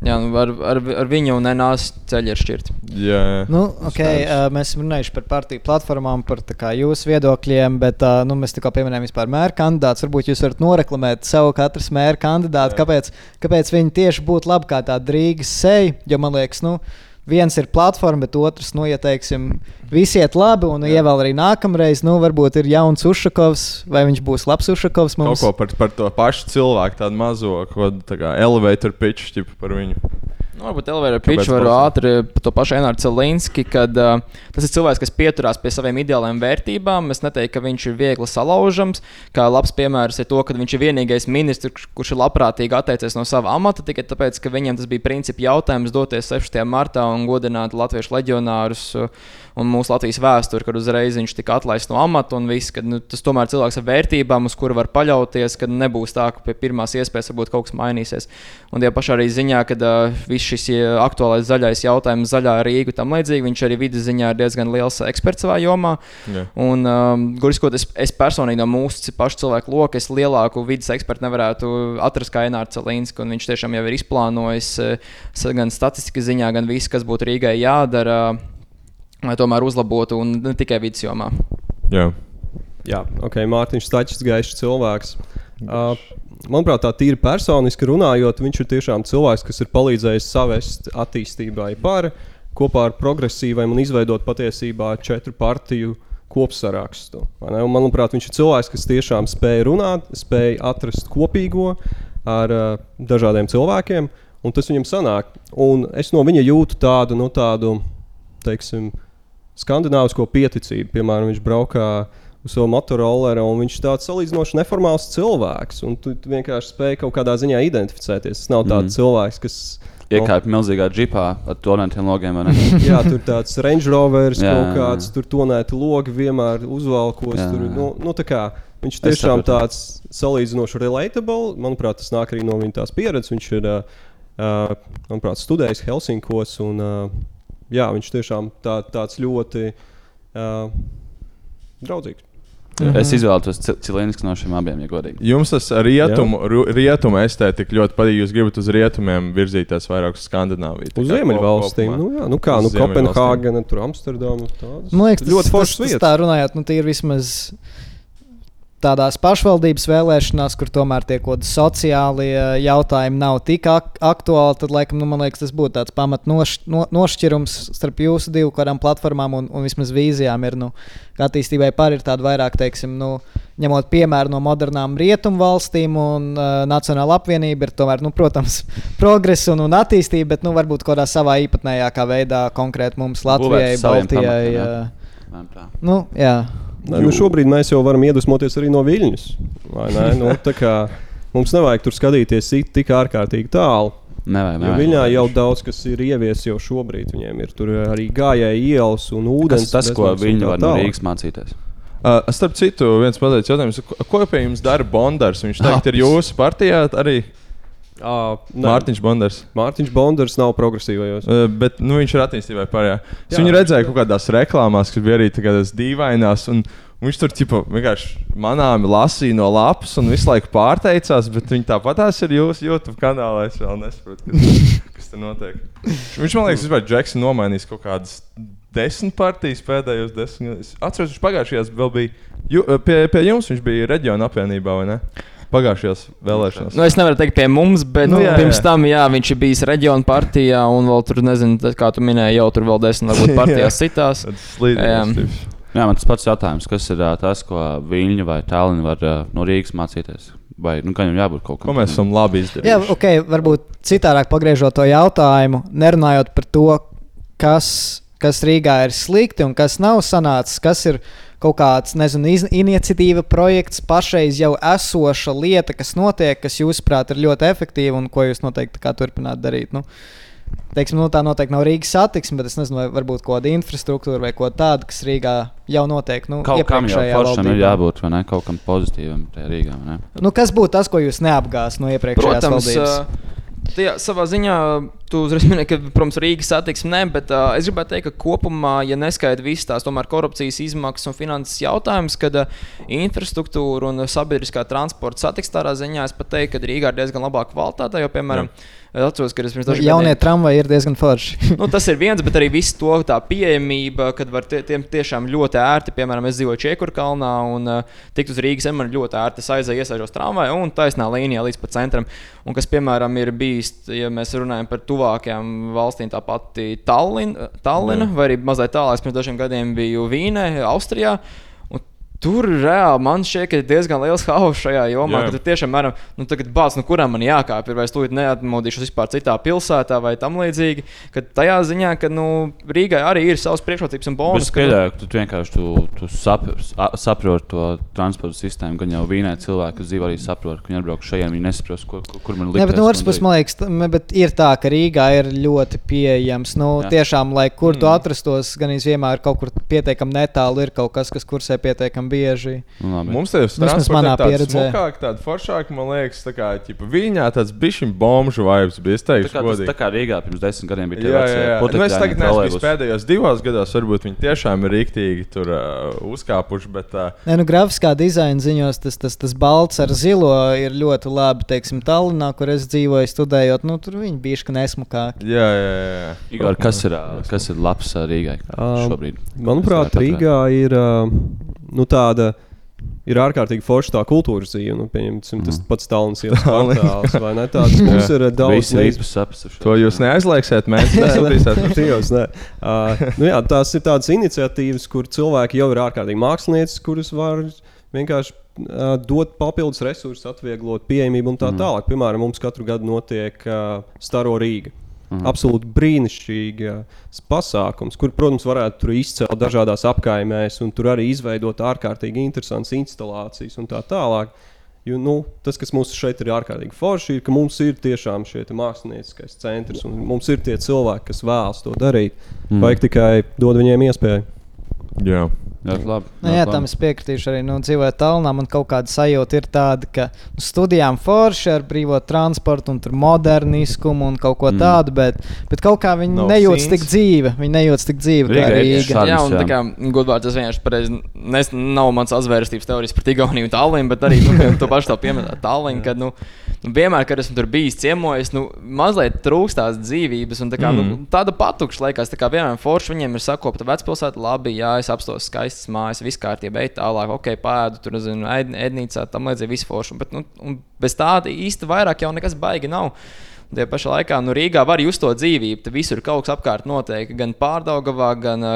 jā, nu, ar, ar, ar viņu un NAS ceļi ir šķirti. Jā, jā. Nu, okay, uh, mēs esam runājuši par partiju platformām, par tā kā, jūsu viedokļiem, bet uh, nu, mēs tikko pieminējām vispār mēra kandidātus. Varbūt jūs varat noreklamēt savu katras mēra kandidātu. Kāpēc, kāpēc viņi tieši būtu labi kā tāda Rīgas seja? Jo man liekas, nu, viens ir platforma, bet otrs, nu, ja teiksim, visi iet labi, un ja vēl arī nākamreiz, nu, varbūt ir jauns Ušakovs, vai viņš būs labs Ušakovs Kaut mums. ko par, par to pašu cilvēku, tādu mazo, ko tā kā elevator pitch tipu par viņu. Nu, varbūt Elvira Pitch var ātri par to pašu Enāru Celinski, kad uh, tas ir cilvēks, kas pieturās pie saviem ideāliem vērtībām. Es neteiktu, ka viņš ir viegli salaužams. Kā labs piemērs ir to, ka viņš ir vienīgais ministrs, kurš- ir labprātīgi atteicies no sava amata, tikai tāpēc, ka viņam tas bija principi jautājums doties 16. martā un godināt latviešu leģionārus uh, un mūsu Latvijas vēsturi, kad uzreiz viņš tika atlaists no amata un viss, kad nu, tas tomēr cilvēks ar vērtībām, uz kuru var paļauties, kad nebūs tā, ka pie pirmās iespējas varbūt kaut kas mainīsies. Un tie pašā arī ziņā, kad uh, viss šis uh, aktuālais zaļais jautājums, zaļā Rīga un tam līdzīgi, viņš arī vidas ziņā ir diezgan liels eksperts savā jomā. Jā. Un, um, guriskot, es, es personīgi no mūsu pašu cilvēku loka, es lielāku vidas ekspertu nevarētu atrast kā Enārs Celīns, un viņš tiešām jau ir izplānojis uh, gan statistikas ziņā, gan viss, kas būtu Rīgai jādara, lai tomēr uzlabotu un ne tikai vidas jomā. Jā. Jā, ok, Mārtiņš Stāčs, gaišs cilvēks. Uh, manuprāt, tā tīri personiski runājot, viņš ir tiešām cilvēks, kas ir palīdzējis savest attīstībai par kopā ar progresīviem un izveidot patiesībā četru partiju kopsarakstu. vai ne? Un, manuprāt, viņš ir cilvēks, kas tiešām spēja runāt, spēja atrast kopīgo ar uh, dažādiem cilvēkiem, un tas viņam sanāk. Un es no viņa jūtu tādu, nu, tādu, teiksim, skandināvisko pieticību. Piemēram, viņš braukā uz savu motorolleru, un viņš ir tāds salīdzinoši neformāls cilvēks. Un tu, tu vienkārši spēj kaut kādā ziņā identificēties. Tas nav tāds mm. cilvēks, kas. Iekāpj milzīgā džipā ar tonētiem logiem. [LAUGHS] Jā, tur tāds Range Rovers, Jā, kaut kāds tur tonēti logi vienmēr uzvalkos. Jā, Tur, jā. nu, nu, tā kā, viņš tiešām tāds salīdzinoši relatable. Manuprāt, tas nāk arī no viņa tās pieredzes. Viņš ir, uh, uh, manuprāt, studējis Helsinkos. Un, uh, jā, viņš tiešām tā, tāds ļoti uh, draudzīgs. Es izvēlētos Cilīnisku no šiem abiem, ja godīgi. Jums tas rietumu, rietumu estētika ļoti patīk. Jūs gribat uz rietumiem virzīties vairāk uz Skandināviju. Uz kā Ziemeļvalstīm. Nu, jā, nu kā, nu. Kopenhāgena, tur Amsterdama. tādas Man liekas, tas ļoti vietas. Tā runājot, nu, tie ir vismaz tādās pašvaldības vēlēšanās, kur tomēr tie kaut kādi sociālie jautājumi nav tik ak aktuāli, tad, laikam, nu, man liekas, tas būtu tāds pamat noš no nošķirums starp jūsu divu kādām platformām un, un vismaz vīzijām. Ir, nu, attīstībai par ir tāda vairāk, teiksim, nu, ņemot piemēru no modernām rietumu valstīm un uh, Nacionāla apvienība ir tomēr, nu, protams, [LAUGHS] progress un, un attīstība, bet, nu, varbūt kādā savā īpatnējākā veidā konkrēti mums Latvijai, Baltijai. pamatiem, jā. uh. Nu, jā. Nē, nu šobrīd mēs jau varam iedvesmoties arī no Viļņas. Nu, tā kā mums nevajag tur skatīties ik- tik ārkārtīgi tālu. Nevajag, Jo nevajag. Viņā jau daudz kas ir ieviesis jau šobrīd. Viņiem ir tur arī gājēji ielas un ūdens. Tas, tas ko viņi var no. Rīgas mācīties. Uh, starp citu, viens pateicis jautājums, ko, ko pie jums dara Bondars? Viņš tagad ir jūsu partijā arī. Uh, Mārtiņš Bondars. Mārtiņš Bondars nav progresīvajos. Uh, bet nu, viņš ir attīstībā pārējā. Es Jā. viņu redzēju kaut kādās reklāmās, kas bija arī tādas dīvainās. Un, un viņš tur ķipa, vienkārši manāmi lasīja no lapas un visu laiku pārteicās, bet viņi tāpatās ir jūsu YouTube kanālā. Es vēl nesaprotu, kas, [LAUGHS] kas tur notiek. Viņš man liekas, ka Džeks ir nomainījis kaut kādas desmit partijas pēdējos desmit gadus. Es Atceros, viņš pagājušajās vēl bija ju, pie, pie jums, viņš bija reģiona apvienībā vai ne? Pagājušajās vēlēšanās. Nu, es nevaru teikt pie mums, bet Nu, jā, jā, pirms jā. tam jā, viņš ir bijis reģiona partijā un vēl tur, nezinu, tad, kā tu minēji, jau tur vēl desmit varbūt [LAUGHS] partijās citās. Jā. Jā, man tas pats jautājums, kas ir tas, ko Viļņa vai Tallinn var no Rīgas mācīties? Vai nu, jau jābūt kaut kam Ko mēs esam labi izdarījuši? Jā, ok, varbūt citādāk pagriežot to jautājumu, nerunājot par to, kas, kas Rīgā ir slikti un kas nav sanācis, kas ir kaut kāds, nezinu, iz- iniciatīva, projekts, pašreiz jau esoša lieta, kas notiek, kas jūsuprāt ir ļoti efektīva un ko jūs noteikti turpināt darīt. Nu, Teiksim, nu, tā noteikti nav Rīgas satiksme, bet es nezinu, vai varbūt kaut kāda infrastruktūra vai ko tādu, kas Rīgā jau notiek. Nu, Kaut kam jau foršam ir jābūt, vai ne? Kaut kam pozitīvam Rīgā, vai ne? Nu, kas būtu tas, ko jūs neapgāzat no iepriekšējās Protams, valdības? ā, Tie, savā ziņā, tu uzreiz minēji, ka, protams, Rīgas satiksme ne, bet uh, es gribētu teikt, ka kopumā, ja neskaidrs visas tās tomēr korupcijas izmaksas un finanses jautājums, kad uh, infrastruktūra un sabiedriskā transporta satiksme tādā ziņā, es pat teiktu, ka Rīgā ir diezgan labā kvalitātē, jo, piemēram, Jā. Es atceros, ka es pirms dažiem Jaunie gadiem... tramvaji ir diezgan forši. nu, tas ir viens, bet arī viss to tā pieejamība, kad var tie, tiem tiešām ļoti ērti, piemēram, es dzīvoju Čiekurkalnā un uh, tikt uz Rīgas man ļoti ērti. Es aizēju, iesēžos tramvajā un taisnā līnijā līdz pat centram. Un kas, piemēram, ir bijis, ja mēs runājam par tuvākajām valstīm, tā pati Tallina, Tallina vai arī mazliet tālāk, pirms dažiem gadiem biju Vīnē, Austrijā. Tur reāli man šķiet, ka ir diezgan liels haoss šajā jomā. Tur tiešām ir, nu, tagad bācis, nu, kuram man jākāp, ir, vai es tūlīt neatmodīšos vispār citā pilsētā vai tam līdzīgi. Kad tajā ziņā, ka nu, Rīgai arī ir savas priekšrocības un bonus. Es pieļauju, ka tu vienkārši tu, tu sap, saproti to transporta sistēmu, gan jau vīnē cilvēki, dzīvo arī saprot, ka viņi atbrauc šeit, viņi nesaprot, kur, kur man liekas. Jā, bet no otras puses, man liekas, bet ir tā, ka Rīgā ir ļoti pieejams. Nu, Jā. tiešām, lai kur mm. tu atrastos, gan vienmēr kaut kur pietiekami netālu ir kaut kas, kas kursē pietiekami pietiekami bieži. Nu, labi. Mums tas ir tāds manā pieredzē. Smukāk, tāda foršāka, man liekas, tā kā ķipa, viņā tāds bišķiņ bomžu vibes bija. Es teikšu, tā kā, tas, tā kā Rīgā pirms desmit gadiem bija. Jā, jā. Nu, es tagad neesmu pēdējos divos gados, varbūt viņi tiešām ir rīktīgi tur uh, uzkāpuši. Bet, uh, Nē, nu, grafiskā dizaina ziņos tas, tas, tas balts ar zilo ir ļoti labi. Teiksim, Tallinā, kur es dzīvoju, studējot, nu, tur viņi bija šķiet nesmukāki. Jā, jā, jā. Igor, kas ir, kas ir labs Rīgai šobrīd? Manuprāt, Rīgā ir. Uh, nu, tāda ir ārkārtīgi forša tā kultūras dzīve. Nu, pieņemsim, tas mm. pats Tallinas ielas [LAUGHS] kvartāls, vai ne? Tāds mums ir daudz neizpratnes. To jūs neaizliegsiet, mēs [LAUGHS] nesaprotam. uh, [LAUGHS] nu, jā, tās ir tādas iniciatīvas, kur cilvēki jau ir ārkārtīgi mākslinieci, kurus var vienkārši uh, dot papildus resursus, atvieglot pieejamību un tā mm. tālāk. Piemēram, mums katru gadu notiek uh, Staro Rīga. Mm. Absolūti brīnišķīgs pasākums, kur, protams, varētu izcelt dažādās apkaimēs, un tur arī izveidot ārkārtīgi interesantas instalācijas un tā tālāk. Jo, nu, tas, kas mums šeit ir ārkārtīgi forši, ir, ka mums ir tiešām šie mākslinieckais centrs, un mums ir tie cilvēki, kas vēlas to darīt. Mm. Vajag tikai dot viņiem iespēju. Jā. Ļoti labi. Nu, jā, tam es piekritīšu arī. Nu, dzīvojot tālāk, man kaut kāda sajūta ir tāda, ka nu, studijām forši ar brīvo transportu un moderniskumu un kaut ko mm. tādu, bet, bet kaut kā viņi no nejūtas tik dzīve. Viņi nejūtas tik dzīve. Rīga, kā Rīga. Šādus, jā, un tā kā godvārds, es vienkārši pareizi, nes, nav mans azvērstības teorijas par Igauniju un Tallinu, bet arī nu, [LAUGHS] to pašu tā pieminēt Tallinu, kad, nu, vienmēr, kad esmu tur bijis ciemojis, nu, mazliet trūkst tās dzīvības un tā kā, nu, mm. nu, tāda patukša laikās, tā kā vienmēr forši viņiem ir sakopta vecpilsēta, labi, jā, es apstos skaistas mājas, viss kārtībā, ej tālāk, ok, pēdu, tur zinu, ēd, ēdnīcā, tam līdzīgi visu foršu. Bet nu, bez tāda īsti vairāk jau nekas baigi nav. Tie pašā laikā nu, Rīgā var just to dzīvību. Tur visur kaut kas apkārt notiek. Gan pārdaugavā, gan,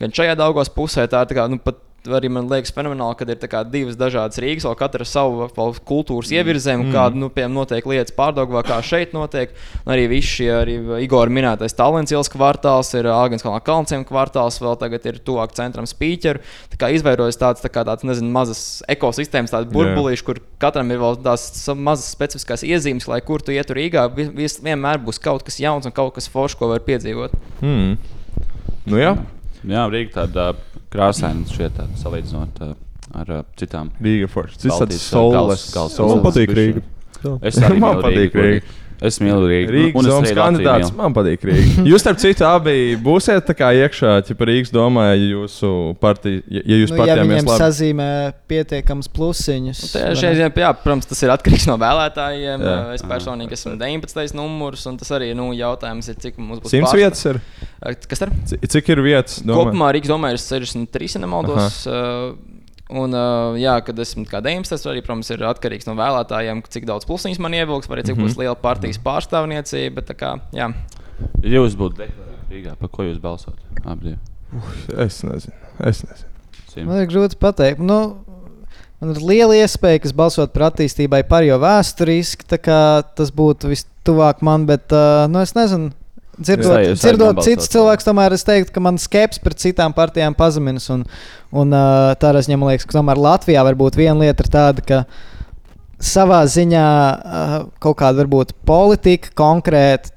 gan šajā daugos pusē. Tā tā kā nu, pat arī man liekas fenomenāli, ka ir divas dažādas Rīgas, vēl katra savu kultūras ievirzēm, mm. kāda nu, piemēram, notiek lietas pārdagvā, kā šeit notiek. Un arī viss šie arī Igor minētais Tallinas ielas kvartāls, ir Āgens Kalna Kalnciem kvartāls, vēl tagad ir tuvāk centram spīķeru. Tā kā izveidojas tāds, tā kā tāds, nezinu, mazas ekosistēmas, tādi burbulīši, kur katram ir vēl tās mazas specifiskās iezīmes, lai kur tu ietu Rīgā, vis, vienmēr būs kaut kas jauns un kaut kas foršs, ko var piedzīvot. Mm. Nu jā. Jā, Rīga tāda krāsaina šeit, salīdzinot uh, ar uh, citām. Rīga forša. Tas ir tāds saules. Man patīk Rīga. Es arī man patīk Rīga. Es mīlu Rīgā. Rīgas domas kandidāts. Man patīk Rīga. [LAUGHS] jūs, starp citu, abi būsiet iekšā, ja Rīgas domā, ja jūsu partija, ja jūs nu, partijām ja labi. sazīmē pietiekams plusiņus. Nu, šeit, jā, protams, tas ir atkarīgs no vēlētājiem. Jā. Es personīgi esmu 19. numurs, un tas arī nu, jautājums ir, cik mums būs. 100 vietas ir. Kas tur? Cik ir vietas? Domāju? Kopumā Rīgas domā ir 63, ja nemaldos. Aha. Un, uh, jā, kad esmu kā dēmons, tas arī, protams, ir atkarīgs no vēlētājiem, cik daudz plusiņus man ievilks, vai cik mm -hmm. būs liela partijas pārstāvniecība. Bet, kā, jā. ja jūs būtu Rīgā, par ko jūs balsot? Abi. Es nezinu. Es nezinu. Sim. Man ir grūti pateikt. Nu, man ir liela iespēja, ka balsot par attīstībai par jau vēsturiski, tas būtu vistuvāk man, bet uh, nu, es nezinu. Dzirdot, jā, dzirdot citus cilvēkus, tomēr es teiktu, ka man skepsis pret citām partijām pazeminās. Un, un tādā ziņā man liekas, ka tomēr Latvijā var būt viena lieta tāda, ka savā ziņā uh, kaut kāda varbūt politika konkrēti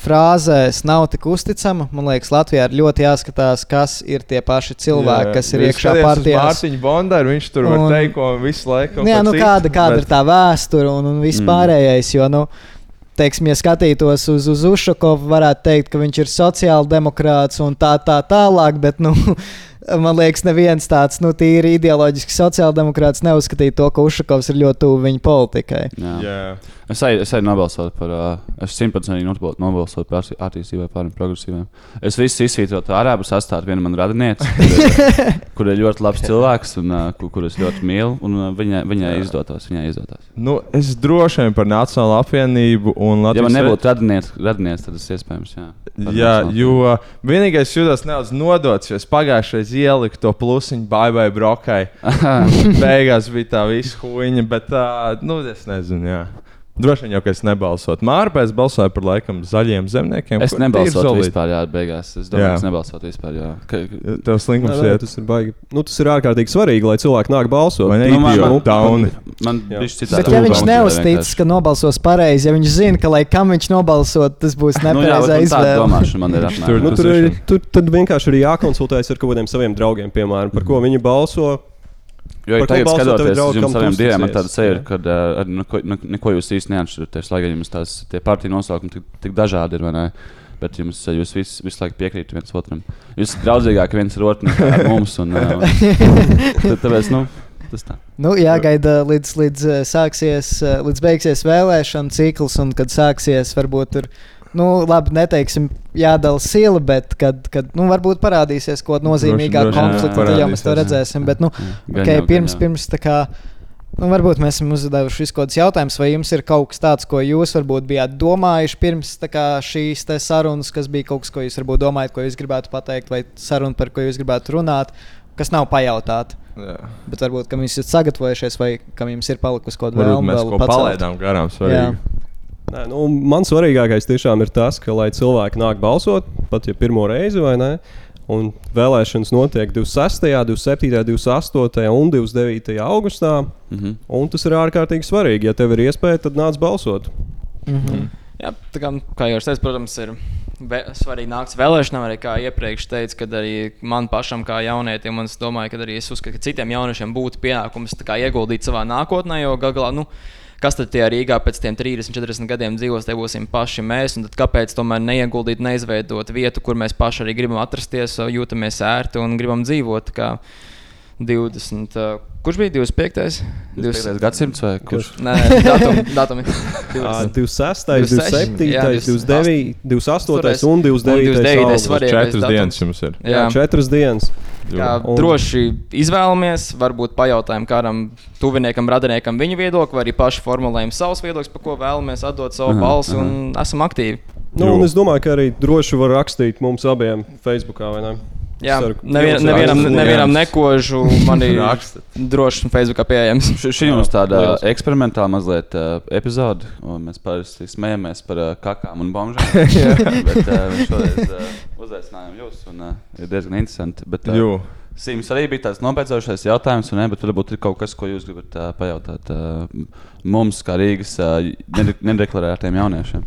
frāzēs nav tik uzticama. Man liekas, Latvijā ir ļoti jāskatās, kas ir tie paši cilvēki, jā, kas ir iekšā partijā. Mārtiņš Bondārs, viņš tur un, var teikt, ko visu laiku. Jā, nu, kāda, kāda bet... ir tā vēsture un, un viss mm. pārējais. Jo, nu, teiksim, ja skatītos uz, uz Ušakovu, varētu teikt, ka viņš ir sociāldemokrāts un tā, tā tālāk, bet, nu, man liekas, neviens tāds, nu, tīri ideoloģiski sociāldemokrāts neuzskatīja to, ka Ušakovs ir ļoti tuvu viņa politikai. Jā. Jā. Es arī es arī nobalsoju par, uh, es simtprocentīgi nobalsoju par attīstībai, pāriem progresīviem. Es visu izsvītrotu arābu sastāvu, viena man radiniece, kur, ir- [LAUGHS] kur ir ļoti labs cilvēks un uh, kur, kur es ļoti mīlu, un uh, viņai, viņai izdotos. Viņai izdotos. Nu, es droši vien par Nacionālo apvienību un Ja Latvijas man nebūtu radinieks, radinieks tad tas iespējams. Jā, Jā, jo vienīgais jūtas nedaudz nodots, jo es pagājušajā ieliku to plusiņu, bye bye brokai. [LAUGHS] Beigās bija tā visa huīņa, bet tā, nu, es nezinu. Jā. Droši vien jau, ka es nebalsotu. Mārpēs balsoja par laikam zaļiem zemniekiem. Es nebalsotu vispār, jā, beigās. Es domāju, Jā. ka es nebalsotu vispār. Jā. Ka, Tev slinkums nē, iet. tas ir baigi. Nu, tas ir ārkārtīgi svarīgi, lai cilvēki nāk balsot. Vai ne? Nu, man- man- dauni. man Jā. bišķi citādi Bet, ja viņš neuztic, ka nobalsos pareizi, ja viņš zina, ka lai kam viņš nobalsot, tas būs Nu, jā, nepareizā nu, izvēle. man apmēram. Nu, tur, ir, tur tad vienkārši ir jākonsultējas ar kaut kādiem saviem draugiem, piemēram, par ko viņi balso. Jo ja tagad, skatoties uz jums saviem tu diviem, man tāda sajūta, ka uh, ar neko, ne- neko jūs īsti neatšķiraties. Lai gan jums tās tie partiju nosaukumi tik, tik dažādi ir, vai ne? Bet jums, uh, jūs visi, visu laiku piekrītat viens otram. Jūs esat draudzīgāki viens ar otru nekā ar mums. Un, uh, [LAUGHS] tad, tāpēc, nu, tas tā. Nu, jāgaida līdz, līdz, eh, sāksies, eh, līdz beigsies vēlēšana cikls, un kad sāksies, varbūt tur, nu, labi, neteiksim, jādala sila, bet kad, kad nu, varbūt parādīsies kaut kāda nozīmīgāka konflikta, tad jau mēs to redzēsim. Bet, nu, Gan okay, jau, pirms, jau. pirms tā kā. Nu, varbūt mēs esam uzdevuši kaut kādus jautājumus, vai jums ir kaut kas tāds, ko jūs varbūt bijāt domājuši pirms kā, šīs te sarunas, kas bija kaut kas, ko jūs varbūt domājat, ko jūs gribētu pateikt, vai saruna, par ko jūs gribētu runāt, kas nav pajautāts. Jā. Bet varbūt, kam jūs esat sagatavojušies, vai kam jums ir palikusi kaut kāda vēlme mēs vēl ko pacelt? palaidām garām. Svarīgi. Nē, nu, man svarīgākais tiešām ir tas, ka lai cilvēki nāk balsot, pat ja pirmo reizi vai ne. Un vēlēšanas notiek 26., 27., 28. un 29. augustā. Mm -hmm. Un tas ir ārkārtīgi svarīgi. Ja tev ir iespēja, tad nāc balsot. Mm -hmm. Jā, tā kā, kā jau es teicu, protams, ir svarīgi nākt vēlēšanām. Arī kā iepriekš teicu, kad arī man pašam, kā jaunietim, un es domāju, ka arī es uzskatu, ka citiem jauniešiem būtu pienākums tā kā ieguldīt savā nākotnē, jo gal galā. Nu, Kas tad tie Rīgā pēc tiem 30, 40 gadiem dzīvos, tie būsim paši mēs. un kāpēc tomēr neieguldīt, neizveidot vietu, kur mēs paši arī gribam atrasties, jūtamies ērti un gribam dzīvot? Kā 20, uh, kurš bija 25? 25. gadsimts vai kurš? Nē, datumi. datumi. [LAUGHS] Ā, 26., 26, 27., jā, 29., 28. un Un 29. 29. augusts. svarīgais Četras datums. dienas jums ir. Jā, četras dienas. Jā, Un- droši izvēlamies, varbūt pajautājam kādam tuviniekam, radiniekam viņa viedokli, vai arī paši formulējam savus viedokļus, par ko vēlamies atdot savu Aha, balsi, aha. un esam aktīvi. Nu, un es domāju, ka arī droši var rakstīt mums abiem Facebook. vai ne? Jā, nevien, nevienam, nevienam nekožu man [LAUGHS] ir droši Facebookā pieejams. Šī mums tāda eksperimentāla mazliet uh, epizode, un mēs parasti smējamies par uh, kakām un bombžām. [LAUGHS] Bet uh, šoreiz uh, uzaicinājām jūs, un uh, ir diezgan interesanti. Bet, uh, Jū. Sīms arī bija tāds nobeidzošais jautājums, un, ne, bet varbūt ir kaut kas, ko jūs gribat uh, pajautāt uh, mums, kā Rīgas uh, nede- nedeklarētiem jauniešiem.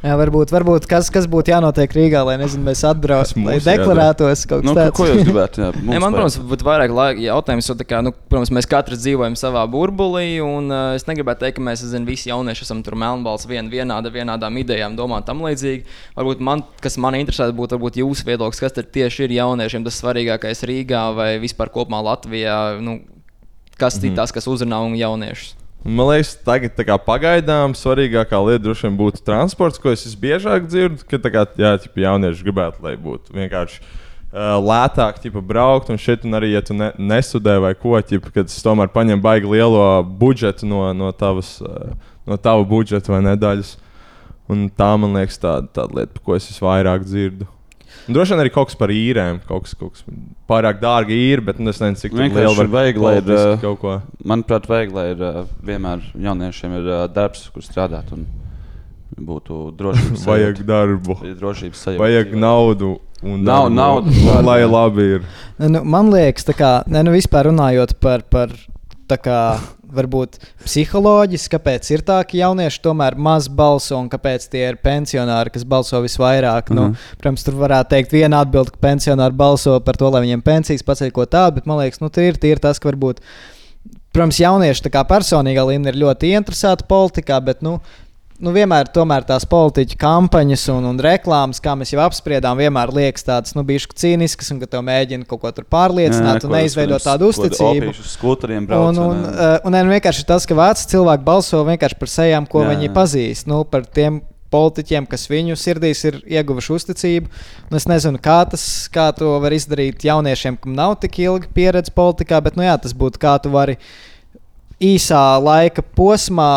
Jā, varbūt, varbūt kas, kas būtu jānotiek Rīgā, lai nezinu, mēs atbraucam, lai deklarētos kaut Nu, tāds. ko jūs gribētu? Jā, Ja, [LAUGHS] mums man, protams, būtu vairāk laika jautājums, jo, tā kā, nu, protams, mēs katrs dzīvojam savā burbulī, un uh, es negribētu teikt, ka mēs, zinu, visi jaunieši esam tur melnbalts, vien, vienāda, vienādām idejām, domām tam līdzīgi. Varbūt man, kas man interesē, būtu varbūt jūsu viedoklis, kas tad tieši ir jauniešiem tas svarīgākais Rīgā vai vispār kopumā Latvijā. Nu, kas ir tas, kas uzrunā un jauniešus? Man liekas, tagad kā pagaidām svarīgākā lieta droši vien būtu transports, ko es visbiežāk dzirdu. Ka kā jā, ķipa, jaunieši gribētu, lai būtu vienkārši uh, lētāk ķipa, braukt. Un šeit, un arī, ja tu ne, nestudē vai ko, ķipa, kad tas tomēr paņem baigi lielo budžetu no, no, tavas, uh, no tava budžeta vai nedaļas. Un tā man liekas, tā, tāda lieta, par ko es visvairāk dzirdu. Droši vien arī kaut kas par īrēm, kaut kas, kaut kas pārāk dārgi īri, bet nu, es nezinu, cik liela var vajag, lai ir, kaut ko. Manuprāt, vajag, lai ir vienmēr jauniešiem ir darbs, kur strādāt. Un būtu drošības [LAUGHS] Vajag sajūta. darbu. Ir drošības sajūta. Vajag naudu. Un Nav darbu. naudas, darbu, lai labi ir. Nu, man liekas, tā kā, ne, nu, vispār runājot par, par tā kā, varbūt psiholoģiski, kāpēc ir tā, ka jaunieši tomēr maz balso un kāpēc tie ir pensionāri, kas balso visvairāk. Nu, Mhm. protams, tur varētu teikt, viena atbilde, ka pensionāri balso par to, lai viņiem pensijas paceļ ko tādu, bet man liekas, nu, tie ir, tie ir tas, ka varbūt. Protams, jaunieši personīgā līmenī ir ļoti interesēti politikā, bet nu, nu, vienmēr tomēr tās politiķu kampaņas un, un reklāmas, kā mēs jau apspriedām, vienmēr liekas tādas nu, bijušas cīniskas un ka tev mēģina kaut ko tur pārliecināt un neizveidot tādu uzticību. Skūteriem Un, brauc. un, uh, un ne, nu, vienkārši tas, ka veci cilvēki balso vienkārši par sejām, ko Jā, jā, viņi jā. pazīst. Nu, par tiem politiķiem, kas viņu sirdīs ir ieguvuši uzticību. Un es nezinu, kā, tas, kā to var izdarīt jauniešiem, kam nav tik ilga pieredze politikā, bet nu, jā, tas būtu kā tu vari īsā laika posmā,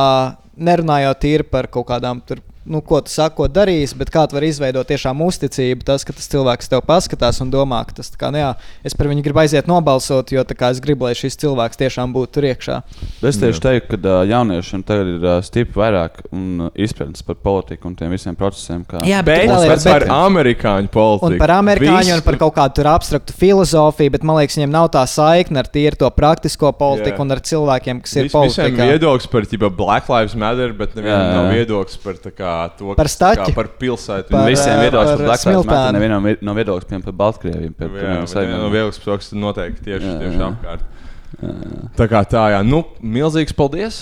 nerunājot par kaut kādām tur. Nu, ko tu saki, ko darīs, bet kā tu vari izveidot tiešām uzticību, tas, ka tas cilvēks tev paskatās un domā, ka tas kā, nu, jā, es par viņu gribu aiziet nobalsot, jo tā kā es gribu, lai šis cilvēks tiešām būtu tur iekšā. Es tieši teiktu, ka jauniešiem tagad ir stipri vairāk un, izpratnes par politiku un tiem visiem procesiem. Kā... Jā, Bet, ir- bet par amerikāņu politiku. Un par amerikāņu, Viss- un par kaut kādu tur abstraktu filozofiju, bet man liekas, viņiem nav tā saikne ar tīri to praktisko politiku Jā. un ar cilvēkiem, kas ir Vis, visiem politikā. viedoklis par ķipa, Black Lives Matter, bet nevienam nav viedoklis par, tā kā, to, Par staķi. par pilsētu. Par, Visiem eh, viedoklis par par Black Lives Matter, smiltēnu. nevienam vi- nav viedoklis piemēram par Baltkrieviju. Par, Jā, viedoklis par to, kas notiek tieši, Jā, tieši jā. apkārt. Jā, jā. Tā kā tā, jā, nu, milzīgs paldies!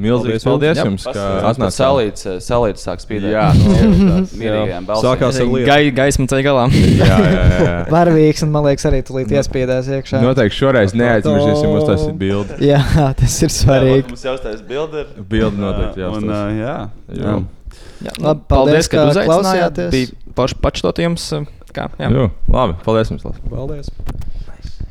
Milzīgs paldies, Paldies jums, ka Atnāc, atnācāt. salīdz, eh, salīdz sāk spīdēt. Jā. [LAUGHS] mierīgajām balsīm. Sākās ar lietu. Gai, gaisma ceļā galā. [LAUGHS] Jā, jā, jā. Varvīgs, [LAUGHS] un man liekas, arī tulīt iespiedās iekšā. Noteikti šoreiz neaizmirsīsim uztaisīt bildi. Jā, tas ir svarīgi. Mums jau uztais bildi. Bildi noteikti Un, jāuztais. uh, jā. Jā. Jā, Labi, paldies, ka uzaicinājāt. Bija paši pačtot jums. Kā, jā. Jā, labi, paldies jums! Lās. Paldies!